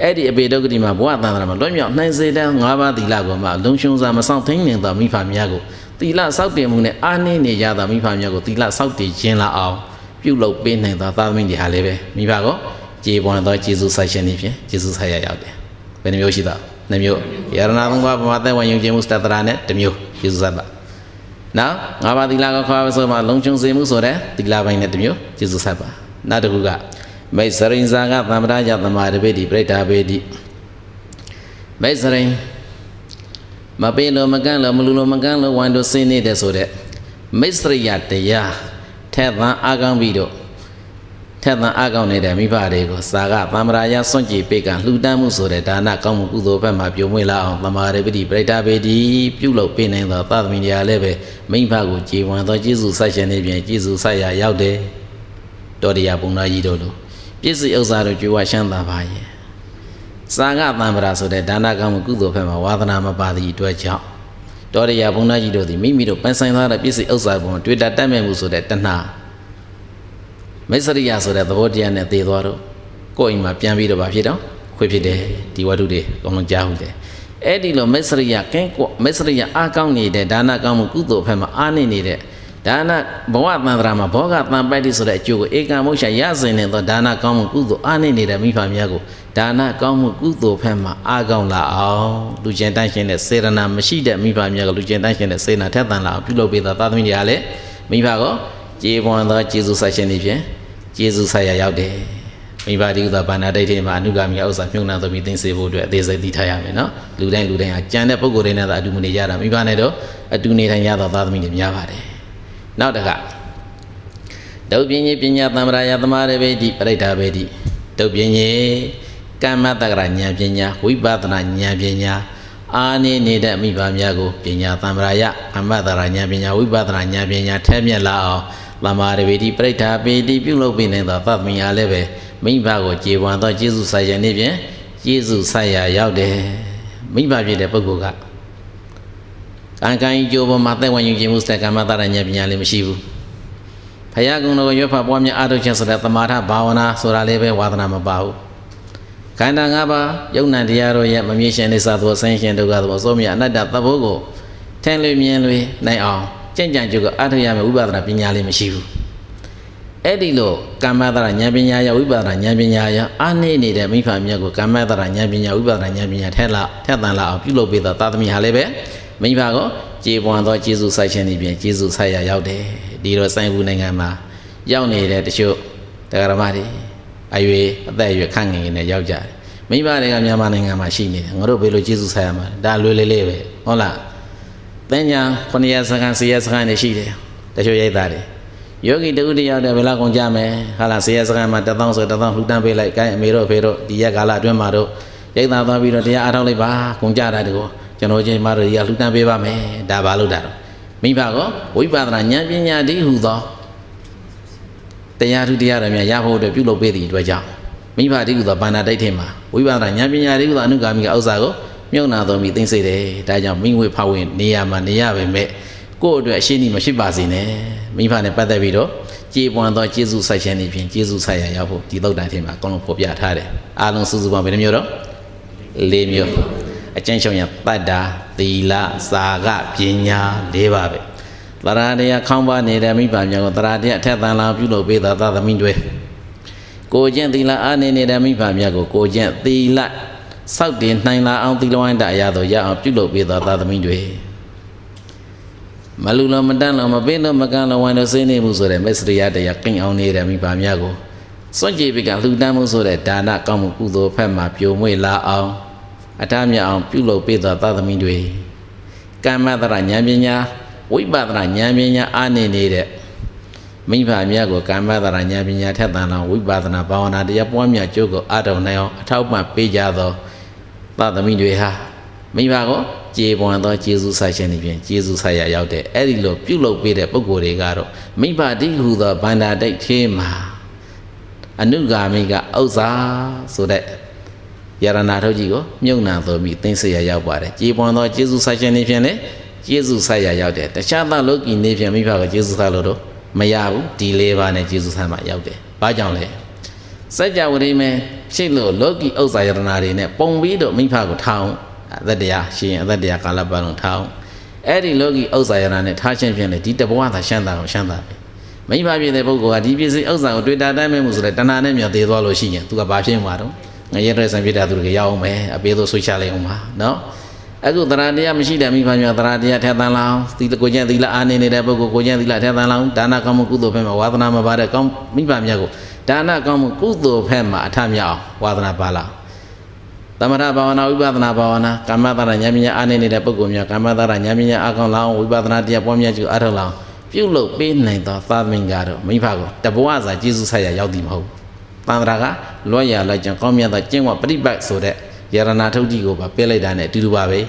အဲ့ဒီအပေဒုက္ခတိမှာဘဝတန်ត្រာမှာလွတ်မြောက်နိုင်စေတဲ့၅ပါးသီလကိုမှလုံရှင်စာမစောင့်ထင်နေသောမိဖများကိုသီလစောင့်တည်မှုနဲ့အာနိနေကြသောမိဖများကိုသီလစောင့်တည်ခြင်းလာအောင် ပြုလုပ်ပေးနိုင်သောသာသမီတွေဟာလည်းပဲမိဘကိုကြေပွန်သောကျေးဇူးဆိုင်ရှင်နေဖြင့်ကျေးဇူးဆိုင်ရရောက်တယ်ဘယ်နှမျိုးရှိသလဲနှမျိုးယရဏသုံးပါးပမာသက်ဝင်ယုံကြည်မှုစတတရာနဲ့တစ်မျိုးကျေးဇူးဆက်ပါနောက်ငါးပါးသီလကိုခေါ်ပါဆိုမှလုံခြုံစေမှုဆိုတဲ့သီလပိုင်းနဲ့တစ်မျိုးကျေးဇူးဆက်ပါနောက်တစ်ခုကမိတ်စရိန်ဇာကသမ္ပဒါယသမာဓိပေတိပြိဋ္ဌာပေတိမိတ်စရိန်မပေးလို့မကန့်လို့မလူလို့မကန့်လို့ဝိုင်းတို့ဆင်းနေတဲ့ဆိုတဲ့မိတ်စရိယတရား ထက်သန်အာကောင်းပြီးတော့ထက်သန်အာကောင်းနေတဲ့မိဘတွေကိုစာကသံဃာယစွန့်ကြည်ပေကလှူဒန်းမှုဆိုတဲ့ဒါနကောင်းမှုကုသိုလ်ဘက်မှာပြုံးမွေးလာအောင်သမာဓိပတိပရိဒါပေတိပြုလုပ်ပေးနိုင်သောသသမီးများလည်းပဲမိဘကိုကြည်ဝင်သောကျေးဇူးဆက်ရှင်နေပြင်ကျေးဇူးဆက်ရရောက်တယ်တော်တရားဘုံသားကြီးတို့လိုပြည့်စုံဥစ္စာတို့ကြွေးဝရှမ်းသာပါရဲ့စာကသံဃာဆိုတဲ့ဒါနကောင်းမှုကုသိုလ်ဘက်မှာဝါသနာမပါသည့်အတွက်ကြောင့် တော်ရရဘုံသားကြီးတို့သည်မိမိတို့ပန်းဆိုင်သားတဲ့ပြည့်စုံဥစ္စာပေါ်တွေ့တာတတ်မဲ့မှုဆိုတဲ့တဏှာမိတ်စရိယဆိုတဲ့သဘောတရားနဲ့သေသွားတော့ကိုယ်အိမ်မှာပြန်ပြီးတော့ဗာဖြစ်တော့ခွေဖြစ်တယ်ဒီဝတ္ထုတွေအကုန်လုံးကြားဟုတ်တယ်အဲ့ဒီလိုမစ္စရိယကင်းကွမစ္စရိယအားကောင်းနေတဲ့ဒါနကောင်းမှုကုသိုလ်ဖက်မှာအားနေနေတဲ့ ဒါနဘဝတန်ត្រာမှာဘောဂတန်ပိုက်တိဆိုတဲ့အကျိုးကိုဧကံမုရှာရစင်နေသောဒါနကောင်းမှုကုသိုလ်အားနေနေတဲ့မိဖများကိုဒါနကောင်းမှုကုသိုလ်ဖက်မှာအားကောင်းလာအောင်လူကျင်တန်းရှင်တဲ့စေရနာမရှိတဲ့မိဖများကလူကျင်တန်းရှင်တဲ့စေနာထက်သန်လာအောင်ပြုလုပ်ပေးသောသာသမီတွေကလည်းမိဖကကြေပွန်သောကျေးဇူးဆိုင်ရှင်တွေဖြင့်ကျေးဇူးဆိုင်ရရောက်တယ်မိဘတိဥသာဘာနာဒိဋ္ဌိမှာအနုဂါမိဥစ္စာမြုံနာသမီးသိစေဖို့အတွက်အသေးစိတ်သိထားရမယ်နော်လူတိုင်းလူတိုင်းဟာကြံတဲ့ပုံကိုယ်တွေနဲ့သာအတူမနေကြတာမိဘနဲ့တော့အတူနေထိုင်ရသောသားသမီးတွေများပါတယ် နောက်တကဒုပင်းကြီးပညာသမ္မာယသမာရဘေတိပရိဒါဘေတိဒုပင်းကြီးကမ္မတက္ကရာဉာဏ်ပညာဝိပဿနာဉာဏ်ပညာအာနေနေတဲ့မိဘများကိုပညာသမ္မာယကမ္မတက္ကရာဉာဏ်ပညာဝိပဿနာဉာဏ်ပညာထဲမြက်လာအောင်သမာရဘေတိပရိဒါဘေတိပြုလုပ်ပြီးနေတဲ့သဗ္ဗမီအားလည်းပဲမိဘကိုကြေပွန်သောကျေးဇူးဆိုင်ရနေဖြင့်ကျေးဇူးဆိုင်ရာရောက်တယ်မိဘဖြစ်တဲ့ပုဂ္ဂိုလ်က ကံကံကြိုးပေါ်မှာသက်ဝင်ယူခြင်းမှုစက်ကမ္မတရဉာဏ်ပညာလေးမရှိဘူးဖယားကုံတော်ရွတ်ဖတ်ပွားများအားထုတ်ခြင်းဆိုတဲ့သမာဓဘာဝနာဆိုတာလေးပဲဝါသနာမပါဘူးခန္ဓာ၅ပါးယုံ nant တရားတို့ရဲ့မမြင်ရှင်နေစာသောဆင်းရှင်ဒုက္ခသောအစိုးမြအနတ္တသဘောကိုထင်လွေမြင်လွေနိုင်အောင်ကြင်ကြံကြုတ်ကအားထုတ်ရမယ့်ဥပဒနာပညာလေးမရှိဘူးအဲ့ဒီလိုကမ္မတရဉာဏ်ပညာရဝိပဿနာဉာဏ်ပညာရအားနေနေတဲ့မိဖမြတ်ကိုကမ္မတရဉာဏ်ပညာဝိပဿနာဉာဏ်ပညာထက်လာထက်တန်လာအောင်ပြုလုပ်ပေးသောသာသမီဟာလည်းပဲ မိဖကိုကြေပွန်သောကျေးဇူးဆိုင်ခြင်းဒီပြင်ကျေးဇူးဆိုင်ရရောက်တယ်ဒီတော့စိုင်းဘူးနိုင်ငံမှာရောက်နေတဲ့တချို့တရားဓမ္မတွေအရွယ်အသက်အရွယ်ခန့်ငယ်ငယ်နဲ့ရောက်ကြတယ်မိဘတွေကမြန်မာနိုင်ငံမှာရှိနေတယ်ငါတို့ဘယ်လိုကျေးဇူးဆိုင်ရမှာဒါလွယ်လေးလေးပဲဟုတ်လားသင်ညာ9ရက်စခန်း10ရက်စခန်းနေရှိတယ်တချို့ရိုက်သားတယ်ယောဂီတူတယောက်တည်းဘယ်လောက်ကုန်ကြမယ်ဟာလားဆေးရစကန်မှာ1000ဆို1000လှူတန်းပေးလိုက်ကိုင်းအမေတို့ဖေတို့ဒီရက်ကာလအတွင်းမှာတို့ရိတ်သားသွားပြီးတော့တရားအားထုတ်လိုက်ပါကုန်ကြတာတကူ ကျွန်တော်ချင်းမတို့ဒီကလှူတန်းပေးပါမယ်ဒါဘာလို့တာတော့မိဘကဝိပဿနာဉာဏ်ပညာတည်းဟူသောတရားထုတရားတော်များရဖို့အတွက်ပြုလုပ်ပေးသည့်အတွက်ကြောင့်မိဘတည်းဟူသောဘာနာတိုက်ထင်မှာဝိပဿနာဉာဏ်ပညာတည်းဟူသောအနုဂါမိကဥစ္စာကိုမြုံနာတော်မီသိမ့်စေတယ်ဒါကြောင့်မိငွေဖဝင်နေရမှာနေရပါမယ်ကိုယ့်အတွက်အရှင်းကြီးမရှိပါစေနဲ့မိဖနဲ့ပတ်သက်ပြီးတော့ကြေပွန်သောကျေးဇူးဆိုင်ရှင်နေဖြင့်ကျေးဇူးဆိုင်ရရောက်ဖို့ဒီသုတ်တန်ထင်မှာအကုန်လုံးဖော်ပြထားတယ်အားလုံးစုစုပေါင်းဘယ်နှမျိုးတော့၄မျိုး အကျဉ်းချုပ်ရင်တတ္တာသီလစာကပညာ၄ပါးပဲသရတရားခေါင်းပါနေတဲ့မိဘများကိုသရတရားအထက်သန်လာပြုလုပ်ပေးသာသသမီးတွေကိုကျင့်သီလအားနေနေတဲ့မိဘများကိုကိုကျင့်သီလစောက်တင်နိုင်လာအောင်သီလဝိုင်းတအရာတို့ရအောင်ပြုလုပ်ပေးသာသသမီးတွေမလူလောမတန်းလောမပေးလောမကန်းလောဝိုင်းလို့စိနေမှုဆိုတဲ့မစ္စရိယတရားကင်အောင်နေတဲ့မိဘများကိုစွန့်ကြည့်ပြီးကလှူဒန်းမှုဆိုတဲ့ဒါနကောင်းမှုကုသိုလ်ဖက်မှာပြိုမွေ့လာအောင် အထမြအောင်ပြုလုပ်ပေးသောသာသမီတွေကမ္မတရဉာဏ်ပညာဝိပဿနာဉာဏ်ပညာအားနေနေတဲ့မိဘများကိုကမ္မတရဉာဏ်ပညာထက်သန်လောဝိပဿနာဘာဝနာတရားပွားများကြိုးကိုအားထုတ်နိုင်အောင်အထောက်ပံ့ပေးကြသောသာသမီတွေဟာမိဘကိုကြေပွန်သောကျေးဇူးဆိုင်ခြင်းတွေဖြင့်ကျေးဇူးဆိုင်ရရောက်တဲ့အဲ့ဒီလိုပြုလုပ်ပေးတဲ့ပုဂ္ဂိုလ်တွေကတော့မိဘတိဟူသောဗန္ဒာတိတ်သေးမှာအနုဂါမိကဥစ္စာဆိုတဲ့ ယရနာထုတ်ကြီးကိုမြုံနာတော်ပြီးသိစေရရောက်ပါတယ်ကြေပွန်သောကျေးဇူးဆိုင်ခြင်းတွေဖြင့်လည်းကျေးဇူးဆိုင်ရရောက်တယ်တခြားသောလောကီနေဖြင့်မိဘကကျေးဇူးဆိုင်လို့တော့မရဘူးဒီလေးပါးနဲ့ကျေးဇူးဆိုင်မှရောက်တယ်ဘာကြောင့်လဲစัจ java ရိမဲရှိလို့လောကီဥစ္စာယရနာတွေနဲ့ပုံပြီးတော့မိဖကိုထောင်းအသက်တရားရှိရင်အသက်တရားကာလပတ်လုံးထားအောင်အဲ့ဒီလောကီဥစ္စာယနာနဲ့ထားခြင်းဖြင့်လေဒီတဘဝသာရှမ်းသာအောင်ရှမ်းသာပဲမိဘပြည့်တဲ့ပုဂ္ဂိုလ်ကဒီပစ္စည်းဥစ္စာကိုတွေ့တာတိုင်းမဲ့မှုဆိုတဲ့တဏှာနဲ့မြော်သေးသွားလို့ရှိရင်သူကဘာဖြစ်မှာတော့ ငရဲတဲ့ဆံပြတာသူတွေရောက်အောင်ပဲအပေးသို့ဆွေးချလိုက်အောင်ပါနော်အခုသရတရားမရှိတဲ့မိဘများသရတရားထက်သန်လောင်းသီလကိုကျင့်သီလအာနေနေတဲ့ပုဂ္ဂိုလ်ကိုကျင့်သီလထက်သန်လောင်းဒါနကောင်းမှုကုသိုလ်ဖက်မှာဝါသနာမပါတဲ့ကောင်းမိဘများကိုဒါနကောင်းမှုကုသိုလ်ဖက်မှာအထမြောက်ဝါသနာပါလားသမထဘာဝနာဝိပဿနာဘာဝနာကာမတရဉာဏ်ပညာအားနေနေတဲ့ပုဂ္ဂိုလ်များကာမတရဉာဏ်ပညာအားကောင်းလောင်းဝိပဿနာတရားပွားများကျအားထုတ်လောင်းပြုလုပ်ပေးနိုင်သောသာသမင်ကတော့မိဖကိုတဘဝစာကျေးဇူးဆက်ရရောက်သည်မဟုတ်တန်ត្រာက လွတ်ရလိုက်ကြကောင်းမြတ်သောကျင့်ဝတ်ပရိပတ်ဆိုတဲ့ယရနာထုတ်ကြီးကိုပါပြလိုက်တာနဲ့အတူတူပါပဲ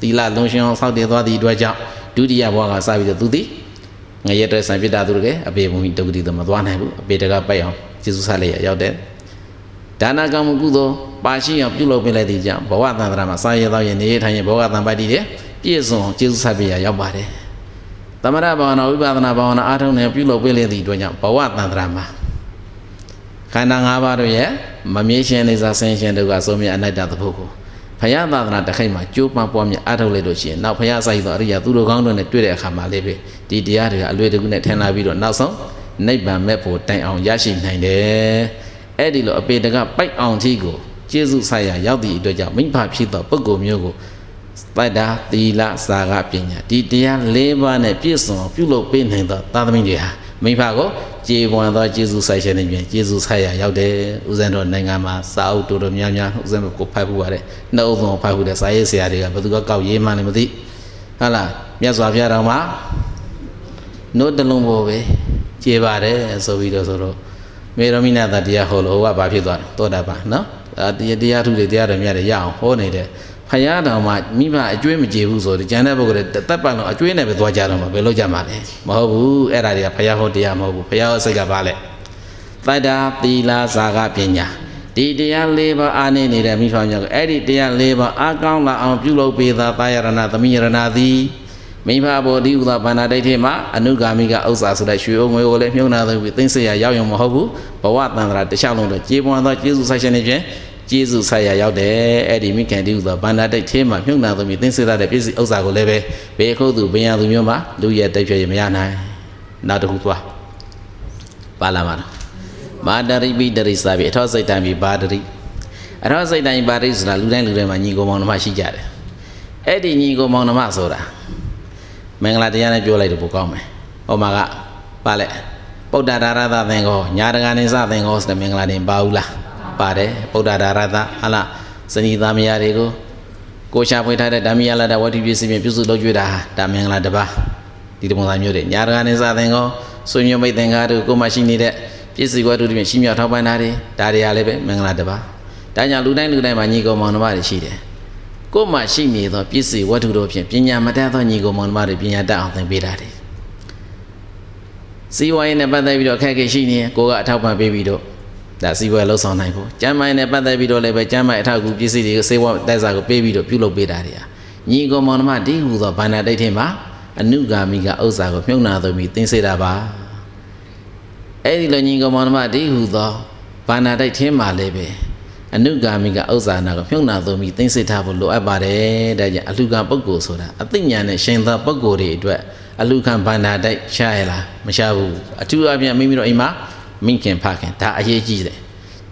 သီလလုံးရှင်အောင်ဆောက်တည်သွားသည့်အတွက်ကြောင့်ဒုတိယဘဝကစပြီးတော့သူသည်ငရဲတဲ့ဆံပြတာသူတကယ်အပေဘုံဒုက္ခတိတော့မသွားနိုင်ဘူးအပေတကပိုက်အောင်ကျေးဇူးဆက်လိုက်ရရောက်တဲ့ဒါနကံမှုကုသိုလ်ပါရှိအောင်ပြုလုပ်ပေးလိုက်တဲ့ကြောင့်ဘဝတန်ត្រာမှာစာရသောရင်နေထိုင်ရင်ဘောဂတန်ပါတိတဲ့ပြည့်စုံကျေးဇူးဆက်ပေးရရောက်ပါတယ်သမထဘာဝနာဝိပဿနာဘာဝနာအားထုတ်နေပြုလုပ်ပေးလေသည့်အတွက်ကြောင့်ဘဝတန်ត្រာမှာ ခန္ဓာ၅ပါးတို့ရဲ့မမြဲရှင်နေစားဆင်းရှင်တို့ကဆုံးမြအနတ္တသဖို့ကိုဖဘုရားသာသနာတစ်ခိုက်မှာကြိုးပမ်းပွားများအားထုတ်လိုက်လို့ရှိရင်နောက်ဘုရားဆိုင်သောအရိယာသူတော်ကောင်းတို့နဲ့တွေ့တဲ့အခါမှာလေးပဲဒီတရားတွေကအလွယ်တကူနဲ့ထင်လာပြီးတော့နောက်ဆုံးနိဗ္ဗာန်မဲ့ဖို့တိုင်အောင်ရရှိနိုင်တယ်အဲ့ဒီလိုအပေတကပိုက်အောင်ကြီးကိုကျေးဇူးဆိုင်ရာရောက်သည့်အတွက်ကြောင့်မိဘဖြစ်သောပုဂ္ဂိုလ်မျိုးကိုပိုက်တာသီလစာကပညာဒီတရား၄ပါးနဲ့ပြည့်စုံပြုလုပ်ပေးနိုင်သောသာသမီတွေဟာ မိဖကိုကြေပွန်သောကျေးဇူးဆိုင်ရှင်နေပြန်ကျေးဇူးဆိုင်ရာရောက်တယ်ဦးဇင်းတို့နိုင်ငံမှာစာအုပ်တော်တော်များများဦးဇင်းကိုဖတ်ဖို့ရတယ်နှုတ်အုပ်ဆုံးဖတ်ဖို့တဲ့စာရေးဆရာတွေကဘယ်သူကကောက်ရေးမှန်းလည်းမသိဟုတ်လားမြတ်စွာဘုရားတော်မှာနို့တလုံးပေါ်ပဲကြေပါတယ်ဆိုပြီးတော့ဆိုတော့မေရမိနာတတရားဟောလို့ဟိုကဘာဖြစ်သွားတယ်သောတာပန်နော်တရားတရားထုတွေတရားတော်များတွေရအောင်ဟောနေတယ် ဖယားတော်မှမိဘအကျွေးမကြေဘူးဆိုတော့ကျန်တဲ့ပုဂ္ဂိုလ်တွေတပ်ပတ်လုံးအကျွေးနဲ့ပဲသွားကြတော့မှာဘယ်လိုကြမှာလဲမဟုတ်ဘူးအဲ့ဒါတွေကဖယားဟောတရားမဟုတ်ဘူးဖယားဟောစိတ်ကပါလဲတတ္တာသီလာဇာကပညာဒီတရား၄ပါးအားနေနေတဲ့မိဖများကအဲ့ဒီတရား၄ပါးအားကောင်းလာအောင်ပြုလုပ်ပေးသာတာယရဏသမီးယရဏသည်မိဖဘောဓိဥဒဘာနာဒိဋ္ဌိမှာအနုဂါမိကဥစ္စာဆိုတဲ့ရွှေအုံငွေကိုလည်းမြုံနာသိပြီးသိစေရရောက်ရုံမဟုတ်ဘူးဘဝတန်ត្រာတခြားလုံးတော့ကြေးပွန်သောကျေးဇူးဆိုင်ရှင်နေဖြင့် ကျေးဇူးဆက်ရရောက်တယ်အဲ့ဒီမိခင်တိဟုသောဗန္ဒတိတ်သေးမှာမြုပ်နာသမီးသင်စေတဲ့ပြည့်စုံဥစ္စာကိုလည်းပဲဘေခုတ်သူဘင်ရသူမျိုးမှာလူရဲ့တိတ်ဖြစ်ရမရနိုင်နောက်တစ်ခုသွားပါလာမှာမာတရိပိတရိစာပြီအထောစိတ်တိုင်းပြီဘာတရိအထောစိတ်တိုင်းဘာတရိဆိုတာလူတိုင်းလူတိုင်းမှာညီကိုမောင်နှမရှိကြတယ်အဲ့ဒီညီကိုမောင်နှမဆိုတာမင်္ဂလာတရားနဲ့ပြောလိုက်တော့ပိုကောင်းမယ်ဟောမှာကပါလေပုဒ္ဒဒါရသသင်္ကောညာတကာနေစသင်္ကောဆိုတဲ့မင်္ဂလာတင်ပါဘူးလား ပါတယ်ဗုဒ္ဓဒါရသဟလာစနီသားမယားတွေကိုကိုရှာဖွေထားတဲ့ဓမ္မယလာတဝတ္ထုပစ္စည်းဖြင့်ပြုစုလုပ်ကြွတာဒါမင်္ဂလာတစ်ပါးဒီတပုံစံမျိုးတွေညာတကာနေစားသင်္ကောဆွေမျိုးမိတ်သင်္ကားတို့ကိုမရှိနေတဲ့ပစ္စည်းဝတ္ထုတွေဖြင့်ရှင်းမြောက်ထောက်ပံ့တာတွေဒါတွေကလည်းပဲမင်္ဂလာတစ်ပါးဒါကြောင့်လူတိုင်းလူတိုင်းမှာညီကောင်မောင်နှမတွေရှိတယ်ကိုမှရှိနေသောပစ္စည်းဝတ္ထုတို့ဖြင့်ပညာမတတ်သောညီကောင်မောင်နှမတွေပညာတတ်အောင်သင်ပေးတာတွေစီဝိုင်းနဲ့ပတ်သက်ပြီးတော့အခက်အခဲရှိနေကိုကအထောက်ပံ့ပေးပြီးတော့ ဒါစီးပွားလှုပ်ဆောင်နိုင်ဖို့ကျမ်းမိုင်းနဲ့ပတ်သက်ပြီးတော့လည်းပဲကျမ်းမိုင်းအထောက်အကူပစ္စည်းတွေကိုစေဝတိုက်စာကိုပေးပြီးတော့ပြုလုပ်ပေးတာတွေဟာညီကောင်မောင်နှမဒီဟူသောဘာနာတိတ်ထင်မှာအနုဂါမိကဥစ္စာကိုမြုံနာသွမီသင်စေတာပါအဲ့ဒီလိုညီကောင်မောင်နှမဒီဟူသောဘာနာတိတ်ထင်မှာလည်းပဲအနုဂါမိကဥစ္စာနာကိုမြုံနာသွမီသင်စေထားဖို့လိုအပ်ပါတယ်ဒါကြောင့်အလှကပုဂ္ဂိုလ်ဆိုတာအသိဉာဏ်နဲ့ရှင်သာပုဂ္ဂိုလ်တွေအတွက်အလှခံဘာနာတိုက်ရှားရလားမရှားဘူးအထူးအပြင်မိမိတို့အိမ်မှာ မိခင်ဖခင်ဒါအရေးကြီးတယ်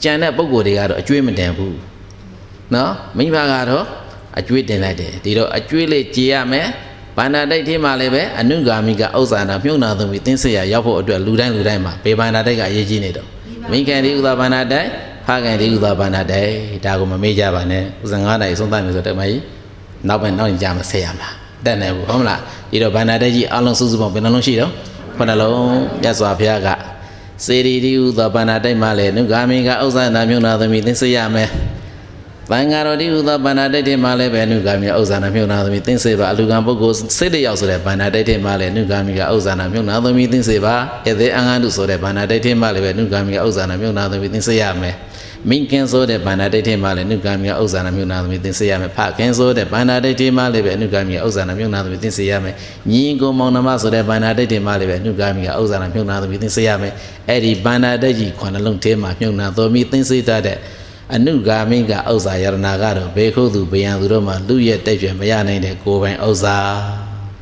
ကြံတဲ့ပုံကိုယ်တွေကတော့အကျွေးမတင်ဘူးနော်မိဘကတော့အကျွေးတင်လိုက်တယ်ဒီတော့အကျွေးလေးကြေရမယ်ဘာနာတိုက်ထဲမှာလည်းပဲအနုဂါမိကဥစ္စာနာမြုံနာသမီးသင်စေရရောက်ဖို့အတွက်လူတိုင်းလူတိုင်းမှာဘေဘာနာတိုက်ကအရေးကြီးနေတော့မိခင်ဒီဥသာဘာနာတိုက်ဖခင်ဒီဥသာဘာနာတိုက်ဒါကိုမမေ့ကြပါနဲ့ဥစဉ်9နိုင်ဆုံးသတ်မယ်ဆိုတော့တမကြီးနောက်ပဲနောက်ရင်ကြာမဆက်ရမှာတက်နေဘူးဟုတ်မလားဒီတော့ဘာနာတိုက်ကြီးအလုံးစုစုပေါင်းဘယ်နှလုံးရှိတော့ခုနှလုံးမြတ်စွာဘုရားက စေရီတိဟုသောပါဏာတိုက်မှလည်းနုဂါမိကဥစ္စာနာမြုံနာသမီးသင်စေရမယ်။ဘင်္ဂါရောတိဟုသောပါဏာတိုက်တဲ့မှလည်းပဲနုဂါမိကဥစ္စာနာမြုံနာသမီးသင်စေပါအလူကံပုဂ္ဂိုလ်စိတ်တယောက်ဆိုတဲ့ပါဏာတိုက်တဲ့မှလည်းနုဂါမိကဥစ္စာနာမြုံနာသမီးသင်စေပါ။ဧသေးအင်္ဂန္တုဆိုတဲ့ပါဏာတိုက်တဲ့မှလည်းပဲနုဂါမိကဥစ္စာနာမြုံနာသမီးသင်စေရမယ်။ မိခင်ဆိုတဲ့ဗန္နာဒိဋ္ဌိမှလည်းနုကာမိကဥစ္စာနာမြုပ်နာသမီးသင်စေရမယ်ဖခင်ဆိုတဲ့ဗန္နာဒိဋ္ဌိမှလည်းပဲနုကာမိကဥစ္စာနာမြုပ်နာသမီးသင်စေရမယ်ညီကိုမောင်နှမဆိုတဲ့ဗန္နာဒိဋ္ဌိမှလည်းပဲနုကာမိကဥစ္စာနာမြုပ်နာသမီးသင်စေရမယ်အဲ့ဒီဗန္နာဒိဋ္ဌိခွန်နှလုံးထဲမှာမြုပ်နာတော်မီသင်စေတတ်တဲ့အနုဂါမိကဥစ္စာယရနာကတော့ဘေခုသူဘေယံသူတို့မှလူရဲ့တိတ်ပြမရနိုင်တဲ့ကိုယ်ပိုင်ဥစ္စာ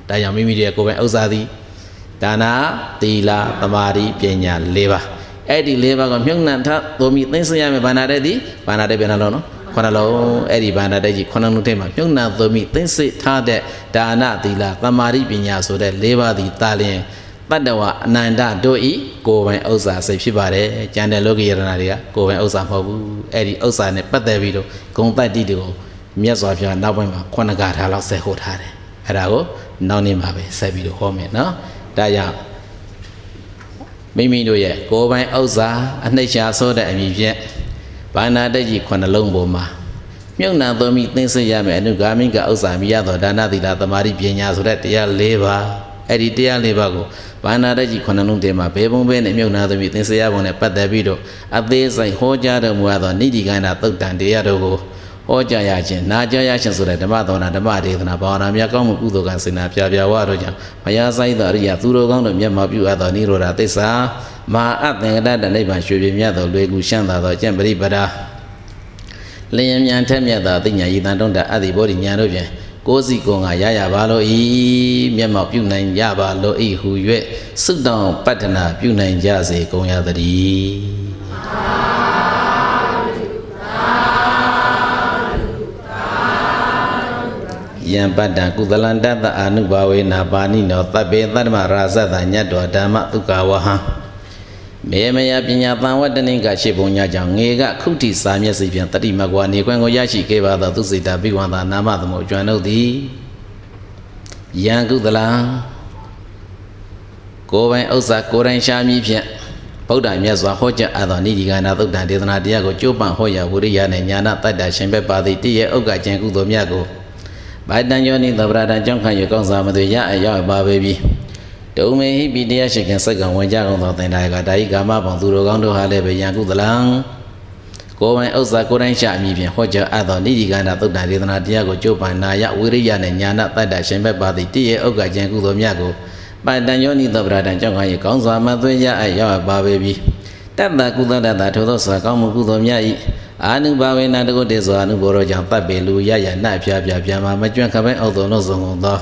ဒါကြောင့်မိမိတို့ရဲ့ကိုယ်ပိုင်ဥစ္စာသည်ဒါနာသီလသမာဓိပညာ၄ပါး အဲ့ဒီ၄ပါးကမြုပ်နှံထသို့မိသိသိရမယ်ဘာနာတဲ့ဒီဘာနာတဲ့ပြန်လုံးနော်ခုနှလုံးအဲ့ဒီဘာနာတဲ့ကြီးခုနှလုံးထဲမှာမြုပ်နှံသို့မိသိသိထားတဲ့ဒါနသီလသမာဓိပညာဆိုတဲ့၄ပါးသည်တာလျင်တတ္တဝအနန္တတို့ဤကိုယ်ပိုင်ဥစ္စာစိတ်ဖြစ်ပါတယ်ကျန်တဲ့လောကီယရဏတွေကကိုယ်ပိုင်ဥစ္စာမဟုတ်ဘူးအဲ့ဒီဥစ္စာနဲ့ပတ်သက်ပြီးတော့ဂုံတတ္တိတွေကိုမြတ်စွာဘုရားနောက်ပိုင်းမှာခုနကထားလောက်ဆက်ဟောထားတယ်အဲ့ဒါကိုနောက်နေ့မှာပဲဆက်ပြီးတော့ဟောမယ်နော်ဒါကြောင့် မိမိတို့ရဲ့ကိုယ်ပိုင်ဥစ္စာအနှိမ့်ရှာဆိုတဲ့အမည်ဖြင့်ဘာနာတကြီးခုနှလုံးပေါ်မှာမြုပ်နှံသွမိသိသိရမယ်အနုဂါမိကဥစ္စာမိရသောဒါနသီလသမာဓိပညာဆိုတဲ့တရား၄ပါးအဲ့ဒီတရား၄ပါးကိုဘာနာတကြီးခုနှလုံးထဲမှာဘေဘုံဘဲနဲ့မြုပ်နှံသွမိသိသိရပုံနဲ့ပတ်သက်ပြီးတော့အသေးစိတ်ဟောကြားတော်မူသောနိတိကန္တာသုတ်တန်တရားတို့ကို ဟောကြားရခြင်းနာကြားရခြင်းဆိုတဲ့ဓမ္မသောနာဓမ္မဒေသနာဘာဝနာများကောင်းမှုကုသိုလ်ကစေနာပြပြဝါတို့ကြောင့်ဘုရားဆိုင်သောအရိယာသူတော်ကောင်းတို့မျက်မှောက်ပြုအပ်သောနိရောဓသစ္စာမဟာအသင်္ကတတနိဗ္ဗာန်ရွှေပြမြတ်သောလွယ်ကူရှမ်းသာသောကျင့်ပရိပဒါလျင်မြန်ထက်မြတ်သောသိညာဤတန်တုံးတာအတ္တိဘောဓိညာတို့ဖြင့်ကိုယ်စီကိုယ်ငါရရပါလို့ဤမျက်မှောက်ပြုနိုင်ကြပါလို့ဤဟု၍စုတောင်းပတ္ထနာပြုနိုင်ကြစေကုန်ရသတည်း ယံပတ္တကုသလန္တတအာနုဘာဝေနာပါဏိနောသဗ္ဗေတတ္တမရာဇတညတ်တော်ဓမ္မဒုက္ခဝဟံမေမယပညာတန်ဝတ္တနိကရှိပုံညာကြောင့်ငေကခုတိစာမျက်စိဖြင့်တတိမကွာနေခွင့်ကိုရရှိခဲ့ပါသောသူစိတ်တာပိဝန္တာနာမသမုတ်ကျွမ်းတို့သည်ယံကုသလံကိုယ်ပိုင်ဥစ္စာကိုယ်တိုင်ရှားမိဖြင့်ဗုဒ္ဓမြတ်စွာဟောကြားအပ်သောနိဒီကနာသုတ်တံဒေသနာတရားကိုကြိုးပမ်းဟောရဝိရိယနှင့်ညာနာတတ္တရှင်ဘက်ပါသည်တည့်ရဲ့ဥက္ကကျင်ကုသိုလ်မြတ်ကို ဗိုက်တန်ယောနိသဗ္ဗရာတံကြောင့်ခံရကောင်းစာမသွေရအရောက်ပါပေပြီဒုံမေဟိပိတရားရှိခင်စက္ကံဝင်ကြကုန်သောသင်္ဒါယကဒါယိကာမဘောင်သူတော်ကောင်းတို့ဟာလည်းပဲယံကုသလံကိုယ်ပိုင်ဥစ္စာကိုယ်တိုင်ရှာအမိဖြင့်ဟောကြားအပ်သောနိဒီကနာသုတ်တံဒေသနာတရားကိုကြိုးပမ်းနာယဝိရိယနှင့်ညာနာတတ္တရှင်ဘက်ပါသည်တည့်ရဲ့ဥက္ကကျင်ကုသိုလ်မြတ်ကိုပတန်ယောနိသဗ္ဗရာတံကြောင့်ခံရကောင်းစာမသွေရအရောက်ပါပေပြီတတ္တကုသတ္တထိုသောစာကောင်းမှုကုသိုလ်မြတ်၏ အာနုဘာဝေနတကုတေသောအနုဘောရောကြောင့်တပ်ပေလူရရနှဖျားဖျားပြန်မှာမကျွမ်းခပဲအောက်တော်လို့ဆုံးကုန်သော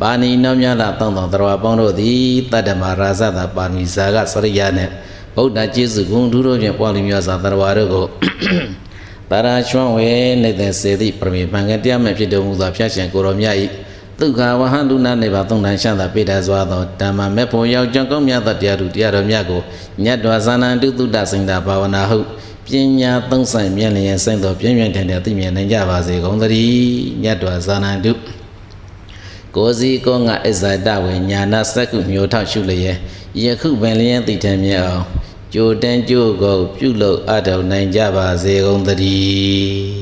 ပါဏိနောမြလာတောင်းတော်တော်ပေါင်းတို့သည်တတ္တမရာဇတာပါဏိဇာကစရိယာနှင့်ဗုဒ္ဓကျေးဇူးဂုဏ်ထူးတို့ဖြင့်ပွားလင်းမြတ်စွာတော်တို့ကိုတရာချွမ်းဝဲနေတဲ့စေသည့်ပရမေပံကတရားမဲ့ဖြစ်တော်မူသောဖျားရှင်ကိုရောမြတ်၏ဒုက္ခဝဟန္တုနာနေပါသုံးတန်ရှမ်းသာပိတစွာသောဓမ္မမေဖို့ရောက်ကြောင်းကောင်းမြတ်သောတရားသူတရားတော်မြတ်ကိုညတ်တော်ဇာနံတုတုတ္တစိန်တာဘာဝနာဟု ပညာသုံးဆိုင်မြင့်လျင်စိမ့်တော်ပြင်းပြင်းထန်ထန်သိမြင်နိုင်ကြပါစေကုန်သတည်းမြတ်တော်ဇာနံတုကိုစီကောငါအစ္ဆဒဝေညာနာစက္ကုမျိုးထောက်ရှုလျက်ယခုပင်လျင်သိထမြဲအောင်ကြိုတန်းကြိုကိုပြုလုပ်အထောက်နိုင်ကြပါစေကုန်သတည်း